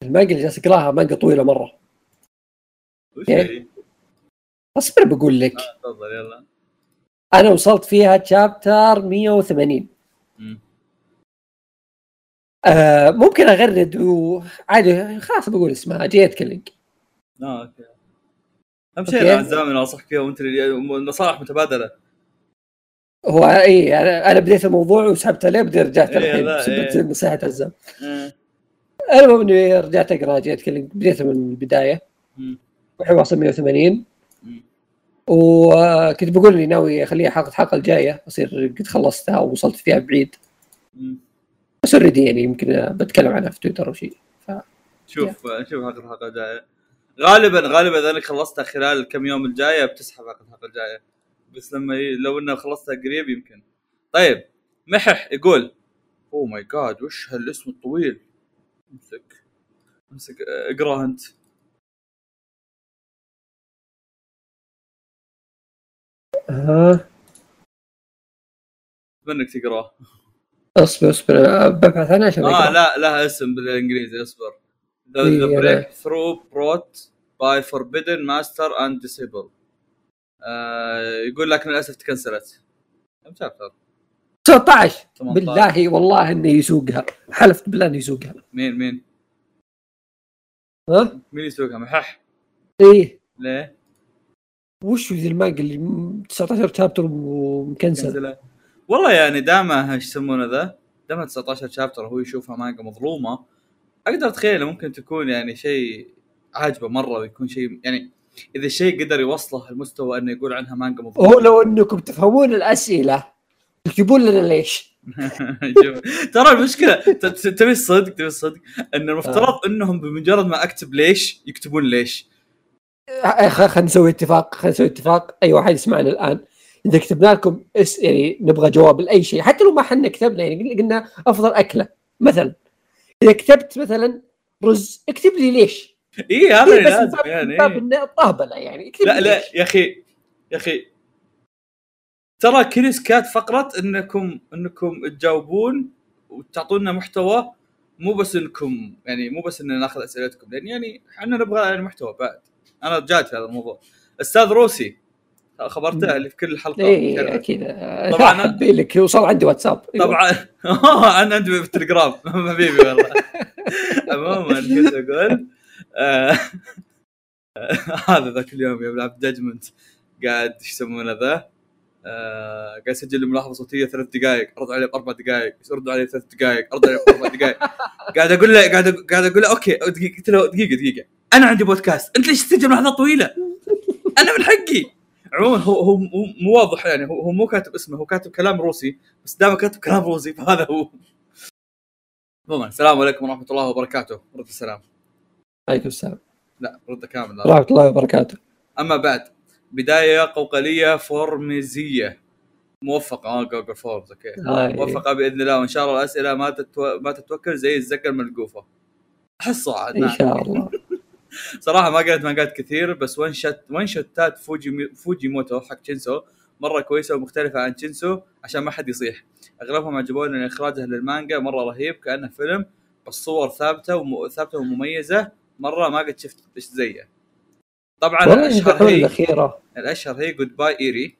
المانجا اللي جالس اقراها مانجا طويلة مرة. وش إيه. أصبر بقول لك تفضل يلا أنا وصلت فيها تشابتر 180 مم. آه ممكن أغرد وعادي خلاص بقول اسمها Jet Killing آه أوكي أهم شيء عزام اللي انصحك فيها وأنت اللي نصائح متبادلة هو إي أنا أنا بديت الموضوع وسحبت عليه بعدين رجعت إيه، الحين بسبب إيه. نصيحه عزام. المهم إني رجعت أقرأ Jet Killing بديتها من البداية مم. والحين واصل 180 مم. وكنت بقول اني ناوي أخليها حلقه الحلقة الجاية أصير قد خلصتها ووصلت فيها بعيد. بس already يعني يمكن بتكلم عنها في تويتر أو شيء. شوف شوف حلقه الحلقة الجايه غالبا غالبا إذا انك خلصتها خلال الكم يوم الجاية بتسحب حلقه الحلقة الجايه بس لما ي... لو إنها خلصتها قريب يمكن. طيب محح يقول oh my god وش هالاسم الطويل؟ امسك. امسك اقراه أنت. ها اتمنى تقرأه. اصبر اصبر. ببحث عنها عشان آه. لا لها اسم بالإنجليزي اصبر. أنا- breakthrough brought by forbidden master and disable آه يقول لكن للأسف تكنسلت. كم شابتر؟ 19 18. بالله والله إنه يسوقها. حلفت بالله إنه يسوقها. مين مين؟ ها؟ مين يسوقها؟ محح. إيه. ليه؟ وش ذي المانجا اللي م- 19 شابتر ومكنسل؟ والله يعني دامه إيش يسمونه ذا؟ دامه 19 شابتر هو يشوفها مانجا مظلومة. أقدر أتخيل ممكن تكون يعني شيء عاجبه مرة ويكون شيء يعني إذا الشيء قدر يوصله المستوى إنه يقول عنها مانجا مظلومة. هو لو إنكم تفهمون الأسئلة تكتبون لنا ليش؟ ترى المشكلة تبي الصدق تبي الصدق. إن المفترض إنهم بمجرد ما أكتب ليش يكتبون ليش. خلينا نسوي اتفاق خلينا نسوي اتفاق أي واحد يسمعنا الآن إذا كتبنا لكم اس يعني نبغى جواب لأي شيء حتى لو ما حنا كتبنا يعني قلنا أفضل أكلة مثلا إذا كتبت مثلا رز اكتب لي ليش؟ اي هذا اللي لازم يعني باب إيه. إنه طهبله يعني اكتب لا لي لا ليش؟ يا أخي يا أخي ترى كريس كات فقره إنكم إنكم تجاوبون وتعطونا محتوى مو بس إنكم يعني مو بس ان ناخذ أسئلتكم لأن يعني إحنا نبغى يعني محتوى بعد أنا جاد في هذا الموضوع. أستاذ روسي خبرته اللي في كل حلقه يتكلم. أكيد. طبعاً حبي لك. وصل عندي واتساب. أيوة. طبعا. أنا عندي في التليجرام. حبيبي والله. عموما كنت أقول آه، هذا ذاك اليوم يوم لعبت جاجمنت قاعد إيش يسمونه ذا؟ آه، قاعد اسجل لي ملاحظة صوتية ثلاث دقائق أرد عليه بأربع دقائق يرد علي ثلاث دقائق أرد عليه بأربع دقائق قاعد أقول له قاعد قاعد أقول له أوكي دقيقة قلت له دقيقة دقيقة. أنا عندي بودكاست. أنت ليش تسجل ملاحظات طويلة؟ أنا من حقي. عموما هو هو مو واضح يعني. هو هو مو كاتب اسمه. هو كاتب كلام روسي. بس دام كاتب كلام روسي. فهذا هو. عموما السلام عليكم ورحمة الله وبركاته. رد السلام. عليكم السلام. لا رد كامل. ورحمه الله وبركاته. أما بعد بداية قوقلية فورمزية. موفقة. آه Google Forms. أوكي. هاي. موفقة بإذن الله. وإن شاء الله الأسئلة ما تتو... ما تتوكل زي الزقة الملقوفة. احس صعد إن شاء الله. صراحة ما قريت مانجات كثير بس one shot، one shot ات فوجي فوجيموتو حق تشينسو مرة كويسة ومختلفة عن تشينسو عشان ما حد يصيح. أغلبهم عجبوني لأن إخراجه للمانجا مرة رهيب كأنه فيلم بس صور ثابتة وم... ثابتة ومميزة مرة ما قد شفت إيش زيه. طبعا الأشهر هي الأخيرة. الأشهر هي Goodbye Eri.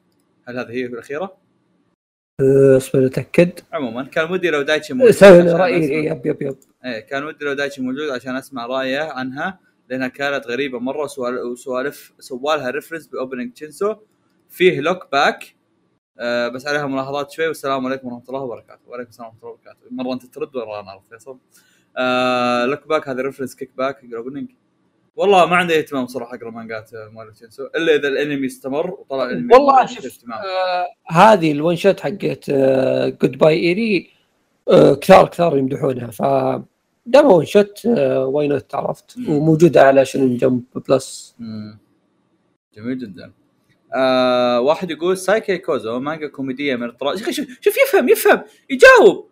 هل هذه هي الأخيرة؟ أه، اصبر أتأكد. عموما كان ودي لو دايتشي موجود سوي رأيي. أسمع. yep yep yep. إيه كان ودي لو دايتشي موجود عشان أسمع رأيه عنها. لأنها كانت غريبة مرة وسوال- وسوالف سوالها reference ب opening تشينسو فيه Look Back آه بس عليها ملاحظات شوي. والسلام عليكم ورحمة الله وبركاته. وعليكم السلام ورحمة الله وبركاته. مرة أنت ترد ولا أنا ارد فيصل؟ آه Look Back هذا reference Kick Back opening والله ما عندي اهتمام صراحة أقرأ مانجات آه، مال تشينسو إلا إذا الأنمي استمر وطلع الأنمي والله شوف آه هذه ال one shot حقت Goodbye Eri آه كثار كثار يمدحونها. ف دام one shot why not عرفت. وموجوده على شنو Jump Plus. مم. جميل جدا. آه واحد يقول سايكي كوزو مانجا كوميدية من الطراز. شوف شوف يفهم يفهم يجاوب.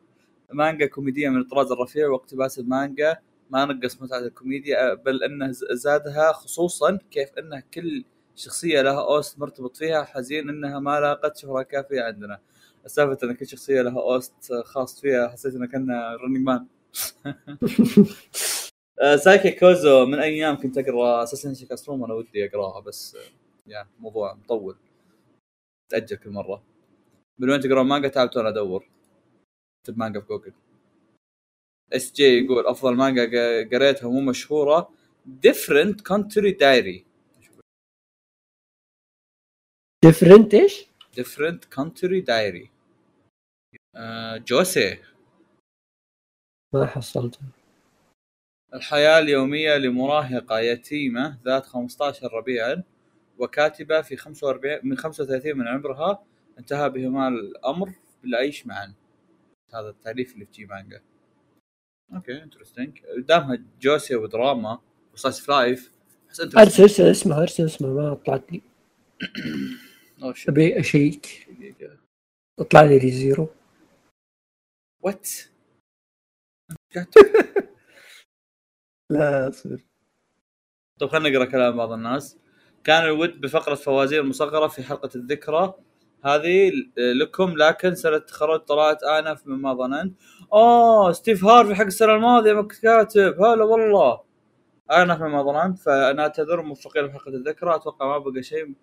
مانجا كوميدية من الطراز الرفيع واقتباس المانجا ما نقص متعة الكوميديا آه، بل انه زادها خصوصا كيف انه كل شخصية لها OST مرتبط فيها حزين إنها ما لاقت شهرة كافية عندنا. سالفه إن كل شخصية لها OST خاص فيها حسيت انه كان running man سايكي كوزو من أيام كنت أقرأ أساسا كاستروم أنا ودي أقراها بس آه، يعني موضوع مطول. تاجل كل مرة. من وين تقرأ مانجا؟ تعبت وأنا ادور اكتب مانجا في جوجل. إس جي يقول أفضل مانجا قريتها مو مشهورة. Different Country Diary Different إيش؟ Different Country Diary josei ما حصلت. الحياة اليومية لمراهقة يتيمة ذات 15 ربيعا وكاتبة في 45 من 35 من عمرها انتهى بهما الأمر بالعيش معا. هذا التعريف اللي في جي مانجا أوكي interesting دامها josei ودراما و slice of life بس انت أرسل أرسل اسمه أرسل اسمه ما طلعت لي. what أبي أشيك. طلع لي زيرو. لا أصبر. طيب خلينا نقرأ كلام بعض الناس. كان الود بفقرة فوازير مصغرة في حلقة الذكرى. هذه لكم لكن سنة التخرج طلعت آنف مما ظننت. آه ستيف هارفي حق السنة الماضية ما كاتب. هلا والله. آنف مما ظننت فنعتذر موفقين بحلقة الذكرى. أتوقع ما بقى شيء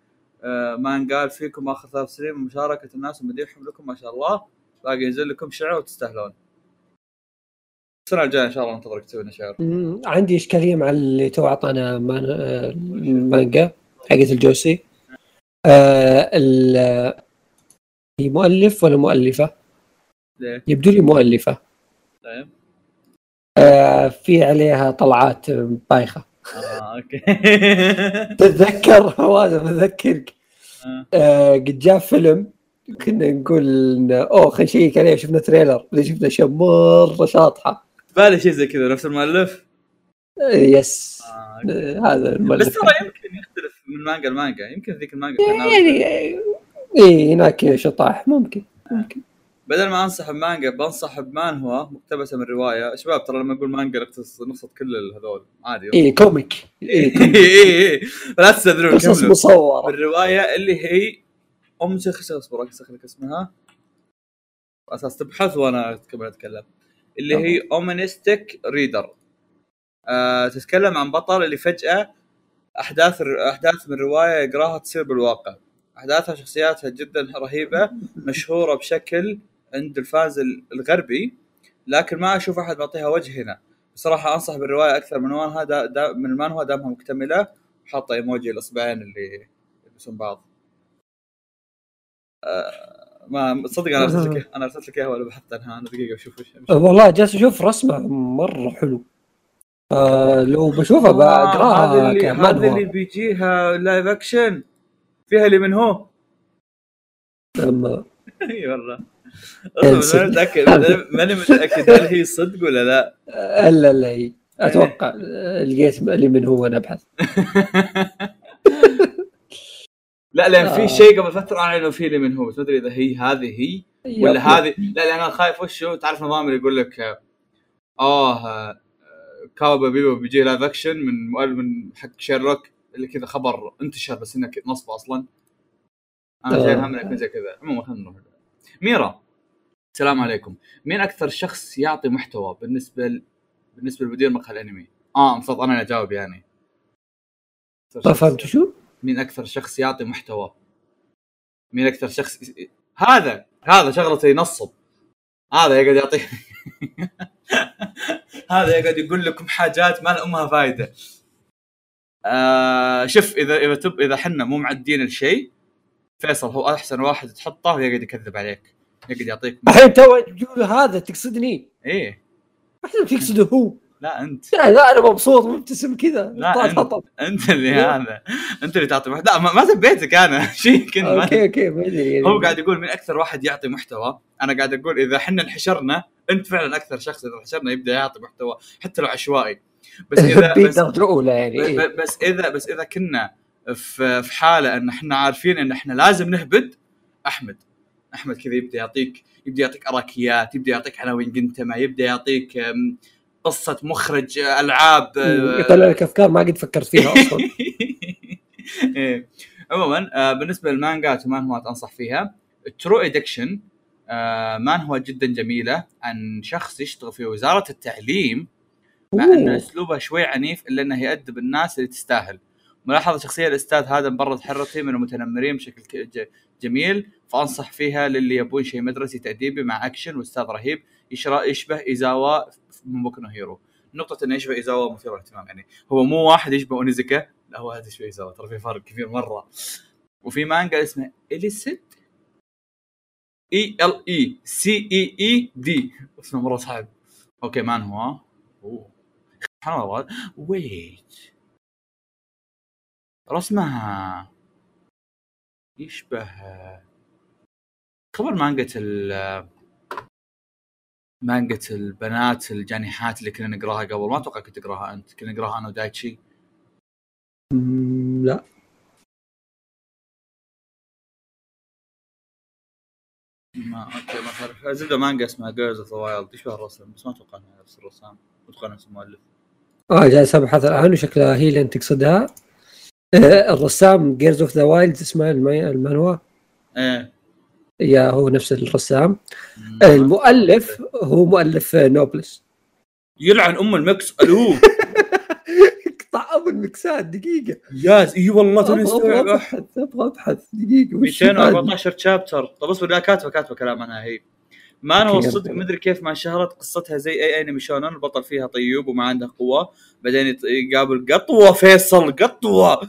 آه، ما انقال فيكم آخر ثلاث سنين من مشاركة الناس ومديحهم لكم ما شاء الله. باقي ينزل لكم شعر وتستاهلون. السنة الجاية إن شاء الله ننتظرك تسوي لنا شعر. عندي إشكالية مع اللي تو أعطانا مان- آه، المانجا حقت الجوسي. آه ال- هي مؤلف ولا مؤلفة؟ ليه؟ يبدو لي مؤلفة. طيب. آه في عليها طلعات بايخة. آه okay. تتذكر؟ هذا بذكرك آه. آه قد جاء فيلم كنا نقول أوه خلينا نشيك عليه شفنا trailer. شفنا أشياء مرة شاطحة. بالي شيء زي كذا نفس المؤلف؟ آه yes آه. آه هذا بس المؤلف. ترى يمكن يختلف من مانجا لمانجا يمكن ذيك المانجا ناوي- يعني اي هناك شطاح ممكن ممكن. بدل ما أنصح بمانجا بنصح بمانهوا مقتبسة من رواية. شباب ترى لما أقول مانجا نقصد نقصد كل هذول عادي اي comic اي اي لا تستدرون قصص مصورة. بالروايه اللي هي أم شيخ أصبر لك اسمها. أساس تبحث وأنا قبل أتكلم. اللي هي Omniscient Reader آه تتكلم عن بطل اللي فجأة أحداث أحداث من رواية يقراها تصير بالواقع. أحداثها وشخصياتها جدا رهيبة مشهورة بشكل عند ال fans الغربي لكن ما أشوف أحد معطيها وجه هنا. بصراحة أنصح بالرواية أكثر من وانها دا دا من المانهوا دامها مكتملة. وحاطه إيموجي الإصبعين اللي يلبسون بعض. آه ما صدق أنا أرسلت لك أنا أرسلت لك إياها ولا بحثت عنها؟ أنا دقيقة وش آه، والله جالس أشوف رسمة مرة حلو. آه لو بشوفها بقراها هذا اللي اللي بيجيها live action فيها اللي من هو. لما إي والله. ماني متأكد. ماني متأكد هل هي صدق ولا لا. ألا لا هي أتوقع آه، لقيت اللي من هو وأنا أبحث. لا لأن آه. في شيء قبل فتره اعلنوا فيه اللي من هو بس ما أدري إذا هي هذه هي ولا. هذه لا لأن أنا خايف وشو تعرف نظام اللي يقول لك آه، آه Cowboy Bebop بيجي live action من مؤلف من حق شيرلوك اللي كذا خبر انتشر بس إنه نصب أصلا أنا. شايل هم إنه يكون زي كذا عموما خلينا نروح ميرا السلام عليكم مين أكثر شخص يعطي محتوى بالنسبة ل... بالنسبة لمدير مقهى الأنمي آه المفروض أنا اللي أجاوب يعني ما شخص- فهمت شو؟ مين أكثر شخص يعطي محتوى؟ مين أكثر شخص هذا هذا شغلته ينصب. هذا يقعد يعطي هذا يقعد يقول لكم حاجات ما لامها فايدة. آه شوف اذا إذا تب إذا حنا مو معدين الشيء فيصل هو أحسن واحد تحطه ويقعد يكذب عليك. يقعد يعطيك الحين تو تقول هذا تقصدني؟ إيه. احسن تقصده هو. لا أنت. لا لا أنا مبسوط مبتسم كذا. لا أنت. أنت اللي هذا. أنت اللي تعطي محتوى لا ما, سبيتك أنا. شيء كنت okay okay ما أدري يعني. هو قاعد يقول من أكثر واحد يعطي محتوى. أنا قاعد أقول إذا إحنا انحشرنا أنت فعلا أكثر شخص إذا انحشرنا يبدأ يعطي محتوى حتى لو عشوائي. بس اذا بس, يعني إيه. بس اذا بس إذا كنا في في حالة إن إحنا عارفين إن إحنا لازم نهبد أحمد. أحمد كذا يبدأ يعطيك يبدأ يعطيك أراكيات يبدأ يعطيك عناوين قنتمة يبدأ يعطيك قصة مخرج ألعاب يطلع لك افكار ما قد فكرت فيها أصلا إيه. عموما آه، بالنسبة للمانجات ومانهوات انصح فيها True Education مانهوا جدا جميلة عن شخص يشتغل في وزارة التعليم مع أن أوه. اسلوبه شوي عنيف إلا أنه يأدب الناس اللي تستاهل ملاحظة شخصية الأستاذ هذا مبرد حرتي من المتنمرين بشكل جميل فأنصح فيها للي يبون شيء مدرسي تأديبي مع اكشن وأستاذ رهيب يشبه إيزاوا من Boku Hero. نقطة إنه يشبه إيزاوا مثيرة للاهتمام يعني هو مو واحد يشبه اونيزكا لا هو هذا يشبه إيزاوا ترى في فرق كبير مرة. وفي مانجا اسمه Eleceed E L E C E E D. اسمه مرة صعب. okay مانهوا أوه. سبحان الله wait رسمها. يشبه. خابر مانجة ال مانجة البنات الجانحات اللي كنا نقراها قبل ما أتوقع كنت تقراها أنت كنا نقراها أنا ودايتشي. لا. ما okay ما تعرف زبدة مانجا اسمها Girls of the Wild يشبه الرسم؟ بس ما أتوقع إنها نفس الرسام. أتوقع نفس المؤلف. آه جالس ابحث الآن وشكلها هي اللي أنت تقصدها. آه، الرسام Girls of the Wild اسمه المي- المانهوا. إيه. yeah هو نفس الرسام. المؤلف هو مؤلف Noblesse. يلعن أم ال mix. ألو. اقطع ابو المكسات دقيقة. yes إي والله توني استوعب أبحث أبغى أبحث. دقيقة وش هذا؟ 214 chapter طب اصبر لا كاتبه كاتبه كلام عنها هي. ما أنا okay، الصدق يلا. مدري كيف ما شهرت قصتها زي اي انمي shonen البطل فيها طيوب وما عنده قوة. بعدين يقابل قطوة فيصل قطوة.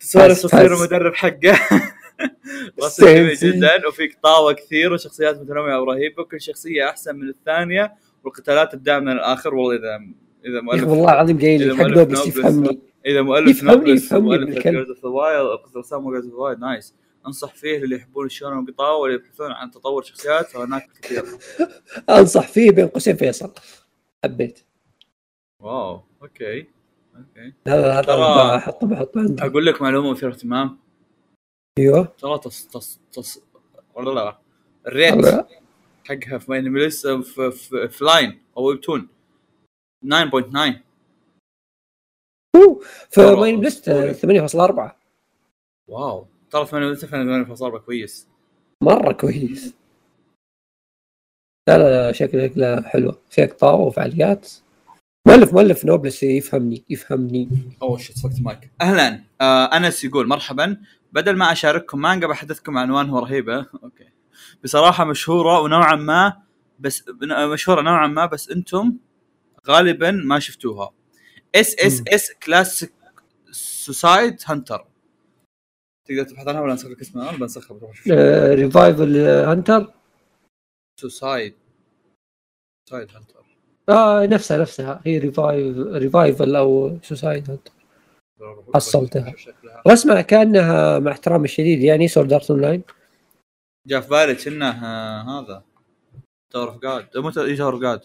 تسولف بس. المدرب حقه. رسم جميل. جدا وفيك طاوة كثير وشخصيات متنوعة ورهيبة وكل شخصية أحسن من الثانية والقتالات تبدا من الآخر. والله اذا إذا مؤلف والله العظيم إذا لي حق نوبلس نوبلس يفهمني. إذا مؤلف نوبلس يفهمني مؤلف. جيرز اوف ذا وايلد رسام جيرز اوف ذا نايس. أنصح فيه للي يحبون الشونن والقطاوة واللي يبحثون عن تطور شخصيات فهناك كثير. أنصح فيه بين قوسين فيصل. حبيت. wow okay okay. هذا هذا ترى- بحطه بحطه عندي أقول لك معلومة مثيرة اهتمام. أيوه. ترى تص تص تص ولا لا. ال rate. حقها في MyAnimeList في, في, في Line أو Webtoon 9.9 أوه، ترى ف MyAnimeList أسطوري. 8.4 wow. ترى 8.8 بكويس مرة كويس. لا لا لا شكله شكله حلوة. في أقطاع وفعاليات. مؤلف مؤلف Noblesse يفهمني يفهمني. oh shit فكت مايك أهلا. آه أنس يقول مرحبا. بدل ما أشارككم مانجا بحدثكم عن مانهوا رهيبة. okay. بصراحة مشهورة ونوعا ما بس مشهورة نوعا ما بس أنتم غالبا ما شفتوها. SSS Class Suicide Hunter تقدر تبحث عنها ولا أنسخ لك اسمها؟ أنا بنسخها بروح. Revival Hunter Suicide Suicide Hunter آه نفسها نفسها. هي Reviv Revival أو Suicide Hunter حصلتها. رسمها كأنها مع احترامي الشديد يعني Sword Art Online جاء في بالي كأنه آه، هذا. Tower of God مو Tower of God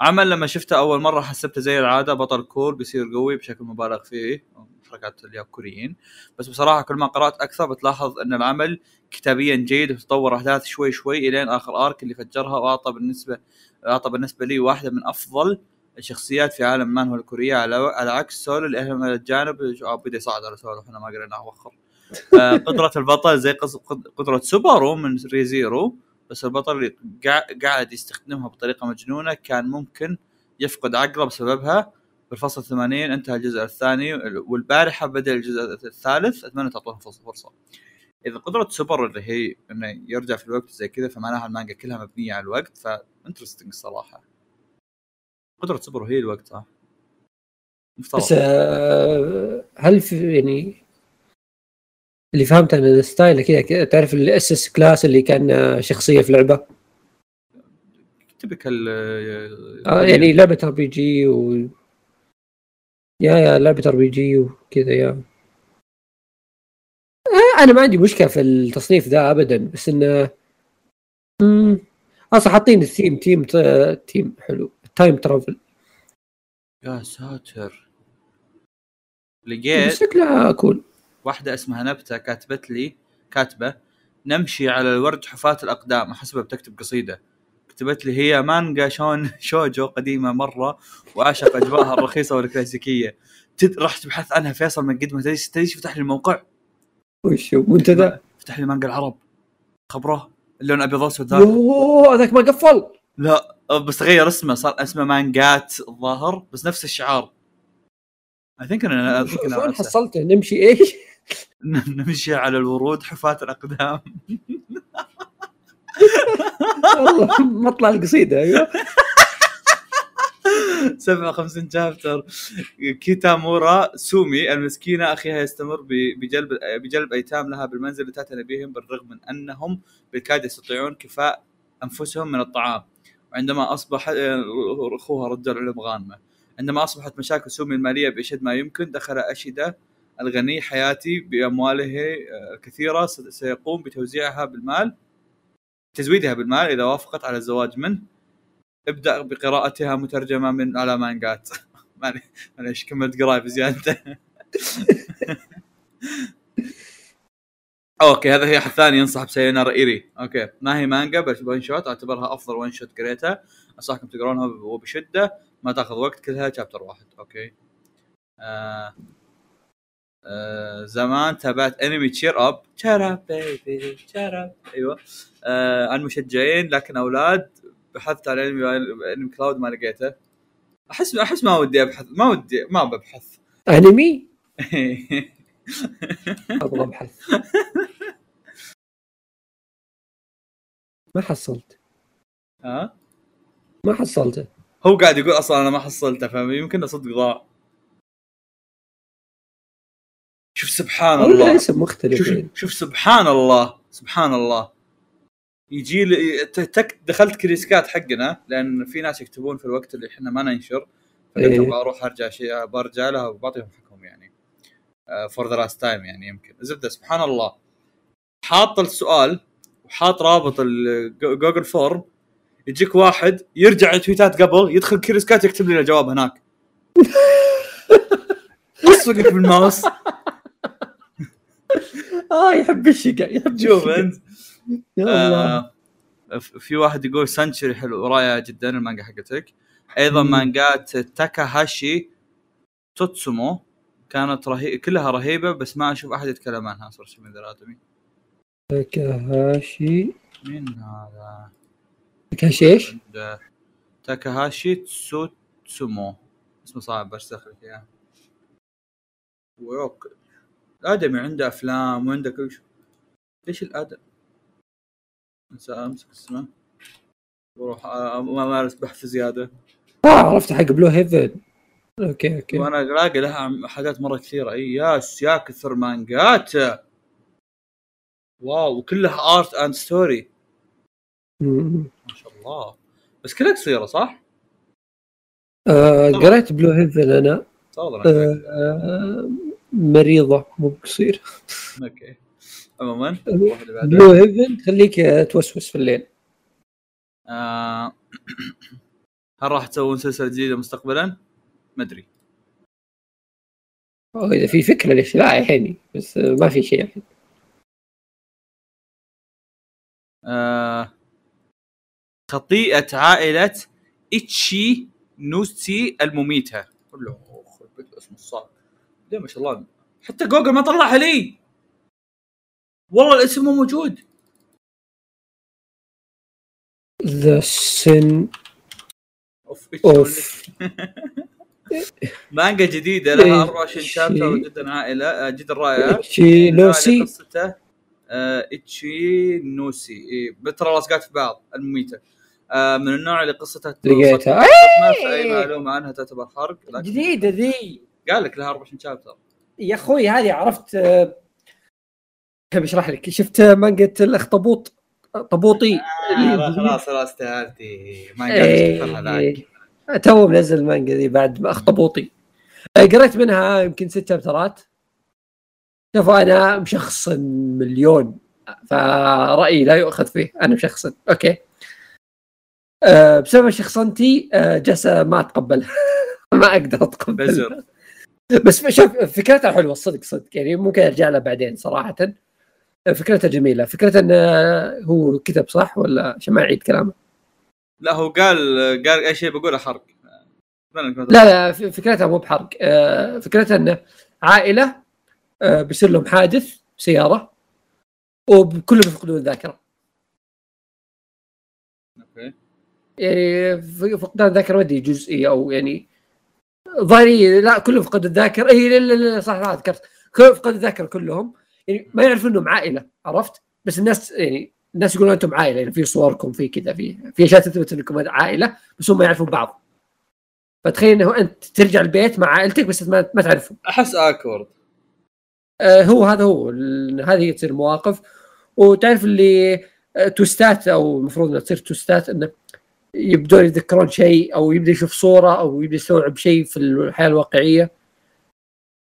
عمل لما شفته أول مرة حسبته زي العادة بطل cool بيصير قوي بشكل مبالغ فيه. حركات اليابانيين بس بصراحة كل ما قرأت أكثر بتلاحظ إن العمل كتابيا جيد وتطور أحداث شوي شوي إلين آخر arc اللي فجرها وأعطى بالنسبة أعطى بالنسبة لي واحدة من أفضل الشخصيات في عالم المانهوا الكورية على على عكس سولو اللي الجانب آه، بدا يصعد على سولو إحنا ما قريناه وخر آه، قدرة البطل زي قدرة سوبارو من Re:Zero بس البطل اللي قاع- قاعد يستخدمها بطريقة مجنونة كان ممكن يفقد عقله بسببها. بالفصل الثمانين انتهى الجزء الثاني والبارحة بدأ الجزء الثالث أتمنى تعطوها فرصة فرصة. إذا قدرة سوبارو اللي هي إنه يرجع في الوقت زي كذا فمعناها المانجا كلها مبنية على الوقت ف interesting الصراحة قدرة سوبارو هي الوقت صح؟ مفترض. بس آه، هل في يعني اللي فهمته من ال style كذا تعرف ال SS class اللي كان آه، شخصية في لعبة؟ typical آه يعني لعبة RPG و yeah yeah لعبة RPG وكذا yeah. آه أنا ما عندي مشكلة في التصنيف ذا ابدا بس إنه أصلا حاطين ال theme theme theme حلو. time travel يا ساتر. لقيت شكلها cool واحدة اسمها نبتة كاتبت لي كاتبة نمشي على الورد حفاة الأقدام. أحسبها بتكتب قصيدة. كتبت لي هي مانجا شون شوجو قديمة مرة وأعشق أجواءها الرخيصة والكلاسيكية. تد... رحت تبحث عنها فيصل من قد ما تدري تدري فتح لي الموقع؟ وش هو؟ منتدى فتح لي مانجا العرب. خبرة. اللون أبيض اسود ذاك. اوه هذاك ما قفل. لا. بس غير اسمه صار اسمه مانجات الظاهر بس نفس الشعار. اي ثينك أنا شلون حصلته؟ نمشي إيش؟ نمشي على الورود حفاة الأقدام. والله مطلع القصيدة أيوه. 57 شابتر كيتامورا سومي المسكينة أخيها يستمر بجلب بجلب أيتام لها بالمنزل لتعتني بهم بالرغم من أنهم بالكاد يستطيعون كفاء أنفسهم من الطعام. وعندما اصبح أخوها رجال علم غانمة. عندما أصبحت مشاكل سومي المالية بأشد ما يمكن دخل اشيدا الغني حياتي بأمواله آه، الكثيره س- سيقوم بتوزيعها بالمال تزويدها بالمال إذا وافقت على الزواج منه. ابدأ بقراءتها مترجمة من على مانجات. معلي- معليش كملت قراية بزيادة. okay هذا هي الثاني ينصح بسينار إيري. أوكي ما هي مانجا بس one shot أعتبرها أفضل one shot قريتها. أنصحكم تقرونها وبشدة ما تأخذ وقت كلها chapter واحد. okay. آه آه زمان تابعت انمي cheer up cheer up baby cheer up أيوه. آه عن مشجعين لكن أولاد بحثت على انمي انمي cloud ما لقيته. أحس أحس ما ودي أبحث ما ودي ما ببحث. انمي أبغى أبحث. ما حصلت. ها؟ ما حصلته هو قاعد يقول أصلا أنا ما حصلته فيمكن صدق ضاع. شوف سبحان والله الله. اسم مختلف شوف يعني. شوف سبحان الله. سبحان الله. يجي لي تك دخلت CuriousCat حقنا لأن في ناس يكتبون في الوقت اللي إحنا ما ننشر فقلت إيه. أبغى أروح أرجع شيء برجع لها وبعطيهم حكم يعني. for the last time يعني يمكن. زبدة سبحان الله. حاط السؤال وحاط رابط ال Google Form يجيك واحد يرجع التويتات قبل يدخل CuriousCat يكتب لي الجواب هناك. اصفقك بالماوس. آه يحب الشقا يحب شوف. أنت. آه، في واحد يقول سنشري حلو رائعه جدا المانجا حقتك. أيضا. مانجات تاكاهاشي توتسومو كانت رهي... كلها رهيبة بس ما أشوف أحد يتكلم عنها شيء من ذا الآدمي. تاكاهاشي. مين هذا؟ تاكاهاشي إيش؟ تاكاهاشي تسوتسومو. اسمه صعب بس لك إياه. ويوك الادمي عنده أفلام وعنده كل شيء. ليش الآدم؟ أنسى أمسك اسمه وأروح امارس بحث زيادة. آه عرفت حق Blue Heaven okay okay. وأنا ألاقي لها حاجات مرة كثيرة. إي yes يا كثر مانجات wow وكلها art and story. ما شاء الله. بس كلها قصيرة صح؟ آه قريت Blue Heaven أنا. آه آه مريضة مو بقصير. okay. عموما. Blue Heaven تخليك توسوس في الليل. آه، هل راح تسوون سلسلة جديدة مستقبلا؟ ما أدري. إذا في فكرة ليش لا الحين بس ما في شيء. الحين خطيئه عائلة إتشينوسي المميتة. كله الاسم الصعب. ليه ما شاء الله حتى جوجل ما طلعها لي. والله الاسم مو موجود. ذا سن اوف مانجا جديدة لها إيه، 24 شي. شابتر جدا عائلة آه، جدا رائعة. شي لوسي قصته آه، إتشي نوسي. إيه، بترى لصقات في بعض المميته آه، من النوع اللي قصتها لقيتها. صدمة في أي معلومة عنها تعتبر حرق جديدة ذي. قال لك لها 24 شابتر. يا أخوي هذه عرفت آه، كيف أشرح لك؟ شفت مانجا الأخطبوط؟ طبوطي؟ آه لا خلاص خلاص استهالتي ما إيه، تو منزل المانجا ذي بعد ما أخطبوطي. آه، قريت منها يمكن ست شابترات. شوفوا أنا مشخص مليون فرأيي لا يؤخذ فيه أنا مشخص أوكي. أه بسبب شخصنتي أه جلسة ما أتقبل. ما أقدر أتقبل. بس شوف فكرتها حلوة صدق صدق. يعني ممكن أرجع لها بعدين صراحة. فكرتها جميلة. فكرة انه هو كتب صح؟ ولا عشان ما اعيد كلامه؟ لا هو قال قال أي شيء بقوله حرق. لا لا فكرتها مو بحرق. آه، فكرتها انه عائلة بيصير لهم حادث سيارة وكلهم يفقدون الذاكرة. okay. يعني فقدان الذاكرة ما أدري جزئي أو يعني ظاهري لا كلهم فقدوا الذاكرة. اي لا لا لا صح لا ذكرت كلهم فقدوا الذاكرة كلهم. يعني ما يعرفون إنهم عائلة عرفت؟ بس الناس يعني الناس يقولون أنتم عائلة يعني في صوركم في كذا في في أشياء تثبت إنكم عائلة بس هم ما يعرفون بعض. فتخيل إنه أنت ترجع البيت مع عائلتك بس ما, ما تعرفهم. أحس awkward آه هو هذا هو هذه تصير مواقف. وتعرف اللي آه، توستات أو المفروض إنها تصير توستات إنه يبدون يتذكرون شيء أو يبدأ يشوف صورة أو يبدأ يستوعب شيء في الحياة الواقعية.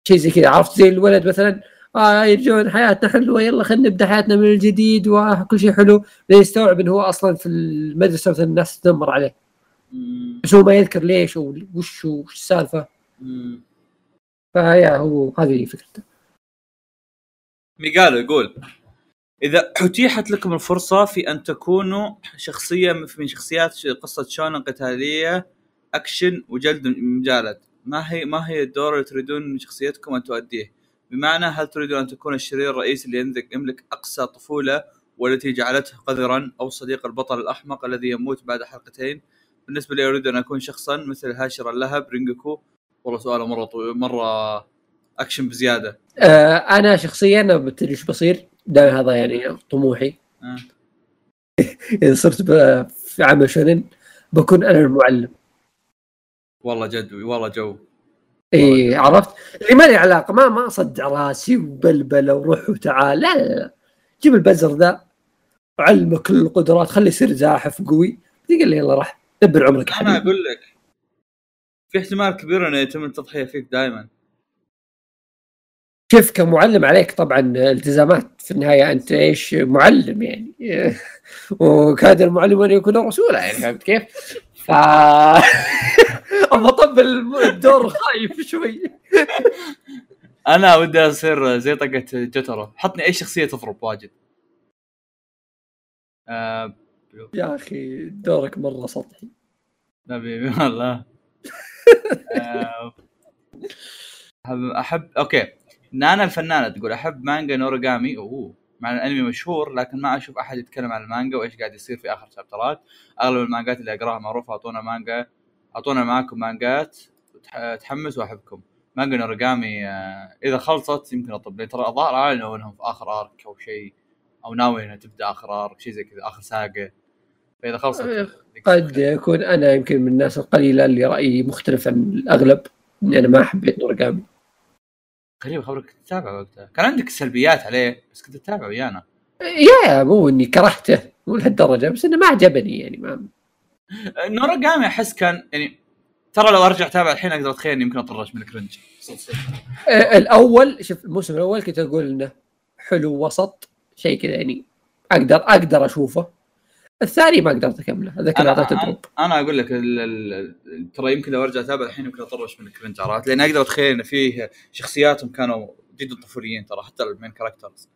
شيء زي كذا عرفت؟ زي الولد مثلا آه يرجعون حياتنا حلوة يلا خلينا نبدأ حياتنا من الجديد وكل شيء حلو. يستوعب إنه هو أصلا في المدرسة مثلا الناس تدمر عليه. بس هو ما يذكر ليش أو وش وش السالفة. فيا هو هذه فكرته. ميغالو يقول إذا أتيحت لكم الفرصة في أن تكونوا شخصية من شخصيات قصة شونن قتالية أكشن وجلد مجالد ما هي ما هي الدور اللي تريدون من شخصيتكم أن تؤديه؟ بمعنى هل تريدون أن تكون الشرير الرئيسي اللي يملك, أقصى طفولة والتي جعلته قذرا أو صديق البطل الأحمق الذي يموت بعد حلقتين؟ بالنسبة لي أريد أن أكون شخصا مثل هاشر اللهب رينجوكو والله سؤاله مرة طويل مرة أكشن بزيادة. آه أنا شخصيا بتدري إيش بصير. دائما هذا يعني طموحي. آه. إذا صرت في عمل shonen بكون أنا المعلم. والله جد والله جو. إي عرفت؟ اللي ما لي علاقة ما ما أصدع راسي وبلبلة وروح وتعال. لا لا لا. جيب البزر ذا علمه كل القدرات خليه يصير زاحف قوي. تقول لي يلا راح دبر عمرك أنا حبيبي. أقول لك في احتمال كبير إنه يتم التضحية فيك دائما شوف كمعلم عليك؟ طبعا التزامات في النهاية أنت إيش؟ معلم يعني. وكاد المعلم أن يكون رسولا يعني فهمت كيف؟ ف أطبل الدور خايف شوي. أنا ودي أصير زي طقه جوترو. حطني أي شخصية تضرب واجد. آه يا أخي دورك مرة سطحي. نبي والله آه، أحب okay. نانا الفنانة تقول أحب مانجا نوريجامي أوه. مع الأنمي مشهور لكن ما أشوف أحد يتكلم عن المانجا وإيش قاعد يصير في آخر chapter ات. أغلب المانجات اللي أقراها معروفة أعطونا مانجا أعطونا معاكم مانجات تح- تحمس واحبكم مانجا نوريجامي آه، إذا خلصت يمكن أطب. لي ترى الظاهر اعلنوا إنهم في آخر arc أو شيء أو ناوي انها تبدأ آخر ارك شيء زي كذا آخر ساقة. فإذا خلصت قد يكون أنا يمكن من الناس القليلة اللي رأيي مختلف عن الأغلب اني أنا ما حبيت نورجامي غريب خبرك كنت تتابع وقتها. كان عندك سلبيات عليه بس كنت تتابع ويانا. يا مو إني كرهته مو لهالدرجة بس إنه ما عجبني يعني ما نورا أحس كان يعني ترى لو أرجع أتابع الحين أقدر أتخيل اني يمكن أطرش من الكرنج. آه، الأول شوف الموسم الأول كنت أقول إنه حلو وسط شيء كذا يعني أقدر أقدر أشوفه. الثاني ما قدرت أكمله أذكر أنا أعطيته أنا, drop. أنا أقول لك ال ال ترى يمكن لو أرجع أتابع الحين يمكن أطرش من ال cringe عرفت لأن أقدر أتخيل إن فيه شخصياتهم كانوا جدا طفوليين ترى حتى ال main characters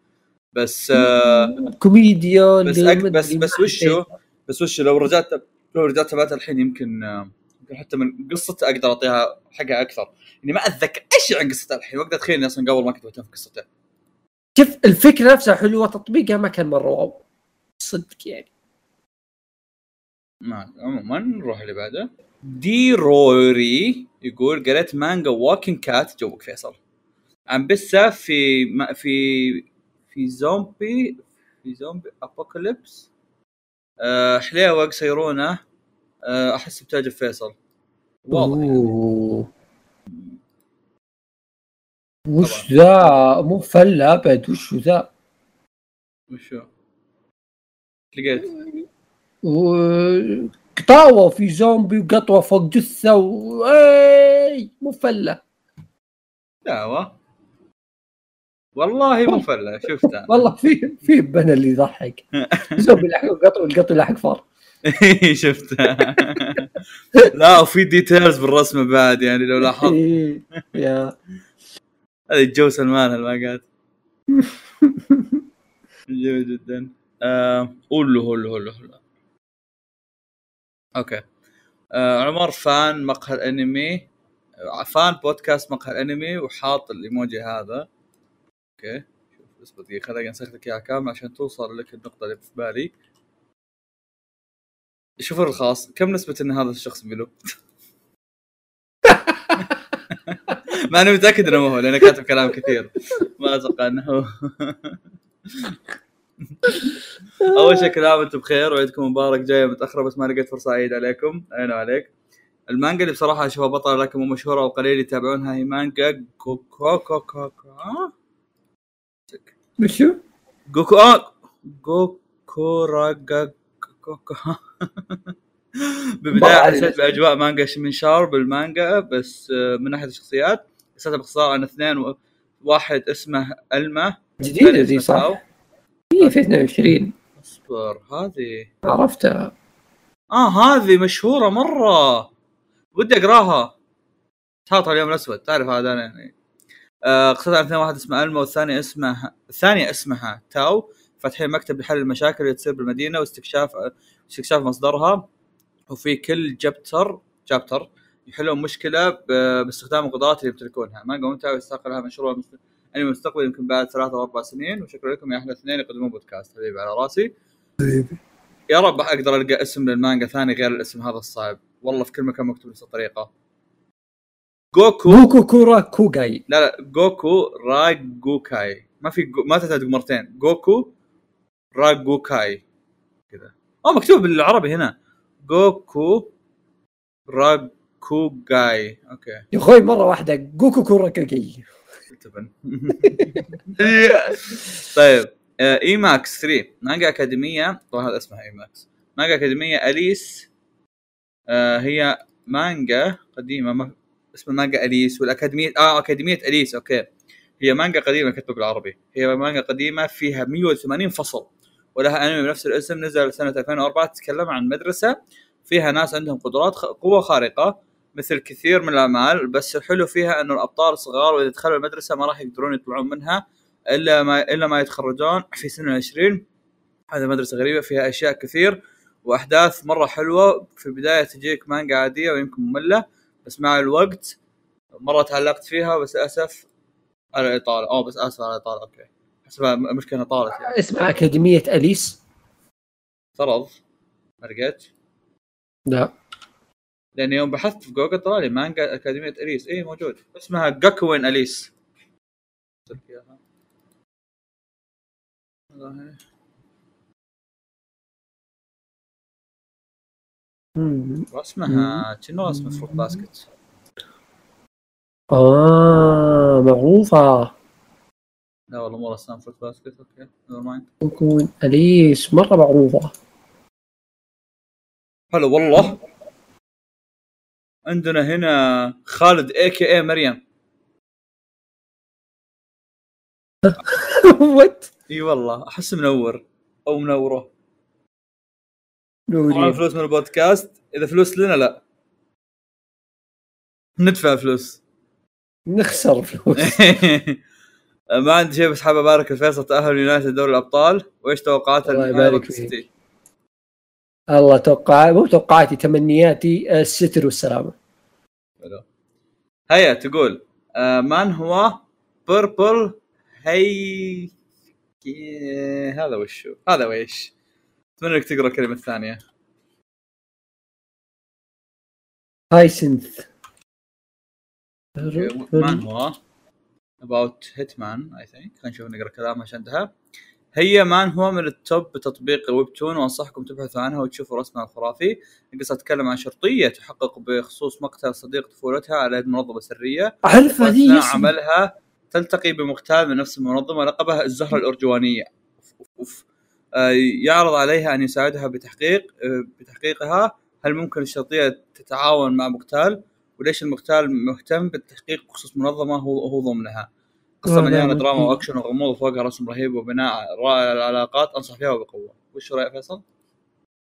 بس آه كوميديا بس اللي أك بس بس وشو. بس وشو لو رجعت لو رجعت تابعتها الحين يمكن آه، يمكن حتى من قصته أقدر أعطيها حقها أكثر. إني ما أتذكر اي شيء عن قصته الحين وأقدر أتخيل إني أصلا قبل ما كنت مهتم في قصته شوف الفكرة نفسها حلوة تطبيقها ما كان مرة wow. صدق يعني. ما عموما نروح اللي بعده. دي روري يقول قريت مانجا Walking Cat جوك فيصل. عن بسه في ما في في زومبي في zombie apocalypse أه حليوه قصيرونه أه أحس بتعجب فيصل. واضح يعني. وش ذا؟ مو فله أبد. وش ذا؟ وشو؟ لقيت. وقطاوة في زومبي وقطوة فوق جثة و إي مفلة. دعوة. والله مو فله شفتها. والله في في بنا اللي يضحك. زومبي لحق قطو والقطو لحق فار. شفتها. لا وفي details بالرسمة بعد يعني لو لاحظت. يا. هذه جو سلمان هالماقات جميل جدا. آه، قول له قول له قول له. okay. آه عمر fan مقهى الأنمي. آه، fan بودكاست مقهى الأنمي وحاط الإيموجي هذا. okay. شوف اصبر دقيقه خليني أنسخ لك إياها كامل عشان توصل لك النقطة اللي في بالي. شوف الخاص كم نسبة إن هذا الشخص بلو؟ مع إني متأكد إنه هو لأنه كاتب كلام كثير. ما أتوقع إنه هو. اول شيء كل عام وأنتم بخير وعيدكم مبارك جاية متاخره بس ما لقيت فرصة أعيد عليكم أنا عليك المانجا اللي بصراحة أشوفها بطلة لكن مو مشهورة وقليل يتابعونها هي مانجا جوكو كوكو وشو؟ جوكو آه، جوكو راجا كوكو بالبدايه حسيت بأجواء مانجا من شار بالمانجا بس آه، من ناحية الشخصيات قصتها باختصار عن اثنين واحد اسمه ألما جديدة دي. صح؟ هي في 22 اصبر هذه. عرفتها. آه هذه مشهورة مرة. ودي أقراها. تحط اليوم الأسود. تعرف هذا أنا يعني. آه قصتها عن واحد اسمه الما والثاني اسمه الثانية اسمها تاو. فاتحين مكتب لحل المشاكل اللي تصير بالمدينة واستكشاف استكشاف مصدرها. وفي كل جابتر جابتر يحلون مشكلة باستخدام القدرات اللي يمتلكونها. مانجا ممتعه ويستحق لها مشروع انمي مستقبل يمكن بعد ثلاثة أو أربع سنين وشكرا لكم يا أحلى اثنين يقدمون بودكاست. حبيبي على رأسي. يا رب أقدر ألقى اسم للمانجا ثاني غير الاسم هذا الصعب. والله في كل مكان مكتوب نفس الطريقة. جوكو. بوكو كورا كوغاي. لا لا جوكو راجوكاي ما في جو... ما تحتاج مرتين. جوكو راجوكاي كذا. آه مكتوب بالعربي هنا. جوكو راجوكاي أوكي. يا أخوي مرة واحدة. جوكو كورا كوغاي. تبن. طيب آه، اي ماكس 3 مانجا أكاديمية طبعا هذا اسمها اي ماكس مانجا أكاديمية أليس آه، هي مانجا قديمة ما اسمها مانجا أليس والاكاديميه آه أكاديمية أليس okay. هي مانجا قديمة كتبت بالعربي. هي مانجا قديمة فيها 180 فصل ولها أنمي بنفس الاسم نزل سنة 2004 تتكلم عن مدرسة فيها ناس عندهم قدرات قوة خارقة مثل كثير من الأعمال بس الحلو فيها إنه الأبطال صغار وإذا دخلوا المدرسة ما راح يقدرون يطلعون منها إلا ما إلا ما يتخرجون في سن العشرين. هذه مدرسة غريبة فيها أشياء كثير وأحداث مرة حلوة. في البداية تجيك مانجا عادية ويمكن مملة بس مع الوقت مرة تعلقت فيها بس للاسف على الإطالة. اوه بس أسف على الإطالة okay. حسبها المشكلة إنها طالت يعني. اسمها أكاديمية أليس؟ فرض ما لقيت لا. لأن يوم بحثت في جوجل طلع لي مانجا أكاديمية إليس. اي موجود. اسمها Gakuen Alice. واسمها كأنه اسمه Fruits Basket؟ آه معروفة. لا والله مو رسام Fruits Basket okay. never mind تكون إليس مرة معروفة. حلو والله. عندنا هنا خالد aka مريم. what إي والله أحس منور أو منوره. نوري. فلوس من البودكاست. إذا فلوس لنا لا. ندفع فلوس. نخسر فلوس. ما عندي شيء بس حاب أبارك الفيصل تأهل يونايتد دوري الأبطال وإيش توقعاتها الله يبارك فيك. الله توقع مو توقعاتي تمنياتي آه، الستر والسلامة. حلو. هيا تقول آه من هو بيربل هي هذا وشو؟ هذا ويش؟ أتمنى إنك تقرأ الكلمة الثانية. هايسنث من هو? About hitman I think. خلينا نشوف نقرأ كلامها عشان انتهى. هي مان هو من التوب بتطبيق الويب تون وأنصحكم تبحثوا عنها وتشوفوا رسمها الخرافي. القصة تتكلم عن شرطية تحقق بخصوص مقتل صديق طفولتها على يد منظمة سرية. اعرف هذه وأثناء اسم. عملها تلتقي بمغتال من نفس المنظمة لقبها الزهرة الأرجوانية. أوف أوف. آه، يعرض عليها أن يساعدها بتحقيق آه، بتحقيقها. هل ممكن الشرطية تتعاون مع مقتال؟ وليش المقتال مهتم بالتحقيق بخصوص منظمة هو هو ضمنها؟ قصة مليانة دراما. وأكشن وغموض وفوقها رسم رهيب وبناء رائع العلاقات أنصح فيها وبقوة. وش رايك فيصل؟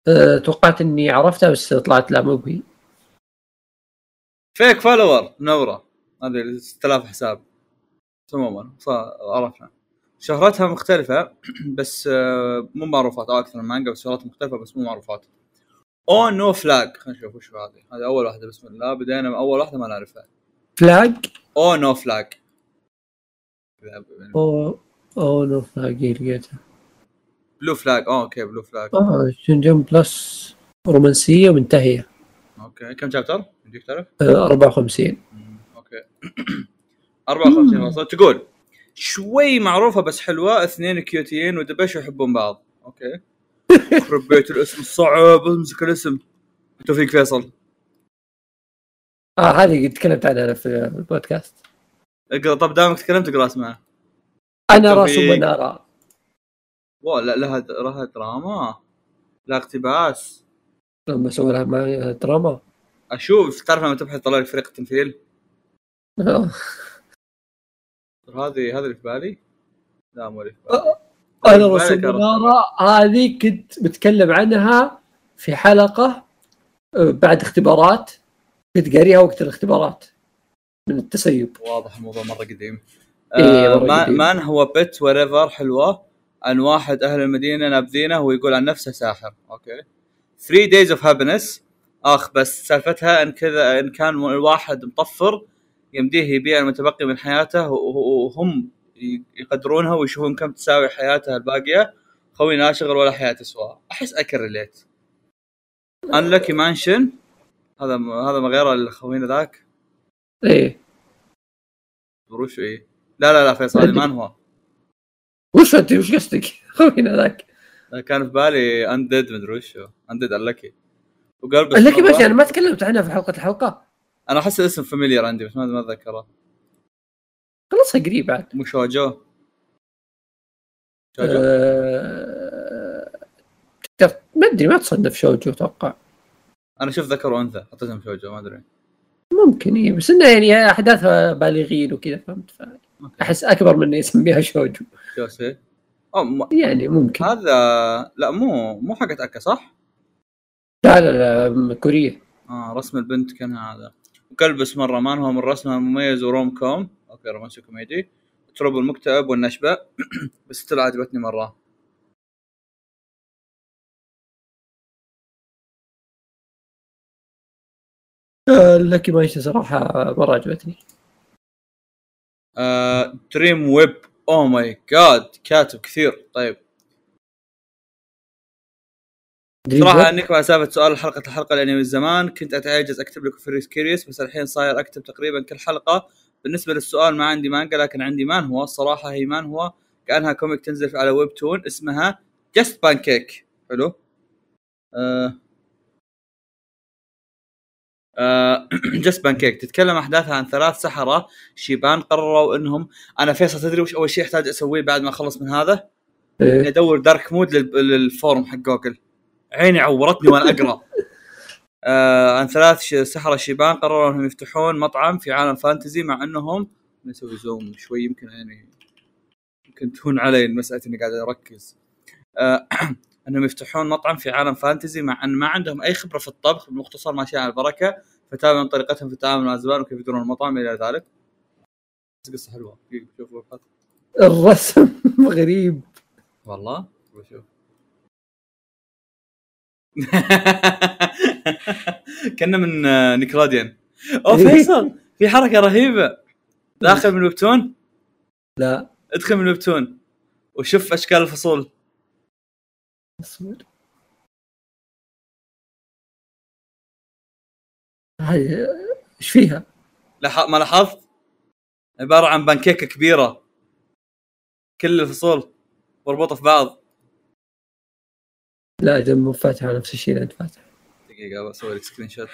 أه، توقعت إني عرفتها بس طلعت لا مو هي فيك فولور نورة. هذه 6000 حساب. عموما صار- عرفنا. شهرتها مختلفة بس آه، مو معروفات أو أكثر من مانجا بس شهرتها مختلفة بس مو معروفات. أو نو فلاج خلينا نشوف وش هذه. هذه أول واحدة بسم الله. بدينا من اول واحدة ما نعرفها. فلاج أو نو فلاج أو نو فلاج لقيتها بلو فلاج آه أوكي بلو فلاج آه شنجن بلس رومانسية ومنتهية. okay كم chapter؟ يمديك تعرف؟ أه، 54 مم، okay. 54 فصل تقول شوي معروفة بس حلوة اثنين كيوتيين ودبش يحبون بعض. okay. يخرب بيت الاسم الصعب امسك الاسم. توفيق فيصل. آه هذه قد تكلمت عنها في البودكاست. اقرأ طب دامك تكلمت اقرأ اسمها أنا راس. ونارا واو لا لها لها دراما؟ لا اقتباس. لما سووا لها دراما. أشوف تعرف لما تبحث طلع لك فريق التمثيل. هذه هذا اللي في بالي. لا مو اللي في بالي. أنا بالك راس. ونارا هذه كنت بتكلم عنها في حلقة أه، بعد اختبارات. كنت قاريها وقت الاختبارات. من التسيب. واضح الموضوع مرة قديم. إيه، آه ما قديم. مان هو بيت وريفر حلوة عن واحد أهل المدينة نابذينه ويقول عن نفسه ساحر. أوكي. 3 دايز اوف هابينس آخ بس سالفتها إن كذا إن كان الواحد مطفر يمديه يبيع المتبقي من حياته وه- وهم يقدرونها ويشوفون كم تساوي حياته الباقية. خوي لا شغل ولا حياة تسوى أحس اكر ريليت انلكي مانشن هذا هذا ما غير الخوينا ذاك. إيه. وش إيه؟ لا لا لا فيصل ما هو. وش أنت وش قصدك؟ خوينا ذاك. كان في بالي Undead مدري وش Undead وقال بس مرة- ماشي أنا ما تكلمت عنها في حلقة الحلقة. أنا أحس الاسم familiar عندي بس ما أتذكره. خلصها قريب عاد. مو شوجو شوجو أه... ما أدري ما تصنف شوجو أتوقع. أنا شوف ذكر وأنثى حطيتهم شوجو ما أدري. ممكن إيه بس إنه يعني أحداثها بالغين وكذا فهمت؟ أحس أكبر من يسميها شوجو. جوسي أو م... يعني ممكن. هذا لا مو مو حقت أكا صح؟ لا لا لا كورية. آه رسم البنت كان هذا. وكلبس مرة مانهوا من رسمها المميز و rom com. okay رومانسي كوميدي. trope المكتئب والنشبة. بس طلع عجبتني مرة. آه، لكي مايش صراحة مرة عجبتني. آه، Dream Web oh my god كاتب كثير. طيب. صراحة أنك مع سالفة سؤال حلقة الحلقة لاني من زمان كنت أتعجز أكتب لكم في Curious بس الحين صاير أكتب تقريبا كل حلقة. بالنسبة للسؤال ما عندي مانجا لكن عندي مانهوا. الصراحة هي مانهوا. كأنها comic تنزل على Webtoon اسمها Just Pancake حلو. آه. آه Just Pancake تتكلم أحداثها عن ثلاث سحرة. شيبان قرروا إنهم أنا فيصل تدري وش أول شيء أحتاج أسويه بعد ما أخلص من هذا؟ إني إيه. أدور dark mode لل- لل form حق جوجل. عيني عورتني وأنا أقرأ. آه عن ثلاث سحرة شيبان قرروا إنهم يفتحون مطعم في عالم fantasy مع إنهم نسوي zoom شوي يمكن يعني يمكن تهون علي مساله إني قاعد أركز. آه انهم يفتحون مطعم في عالم fantasy مع أن ما عندهم أي خبرة في الطبخ بالمختصر ماشي على البركة فتابعوا طريقتهم في التعامل مع الزبائن وكيف يديرون المطعم إلى ذلك. قصة حلوة. شوفوا الرسم غريب. والله؟ بشوف كنا من آه، Nickelodeon. أو فيصل! في حركة رهيبة. داخل من الويبتون؟ لا. ادخل من ال Webtoon. وشوف أشكال الفصول. اصبر هاي إيش فيها؟ لح... ما لاحظت؟ عبارة عن بانكيكة كبيرة. كل الفصول مربوطة في بعض. لا إذا مو فاتحة نفس الشيء اللي إنت فاتحة. دقيقة بسوي لك screenshot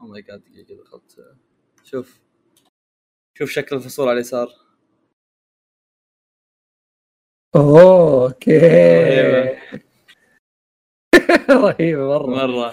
oh my god دقيقة دخلت. شوف. شوف شكل الفصول على اليسار. okay. رهيبة. رهيبة مرة. مرة.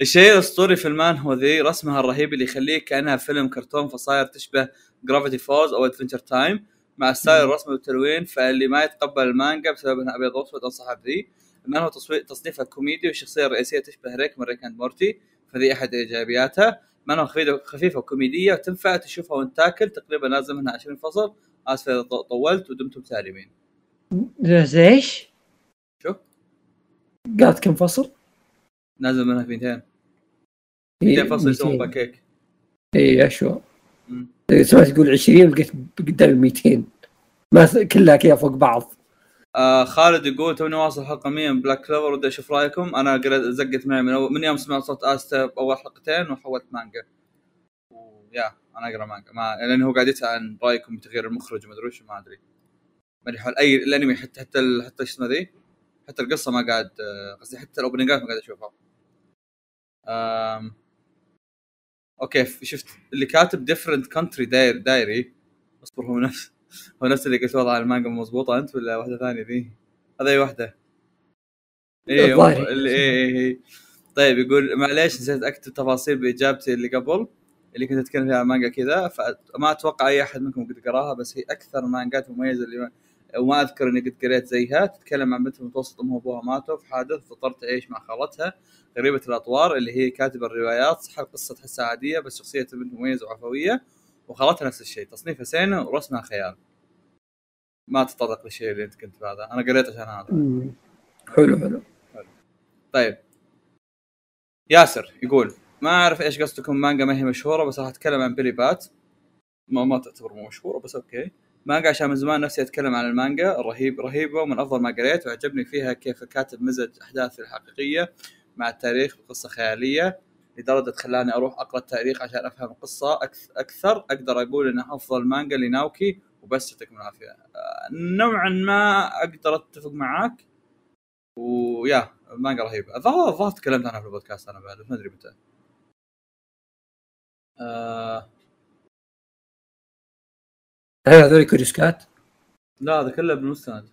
الشيء الأسطوري في المانهوا ذي رسمها الرهيب اللي يخليك كأنها فيلم كرتون فصاير تشبه Gravity Falls أو Adventure Time مع style. الرسم والتلوين فاللي ما يتقبل المانجا بسبب إنها أبيض وأسود انصحه بذي. المانهوا تصوير تصنيفها كوميدي والشخصيه الرئيسيه تشبه Rick من Rick and Morty فذي أحد إيجابياتها. مانجا خفيفة وكوميدية وتنفع تشوفها وأنت تاكل تقريبا لازم منها 20 فصل. اسف إذا طولت ودمتم سالمين. Just إيش؟ شو؟ قالت كم فصل؟ نازل منها 200 إيه، 200 فصل يسوون 200. باكيك اي اشوى. سمعت تقول 20 لقيت قدام 200 ما كلها كذا فوق بعض آه خالد يقول توني واصل حلقة 100 من Black Clover ودي أشوف رأيكم أنا قريت زقت معي من, أول من يوم سمعت صوت أستا بأول حلقتين وحولت مانجا ويا أنا أقرأ مانجا ما لأنه هو قاعد يسأل عن رأيكم بتغيير المخرج وما ادري وش ما أدري ما أدري حول أي الأنمي حتى حتى ال- حتى إيش اسمه ذي حتى القصة ما قاعد آه، قصدي حتى الاوبننجات ما قاعد أشوفها. أوكي شفت اللي كاتب ديفرنت كونتري داير دايري اصبر هو نفس هو نفس اللي قلت وضع المانجا مضبوطة أنت ولا واحدة ثانية ذي؟ هذا أي واحدة. اللي إيه إيه إيه طيب يقول معليش نسيت أكتب تفاصيل بإجابتي اللي قبل اللي كنت أتكلم فيها عن مانجا كذا فما أتوقع أي أحد منكم قد قراها بس هي أكثر مانجات مميزة اللي وما أذكر إني قد قريت زيها. تتكلم عن بنت متوسط امها وابوها ماتوا. في حادث اضطرت تعيش مع خالتها. غريبة الأطوار اللي هي كاتبة الروايات. صح القصة تحسها عادية بس شخصية البنت مميزة وعفوية. وخالتها نفس الشيء. تصنيفها سينة ورسمها خيال. ما تطرق للشيء اللي أنت كنت هذا أنا قريت عشان هذا. حلو حلو. طيب. ياسر يقول ما أعرف إيش قصدكم مانجا ما هي مشهورة بس راح أتكلم عن Billy Bat. ما ما تعتبر مو مشهورة بس أوكي. مانجا عشان من زمان نفسي أتكلم عن المانجا رهيب رهيبة ومن أفضل ما قريت وعجبني فيها كيف الكاتب مزج أحداث الحقيقية مع التاريخ بقصة خيالية لدرجة خلاني أروح أقرأ التاريخ عشان أفهم القصة أكثر. أقدر أقول انها أفضل مانجا لناوكي وبس يعطيكم العافية. نوعا ما أقدر أتفق معاك. ويا مانجا رهيبة. الظاهر الظاهر تكلمت عنها في البودكاست أنا بعد ما أدري متى. آه هل هذول CuriousCat؟ لا هذا كله بالمستند.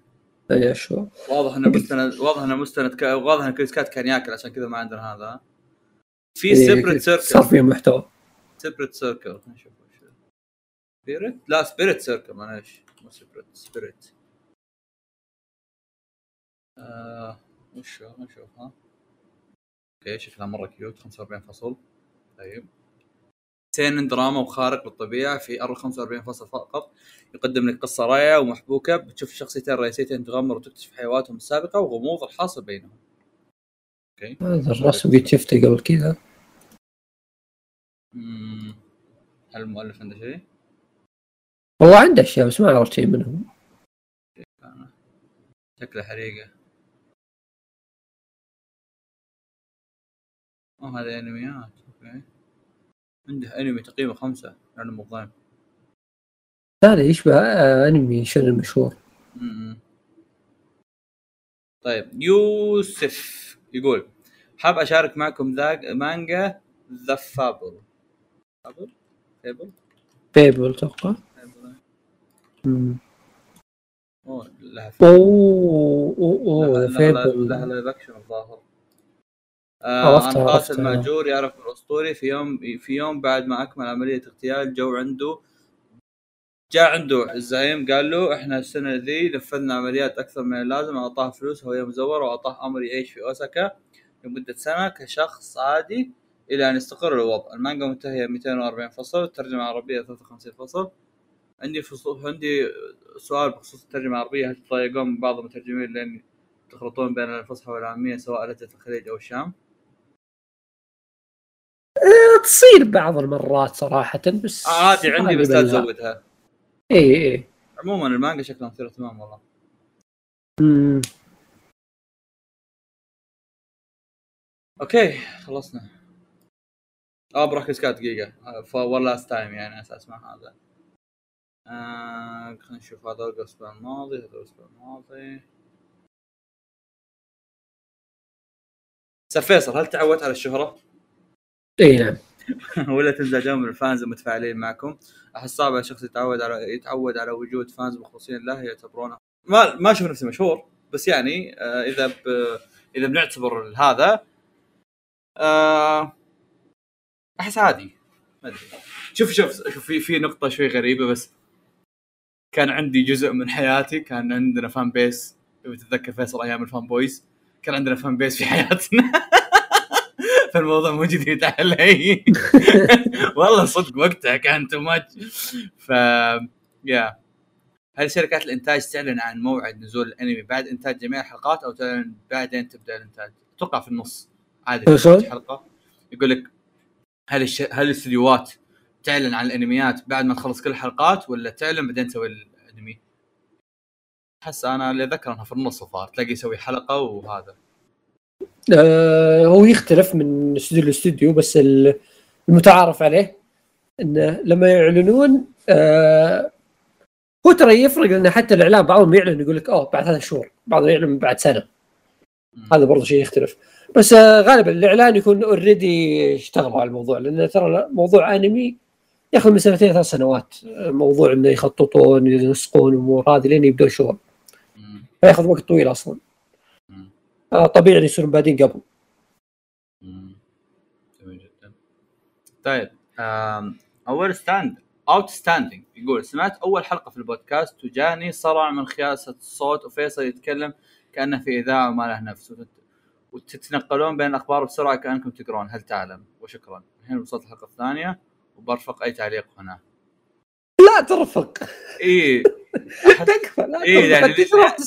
اي اشوى واضح إنه مستند واضح إنه مستند ك... واضح ان CuriousCat كان ياكل عشان كذا ما عندنا هذا. في إيه، Spirit صار Circle فيها محتوى Spirit Circle نشوف Spirit لا Spirit Circle معليش. مو Spirit Spirit آه وش هو نشوف ها. أوكي شكلها مرة cute 45 فصل طيب. سين دراما وخارق للطبيعة في 45 فصل فقط. يقدم لك قصة رايعه ومحبوكة. بتشوف الشخصيتين الرئيسيتين تغامر وتكتشف حيواتهم السابقة وغموض الحاصل بينهم. أوكي. هذا الرسم قد شفته قبل كذا. هل المؤلف عنده شيء؟ والله عنده أشياء بس ما عرفت شيء منهم. شكله حريقة. آه هذا أنميات. أوكي. عنده انمي تقريبا خمسه لأنه مظلم هذا يشبه آه، انمي شنو مشهور. طيب يوسف يقول حاب اشارك معكم ذا مانجا The Fable Fable Fable Fable أتوقع. اوه لها اوه اوه Fable لها live action الظاهر آه عن قاتل عرفتها. ماجور يعرف الأسطوري. في يوم في يوم بعد ما أكمل عملية اغتيال جو عنده جاء عنده الزعيم قال له إحنا السنة ذي نفذنا عمليات أكثر من اللازم. أعطاه فلوس هو مزور وأعطاه أمر يعيش في أوساكا لمدة سنة كشخص عادي إلى أن يستقر الوضع. المانجا منتهية 240 فصل الترجمة العربية 53 فصل. عندي فصول عندي سؤال بخصوص الترجمة العربية. هل تضايقون من بعض المترجمين لأن تخلطون بين الفصحى والعامية سواء لهجه الخليج أو الشام؟ تصير بعض المرات صراحة بس عادي عندي بس لا تزودها اي اي عموما المانجا شكلها مثير اهتمام والله. مم. أوكي خلصنا. آه CuriousCat دقيقة. for last time يعني أساس مع هذا. آه خلينا نشوف هذا الأسبوع الماضي هذا الأسبوع الماضي. سير فيصل هل تعودت على الشهرة؟ إي نعم. ولا تنزل جو من ال fans المتفاعلين معكم؟ أحس صعب الشخص يتعود على يتعود على وجود fans مخلصين له يعتبرونه. ما ما أشوف نفسي مشهور بس يعني آه إذا ب... إذا بنعتبر هذا آه أحس عادي. ما أدري. شوف شوف شوف في في نقطة شوي غريبة بس كان عندي جزء من حياتي كان عندنا fan base لو تتذكر فيصل أيام ال fanboys كان عندنا fan base في حياتنا. فالموضوع مو جديد علي. والله صدق وقتها كان too much ف يا هل شركات الإنتاج تعلن عن موعد نزول الأنمي بعد إنتاج جميع الحلقات أو تعلن بعدين تبدأ الإنتاج؟ أتوقع في النص. عادي هو؟ حلقه يقول لك هل الش... هل الاستديوهات تعلن عن الأنميات بعد ما تخلص كل الحلقات ولا تعلن بعدين تسوي الأنمي؟ أحس أنا اللي اذكر إنها في النص الظاهر تلاقي يسوي حلقة وهذا. آه هو يختلف من استوديو لاستوديو بس ال- المتعارف عليه انه لما يعلنون آه هو ترى يفرق لأن حتى الإعلام بعضهم يعلن يقول لك أوه بعد ثلاث شهور بعضهم يعلن بعد سنة. هذا برضه شيء يختلف. بس آه غالبا الإعلان يكون اوريدي اشتغلوا على الموضوع لأن ترى موضوع انمي ياخذ من سنتين ثلاث سنوات آه، موضوع إنه يخططون ينسقون الأمور هذه لين يبدون شغل. فياخذ وقت طويل أصلا. طبيعي يصيرون بادين قبل. جميل جدا. طيب أول stand outstanding يقول سمعت أول حلقة في البودكاست وجاني صرع من خياسة الصوت وفيصل يتكلم كأنه في إذاعة وما له نفس. وتت- وتتنقلون بين الأخبار بسرعة كأنكم تقرون. هل تعلم؟ وشكرا. الحين وصلت الحلقة الثانية وبرفق أي تعليق هنا. لا ترفق. اي تكفى لا إيه يعني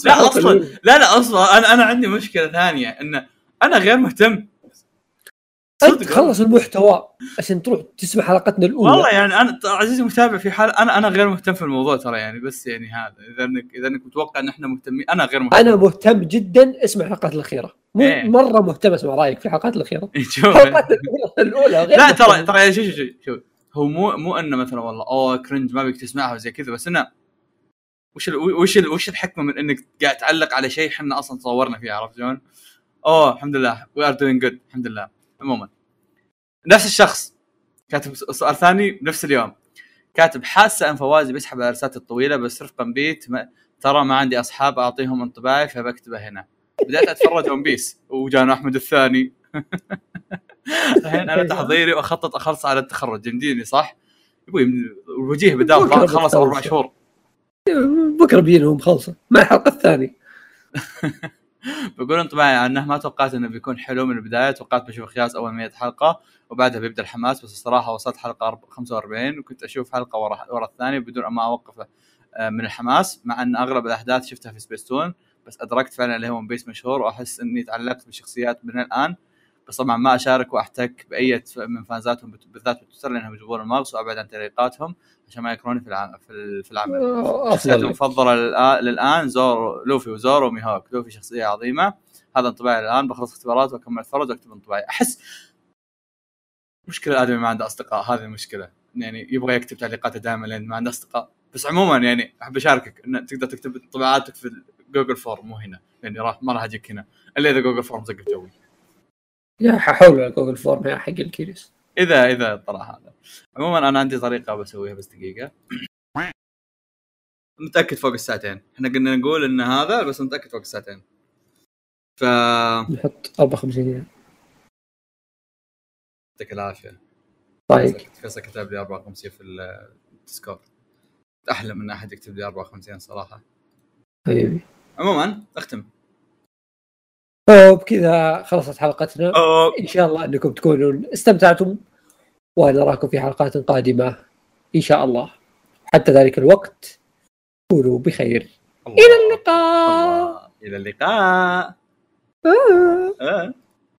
لا أصلا. لا لا أصلا أنا أنا عندي مشكلة ثانية إن أنا غير مهتم. أنت خلص المحتوى عشان تروح تسمع حلقتنا الأولى. والله يعني أنا عزيزي المتابع في حال أنا أنا غير مهتم في الموضوع ترى يعني بس يعني هذا إذا إنك إذا إنك متوقع إن إحنا مهتمين أنا غير مهتم. أنا مهتم جدا اسمع الحلقات الأخيرة. مو إيه. مرة مهتم أسمع رأيك في الحلقات الأخيرة. الحلقات الأولى غير لا. ترى ترى شوف شوف شوف شوف. هو مو مو إنه مثلا والله أوه cringe ما بيك تسمعها وزي كذا بس إنه وش ال وش ال وش الحكمة من إنك قاعد تعلق على شيء إحنا أصلا صورنا فيه عرفت شلون؟ أوه الحمد لله. we are doing good الحمد لله. عموما. نفس الشخص كاتب سؤال ثاني بنفس اليوم. كاتب حاسة أن فواز بيسحب الارسات الطويلة بس رفقا بيت ما ترى ما عندي أصحاب أعطيهم انطباعي فبكتبه هنا. بديت أتفرج One Piece وجانا أحمد الثاني. الحين أنا تحضيري وأخطط أخلص على التخرج. يمديني صح؟ أبوي الوجيه بدال خلص أربع. شهور. بكرة بينهم خلصه مع الحلقة الثانية. بقول انطباعي عنه ما توقعت إنه بيكون حلو من البداية توقعت بشوف خياس أول 100 حلقة وبعدها بيبدأ الحماس بس الصراحة وصلت حلقة أرب- 45 وكنت أشوف حلقة ورا ورا الثانية بدون ما أوقف آه، من الحماس مع أن أغلب الأحداث شفتها في سبيستون بس أدركت فعلا ليه One Piece مشهور وأحس إني تعلقت بالشخصيات من الآن. بس طبعا ما أشارك وأحتك بأي من فانزاتهم بالذات بتويتر لأنهم يجيبون المغص وأبعد عن تعليقاتهم عشان ما يكرهوني في العمل في ال- في العمل. شخصيتي المفضلة للآن زورو لوفي وزورو وميهوك لوفي شخصية عظيمة. هذا انطباعي الان بخلص اختبارات وأكمل أتفرج وأكتب انطباعي. أحس مشكلة الادمي ما عنده أصدقاء. هذه المشكلة. يعني يبغى يكتب تعليقاته دائما لأن ما عنده أصدقاء. بس عموما يعني أحب أشاركك إن تقدر تكتب انطباعاتك في Google Form مو هنا. يعني راح ما راح أجيك هنا. إلا إذا Google Form زق جوي. يا ححول على Google Form يا حق ال Curious اذا إذا طلع هذا. عموما أنا عندي طريقة بسويها بس دقيقة. متأكد فوق الساعتين. إحنا قلنا نقول إن هذا بس متأكد فوق الساعتين. ف نحط 54 ريال. يعطيك العافية. طيب. فيصل كتب لي 54 في الديسكورد احلم ان أحد يكتب لي 54 صراحة. حبيبي عموما أختم. وبكذا خلصت حلقتنا أوه. إن شاء الله أنكم تكونوا استمتعتم ونراكم في حلقات قادمة إن شاء الله حتى ذلك الوقت كونوا بخير الله. إلى اللقاء الله. إلى اللقاء آه. آه.